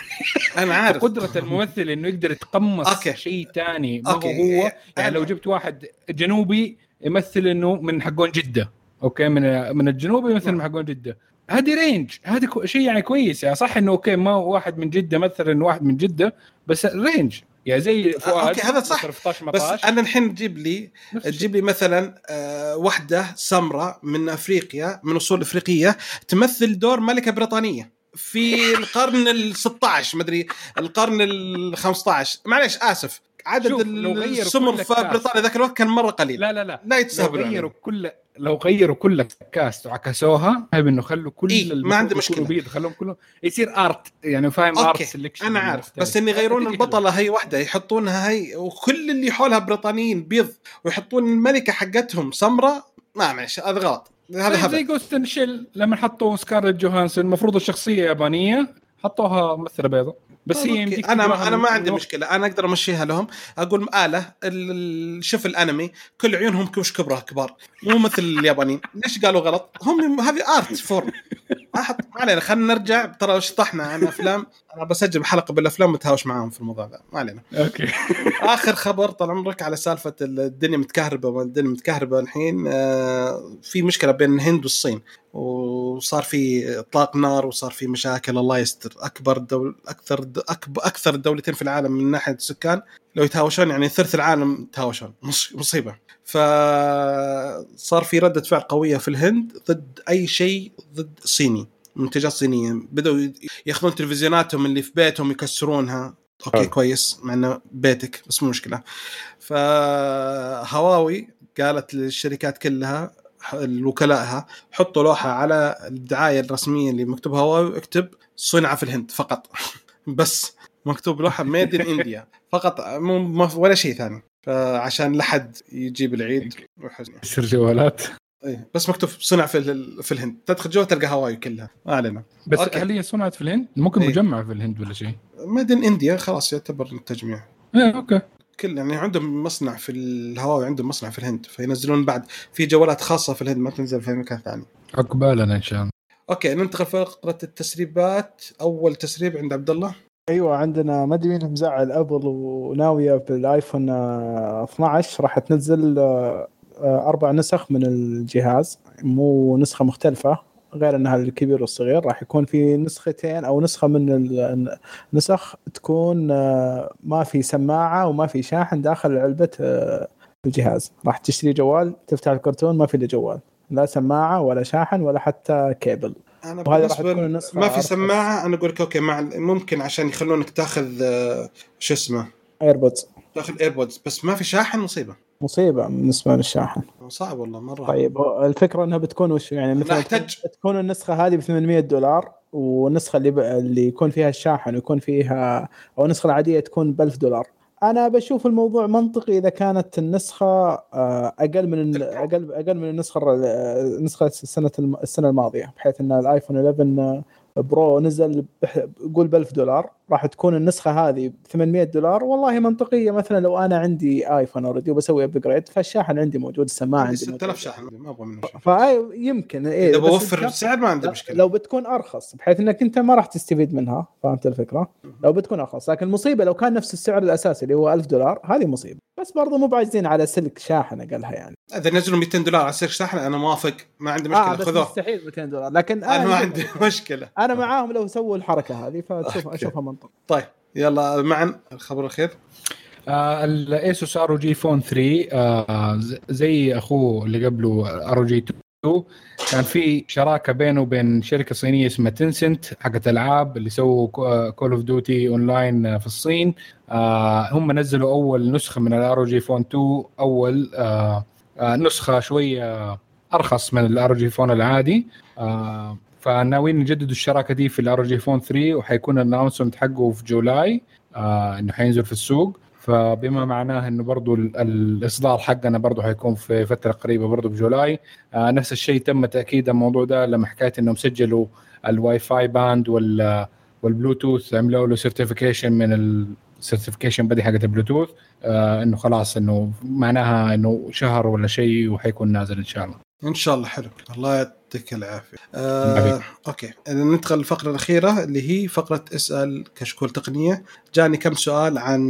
أنا عارف. قدره الممثل إنه يقدر يتقمص okay. شيء ثاني ما هو okay. هو يعني لو جبت واحد جنوبي يمثل إنه من حقون جدة. okay؟ من من الجنوب يمثل من حقون جدة. هذه range هذا شيء يعني كويس. يعني صح إنه okay ما هو واحد من جدة مثل إنه واحد من جدة بس range يعني زي فؤاد okay، هذا صح. 13 بس أنا الحين تجيب لي. تجيب لي مثلا آه، وحدة سمراء من أفريقيا من أصول إفريقية تمثل دور ملكة بريطانية في القرن ال 16 مدري القرن ال 15 معليش آسف عدد السمر في. بريطانيا ذاك الوقت كان مرة قليل لا لا لا لا لو يتسهبلوا غيروا. كل لو غيروا كل ال cast وعكسوها هاي إنه خلوا كل إيه، ما عندي مشكلة. بيض خلوهم كلهم. يصير art يعني فاهم art selection أنا عارف. مختلف. بس ان يغيرون البطلة هي واحدة يحطونها هي وكل اللي حولها بريطانيين بيض ويحطون الملكة حقتهم سمراء. ما معلش هذا غلط. هذا زي- زي هبل. Ghost in the Shell لما حطوا سكارلت جوهانسون المفروض الشخصية يابانية حطوها ممثلة بيضاء. بس هي. يمديك أنا أنا ما عندي. مشكلة. أنا أقدر أمشيها لهم. أقول آلة ال- ال- شوف الأنمي. كل عيونهم كوش كبره كبار. مو مثل اليابانيين. ليش قالوا غلط؟ هم هذه art form ما حط ما علينا خلينا نرجع. ترى شطحنا عن أفلام أنا بسجل حلقة بالأفلام متهاوش معاهم في الموضوع ذا ما علينا. okay. آخر خبر طال عمرك على سالفة الدنيا متكهربة الدنيا متكهربة الحين آه، في مشكلة بين الهند والصين وصار في إطلاق نار وصار في مشاكل الله يستر. أكبر دول أكثر أكبر أكثر الدولتين في العالم من ناحية السكان لو يتهاوشون يعني ثلث العالم يتهاوشون مص- مصيبة. فصار في ردة فعل قوية في الهند ضد أي شيء ضد صيني منتجات صينية. بدأوا يأخذون تلفزيوناتهم اللي في بيتهم يكسرونها. okay حلو. كويس مع إنه بيتك بس مو مشكلة. فهواوي قالت للشركات كلها وكلائها حطوا لوحة على الدعاية الرسمية اللي مكتوب هواوي اكتب صنع في الهند فقط. بس مكتوب لوحة made in India فقط مو ولا شيء ثاني. فعشان لا حد يجيب العيد. يصير جوالات. إيه، بس مكتوب صنع في في الهند. تدخل جوا تلقى هواوي كلها. ما علينا. بس okay. هل هي صنعت في الهند؟ ممكن إيه. مجمع في الهند ولا شيء؟ made in India خلاص يعتبر تجميع. إيه okay. كل يعني عندهم مصنع في الهواوي عندهم مصنع في الهند. فينزلون بعد في جوالات خاصة في الهند ما تنزل في مكان ثاني. عقبالنا إن شاء الله. okay ننتقل فقرة التسريبات. أول تسريب عند عبد الله. أيوه عندنا ما أدري مين مزعل أبل وناوية بالايفون آه، 12 راح تنزل آه، آه، أربع نسخ من الجهاز. مو نسخة مختلفة غير إنها الكبير والصغير. راح يكون في نسختين أو نسخة من ال- النسخ تكون آه، ما في سماعة وما في شاحن داخل علبة آه، الجهاز. راح تشتري جوال تفتح الكرتون ما في له جوال. لا سماعة ولا شاحن ولا حتى كيبل. أنا بالنسبة النسخة ما في. سماعة أنا أقول لك okay مع ممكن عشان يخلونك تاخذ آه، شو اسمه؟ AirPods تاخذ AirPods بس ما في شاحن مصيبة. مصيبة بالنسبة للشاحن. صعب والله مرة. طيب الفكرة إنها بتكون وش يعني؟ لا مثلا أحتاج. تكون النسخة هذه ب 800 دولار والنسخة اللي ب... اللي يكون فيها الشاحن ويكون فيها أو النسخة العادية تكون ب 1000 دولار. أنا بشوف الموضوع منطقي إذا كانت النسخة آه، أقل من أقل أقل من النسخة آه، نسخة السنة السنة الماضية بحيث إن الآيفون 11 Pro نزل قول ب 1000 دولار. راح تكون النسخة هذه ب 800 دولار. والله منطقية مثلا لو أنا عندي ايفون already وبسوي upgrade فالشاحن عندي موجود السماعة عندي عندي 6000 موجودة. شاحن ما أبغى منه فيمكن إيه إذا بس بوفر السعر ما عندي مشكلة. لو بتكون أرخص بحيث إنك أنت ما راح تستفيد منها فهمت الفكرة؟ لو بتكون أرخص. لكن المصيبه لو كان نفس السعر الأساسي اللي هو 1000 دولار هذه مصيبة. بس برضو مو بعايزين على سلك شاحن أقلها يعني. إذا نزلوا 200 دولار على سعر شاحن أنا موافق. ما عندي مشكلة بس خذوه مستحيل 200 دولار. لكن أنا ما أنا- عندي مشكلة. أنا معاهم لو سووا الحركة هذه okay. أشوفها طيب يلا مع الخبر الأخير. آه ال ASUS ROG Phone 3 آه ز- زي أخوه اللي قبله ROG 2 كان في شراكة بينه وبين شركة صينية اسمها Tencent حقت ألعاب اللي سووا Call of Duty Online في الصين. آه هم نزلوا أول نسخة من ال ROG Phone 2 أول آه آه نسخة شوية أرخص من ال ROG Phone العادي. آه فناويين يجددوا الشراكة دي في ال ROG Phone 3 وحيكون ال announcement حقه في July آه إنه حينزل في السوق. فبما معناه إنه برضو ال- الإصدار حقنا برضو حيكون في فترة قريبة برضو ب July آه نفس الشيء تم تأكيد الموضوع ده لما حكاية إنهم سجلوا ال Wi-Fi band وال والبلوتوث عملوا له certification من ال certification body حقت البلوتوث آه إنه خلاص إنه معناها إنه شهر ولا شيء وحيكون نازل إن شاء الله. إن شاء الله حلو. الله يعطيك العافية. آه. okay. ندخل الفقرة الأخيرة اللي هي فقرة اسأل كشكول تقنية. جاني كم سؤال عن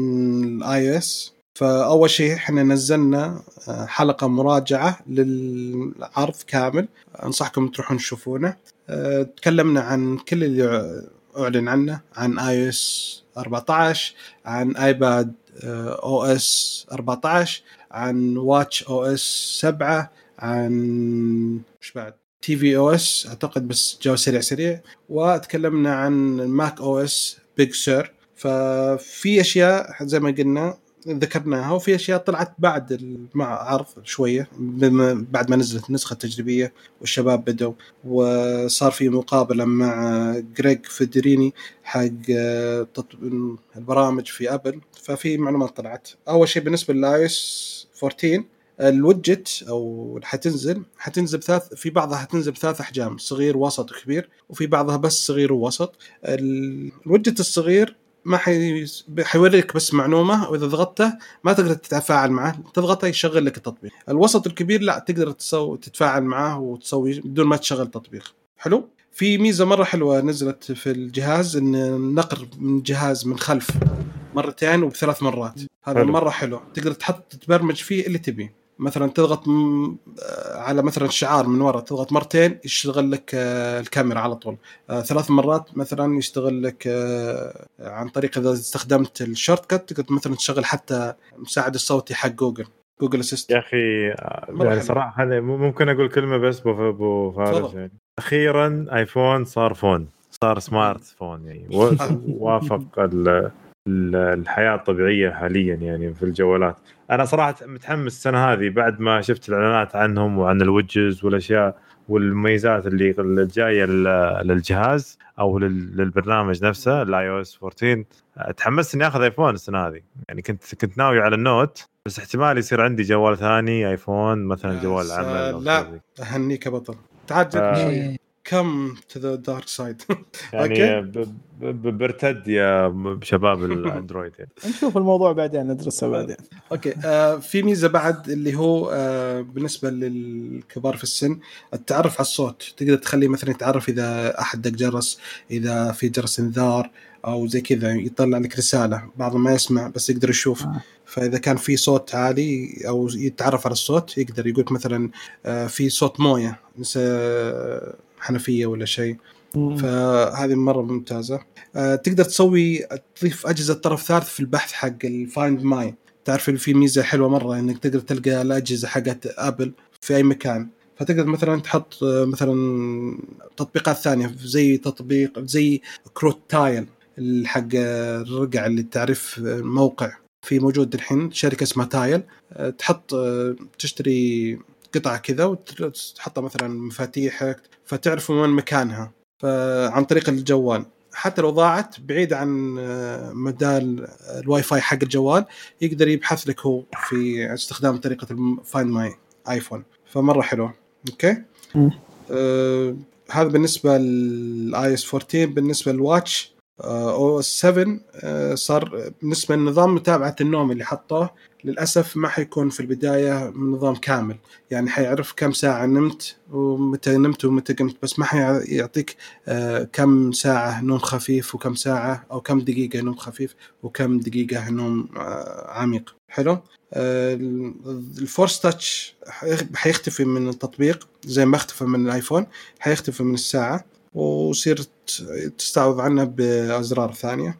ال iOS فأول شيء إحنا نزلنا آه، حلقة مراجعة للعرض كامل. أنصحكم تروحون تشوفونه. آه، تكلمنا عن كل اللي أعلن عنه. عن iOS 14 عن iPadOS 14 عن watchOS 7 عن إيش بعد؟ tvOS أعتقد بس جو سريع سريع. وتكلمنا عن macOS Big Sur ففي أشياء زي ما قلنا ذكرناها وفي أشياء طلعت بعد ال- مع عرض شوية بعد ما نزلت النسخة التجريبية والشباب بدوا وصار في مقابلة مع Craig Federighi حق آه، البرامج في ابل ففي معلومات طلعت. أول شيء بالنسبة لل iOS 14 الوجت أو اللي حتنزل حتنزل بثلاث في بعضها حتنزل بثلاث أحجام صغير وسط وكبير وفي بعضها بس صغير ووسط. ال- الوجت الصغير ما حي... حيوريك بس معلومة وإذا ضغطته ما تقدر تتفاعل معه تضغطه يشغل لك التطبيق. الوسط الكبير لا تقدر تسوي تتفاعل معه وتسوي بدون ما تشغل تطبيق. حلو؟ في ميزة مرة حلوة نزلت في الجهاز إن النقر من جهاز من خلف مرتين وبثلاث مرات. هذا حلو. مرة حلو. تقدر تحط تبرمج فيه اللي تبيه. مثلا تضغط آه، على مثلا شعار من ورا تضغط مرتين يشتغل لك آه، الكاميرا على طول. آه، ثلاث مرات مثلا يشتغل لك عن طريق إذا استخدمت ال shortcut تقدر مثلا تشغل حتى المساعد الصوتي حق Google Google Assistant. يا أخي يعني. صراحة هذا ممكن أقول كلمة بس أبو فارس. يعني. أخيرا آيفون صار phone صار smart phone يعني. وافق ال- ال- الحياة الطبيعية حاليا يعني في الجوالات. أنا صراحة متحمس السنة هذه بعد ما شفت الإعلانات عنهم وعن الوجز والأشياء والمميزات اللي اللي جاية لل- للجهاز أو لل- للبرنامج نفسه ال iOS 14 تحمست إني آخذ iPhone السنة هذه. يعني كنت كنت ناوي على ال Note بس احتمال يصير عندي جوال ثاني iPhone مثلا جوال عمل زي- أهنيك يا بطل. تعال جد آه. شوية. come to the dark side يعني برتد يا شباب ال Android يعني. نشوف الموضوع بعدين ندرسه بعدين. okay آه في ميزة بعد اللي هو آه بالنسبة للكبار في السن التعرف على الصوت. تقدر تخليه مثلا يتعرف إذا أحد دق جرس إذا في جرس انذار أو زي كذا يطلع لك رسالة. بعضهم ما يسمع بس يقدر يشوف. آه. فإذا كان في صوت عالي أو يتعرف على الصوت يقدر يقول مثلا آه في صوت موية. مثل حنفية ولا شيء. فهذه مرة ممتازة. آه، تقدر تسوي تضيف أجهزة طرف ثالث في البحث حق ال Find My تعرف اللي في ميزة حلوة مرة إنك تقدر تلقى الأجهزة حقت Apple في أي مكان. فتقدر مثلا تحط آه، مثلا تطبيقات ثانية زي تطبيق زي كروت Tile حق آه، الرقع اللي تعرف آه، موقع. في موجود الحين شركة اسمها Tile آه، تحط آه، تشتري قطعة كذا وتحطها مثلا مفاتيحك فتعرف وين مكانها. فعن طريق الجوال. حتى لو ضاعت بعيد عن آه، مدى ال- الواي فاي حق الجوال يقدر يبحث لك هو في استخدام طريقة ال Find My iPhone فمرة حلوة. okay. آه هذا بالنسبة لل iOS 14 بالنسبة لل watchOS 7 آه صار بالنسبة لنظام متابعة النوم اللي حطوه. للأسف ما حيكون في البداية نظام كامل. يعني حيعرف كم ساعة نمت ومتى نمت ومتى قمت بس ما حيعطيك آه، كم ساعة نوم خفيف وكم ساعة أو كم دقيقة نوم خفيف وكم دقيقة نوم آه، عميق. حلو؟ آه، الفورس تاتش حيختفي من التطبيق زي ما اختفى من الآيفون حيختفي من الساعة ويصير تستعوض عنه بأزرار ثانية.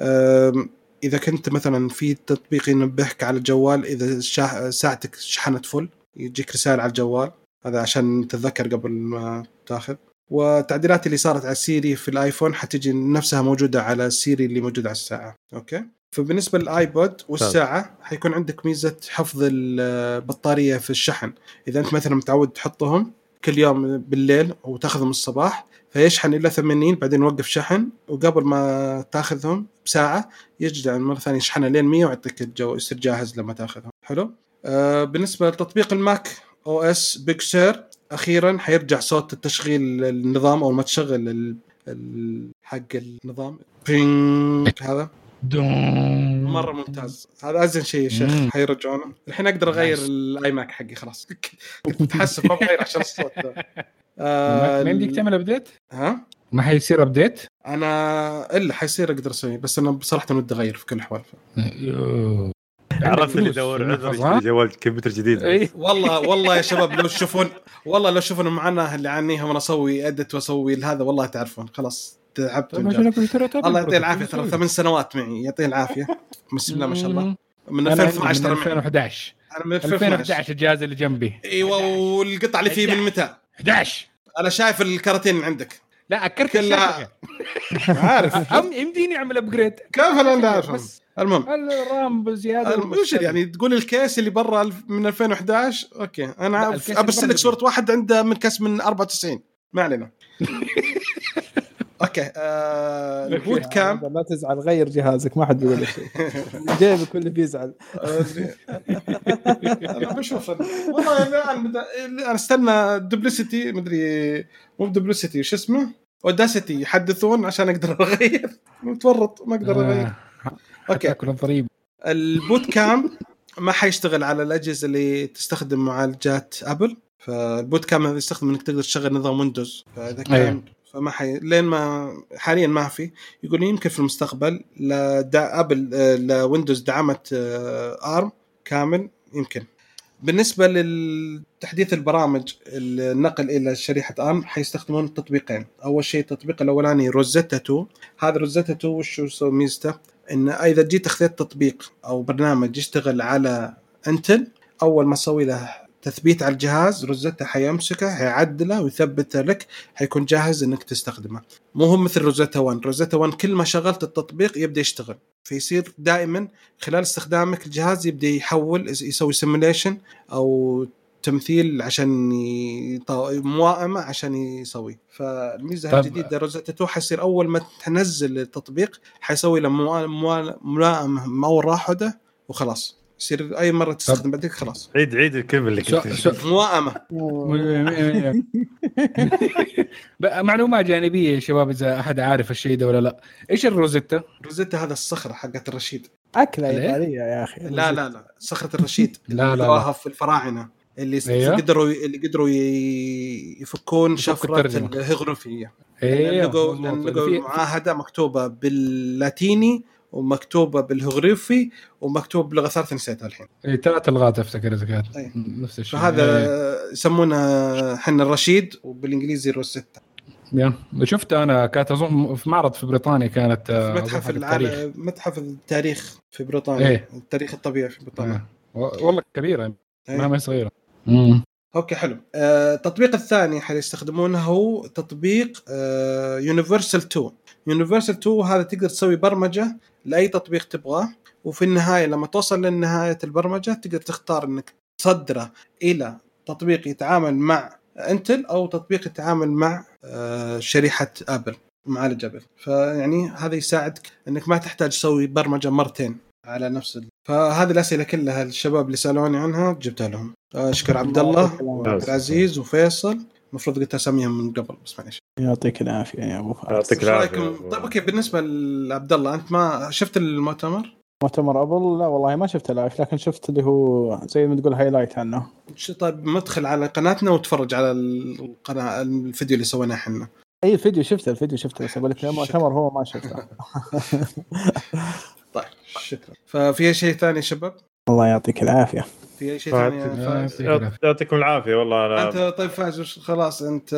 آم، إذا كنت مثلا في تطبيق ينبهك على الجوال شا- ساعتك شحنت full يجيك رسالة على الجوال هذا عشان تتذكر قبل ما تاخذ. والتعديلات اللي صارت على Siri في ال iPhone حتجي نفسها موجودة على ال Siri اللي موجود على الساعة. okay؟ فبالنسبة لل AirPod والساعة حيكون عندك ميزة حفظ البطارية في الشحن. إذا أنت مثلا متعود تحطهم كل يوم بالليل وتأخذهم الصباح فيشحن إلى 80 بعدين يوقف شحن وقبل ما تأخذهم بساعة يرجع مرة ثانية يشحنها لين 100 ويعطيك الجو يصير جاهز لما تأخذهم. حلو؟ آه بالنسبة لتطبيق ال macOS Big Sur أخيرا حيرجع صوت التشغيل النظام أول ما تشغل. حق النظام. بينج هذا. دون مرة ممتاز. هذا أزين شيء يا شيخ. حيرجعونه الحين أقدر أغير. ال iMac حقي خلاص. كنت متحسف ما بغير عشان الصوت. ده آه، ما يمديك تعمل update؟ ها؟ ما حيصير ابديت؟ أنا إلا حيصير أقدر اسويه بس أنا بصراحة ودي أغير في كل الاحوال. عرفت اللي يدور عذر؟ يشتري جوال كمبيوتر جديد. اي والله والله يا شباب لو تشوفون والله لو تشوفون معنا اللي عنيها وأنا أسوي ادت وأسوي هذا والله تعرفون. خلاص. تعبت طيب تابع الله يعطيه. العافية ترى ثمان سنوات معي. يعطيه العافية. بسم الله ما شاء الله. من أنا 2012 من ترى معي. 2011 أنا من 2012 2011 الجهاز اللي جنبي. إيوه والقطعه اللي فيه من متى؟ 11 أنا شايف الكراتين اللي عندك. لا كرت كلها- عارف. يمديني أعمل upgrade كيف أنا بس المهم. ال RAM بزيادة وش يعني؟ تقول ال case اللي برا من 2011 okay. أنا ابرسل لك صورة واحد عنده من case من 94 ما علينا. okay آه ال Boot Camp؟ لا تزعل غير جهازك ما حد بيقول لك شيء. جيبك كله بيزعل. أنا بشوف ال- والله أنا استنى Duplicity مدري مو Duplicity شو اسمه؟ Audacity يحدثون عشان أقدر أغير. متورط ما أقدر أغير. آه. okay. تاكل الضريب ال Boot Camp؟ ما حيشتغل على الأجهزة اللي تستخدم معالجات Apple فال Boot Camp هذا يستخدم إنك تقدر تشغل نظام Windows فإذا كان أيوه. فما حي لين ما حاليا ما في. يقول يمكن في المستقبل لا دا Apple آه، ل Windows دعمت آه، ARM كامل يمكن. بالنسبة لتحديث البرامج النقل إلى شريحة ARM حيستخدمون تطبيقين. أول شيء التطبيق الأولاني Rosetta 2 هذا Rosetta 2 وش ميزته إن إذا جيت اخذت تطبيق أو برنامج يشتغل على Intel أول ما تسوي له تثبيت على الجهاز Rosetta حيمسكه حيعدله ويثبته لك حيكون جاهز إنك تستخدمه. مو هو مثل Rosetta 1 Rosetta 1 كل ما شغلت التطبيق يبدأ يشتغل. فيصير دائما خلال استخدامك الجهاز يبدأ يحول يسوي سيموليشن أو تمثيل عشان موائمه عشان يسوي. فالميزة طب- الجديدة روزيتا 2 حيصير أول ما تنزل التطبيق حيسوي له ملائمه مره واحدة وخلاص. يصير أي مرة تستخدم بعدين خلاص. عيد عيد الكلمة اللي قلتها موائمه معلومه جانبية يا شباب إذا أحد عارف الشيء ده ولا لا. إيش الروزيتا؟ روزيتا هذا الصخرة حقت الرشيد. أكلة ليه؟ يابانيه يا أخي. لا لا لا. صخرة الرشيد. لا، لا، في الفراعنة. اللي أيوه. قدروا اللي قدروا ي- يفكون شفرة. الهيغروفيه أيوه لقوا معاهدة مكتوبة باللاتيني ومكتوبه بالهيغروفي ومكتوب بلغه ثالثه نسيتها الحين إيه، ثلاث لغات افتكر إذا كانت. نفس الشيء فهذا. يسمونها حنا الرشيد وبالإنجليزي روسيتا يا. شفت أنا كانت أظن في معرض في بريطانيا كانت آه، في متحف التاريخ. متحف التاريخ في بريطانيا إيه. التاريخ الطبيعي في بريطانيا آه. والله كبيرة إيه. ما ما هي صغيرة مم. أوكي حلو آه، التطبيق الثاني حيستخدمونه هو تطبيق يونيفرسال 2 يونيفرسال 2 هذا تقدر تسوي برمجة لأي تطبيق تبغاه وفي النهاية لما توصل لنهاية البرمجة تقدر تختار إنك تصدره إلى تطبيق يتعامل مع Intel أو تطبيق يتعامل مع آه، شريحة Apple معالج Apple. فيعني هذا يساعدك إنك ما تحتاج تسوي برمجة مرتين على نفس ال... فهذه الأسئلة كلها الشباب اللي سألوني عنها جبتها لهم. أشكر عبد الله وعبد العزيز وفيصل. المفروض قلت أساميهم من قبل بس معليش يعطيك العافية يا أبو فارس يعطيك العافية. طيب okay بالنسبة لعبد الله أنت ما شفت المؤتمر؟ مؤتمر Apple؟ لا والله ما شفته live لكن شفت اللي هو زي ما تقول highlight عنه. طيب مدخل على قناتنا وتفرج على القناة الفيديو اللي سويناه إحنا. أي الفيديو شفته الفيديو شفته بس أقول لك المؤتمر هو ما شفته. طيب شكرا. ففي شيء ثاني يا شباب؟ الله يعطيك العافية. في أي شيء ثاني؟ آه،. يعطيكم العافية والله أنا أنت طيب فايز وش- خلاص أنت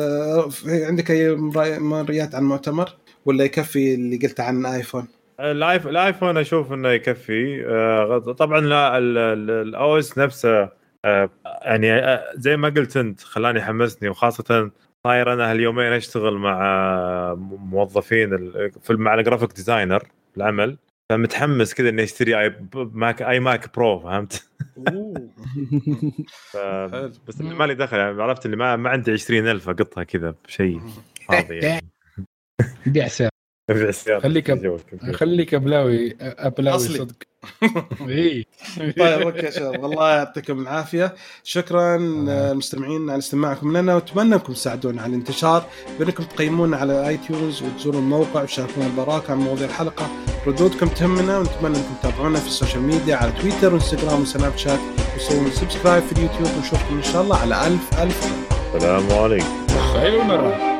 عندك أي مرئيات عن المؤتمر ولا يكفي اللي قلت عن iPhone؟ الآيف- ال iPhone أشوف إنه يكفي. آه، طبعا لا ال OS نفسه آه، يعني زي ما قلت أنت خلاني حمسني وخاصة صاير أنا هاليومين أشتغل مع موظفين مع ال graphic designer العمل. فمتحمس كذا اني اشتري iMac iMac Pro فهمت؟ ف... بس اللي ما لي دخل يعني عرفت اللي ما ما عندي 20000 أقطها كذا بشيء فاضي يعني. بيع السيارة. خليك أب-. خليك أبلاوي أبلاوي أصلي. صدق. إي. طيب okay يا شباب الله. يعطيكم العافية. شكرا آه، المستمعين على استماعكم لنا وأتمنى أنكم تساعدونا على الانتشار. بإنكم تقيمونا على iTunes وتزوروا الموقع وتشاركونا البراك عن مواضيع الحلقة. ردودكم تهمنا ونتمنى أنكم تتابعونا في ال social media على تويتر وإنستغرام وسناب شات. وتسوون subscribe في اليوتيوب ونشوفكم إن شاء الله على ألف ألف. السلام عليكم. المرة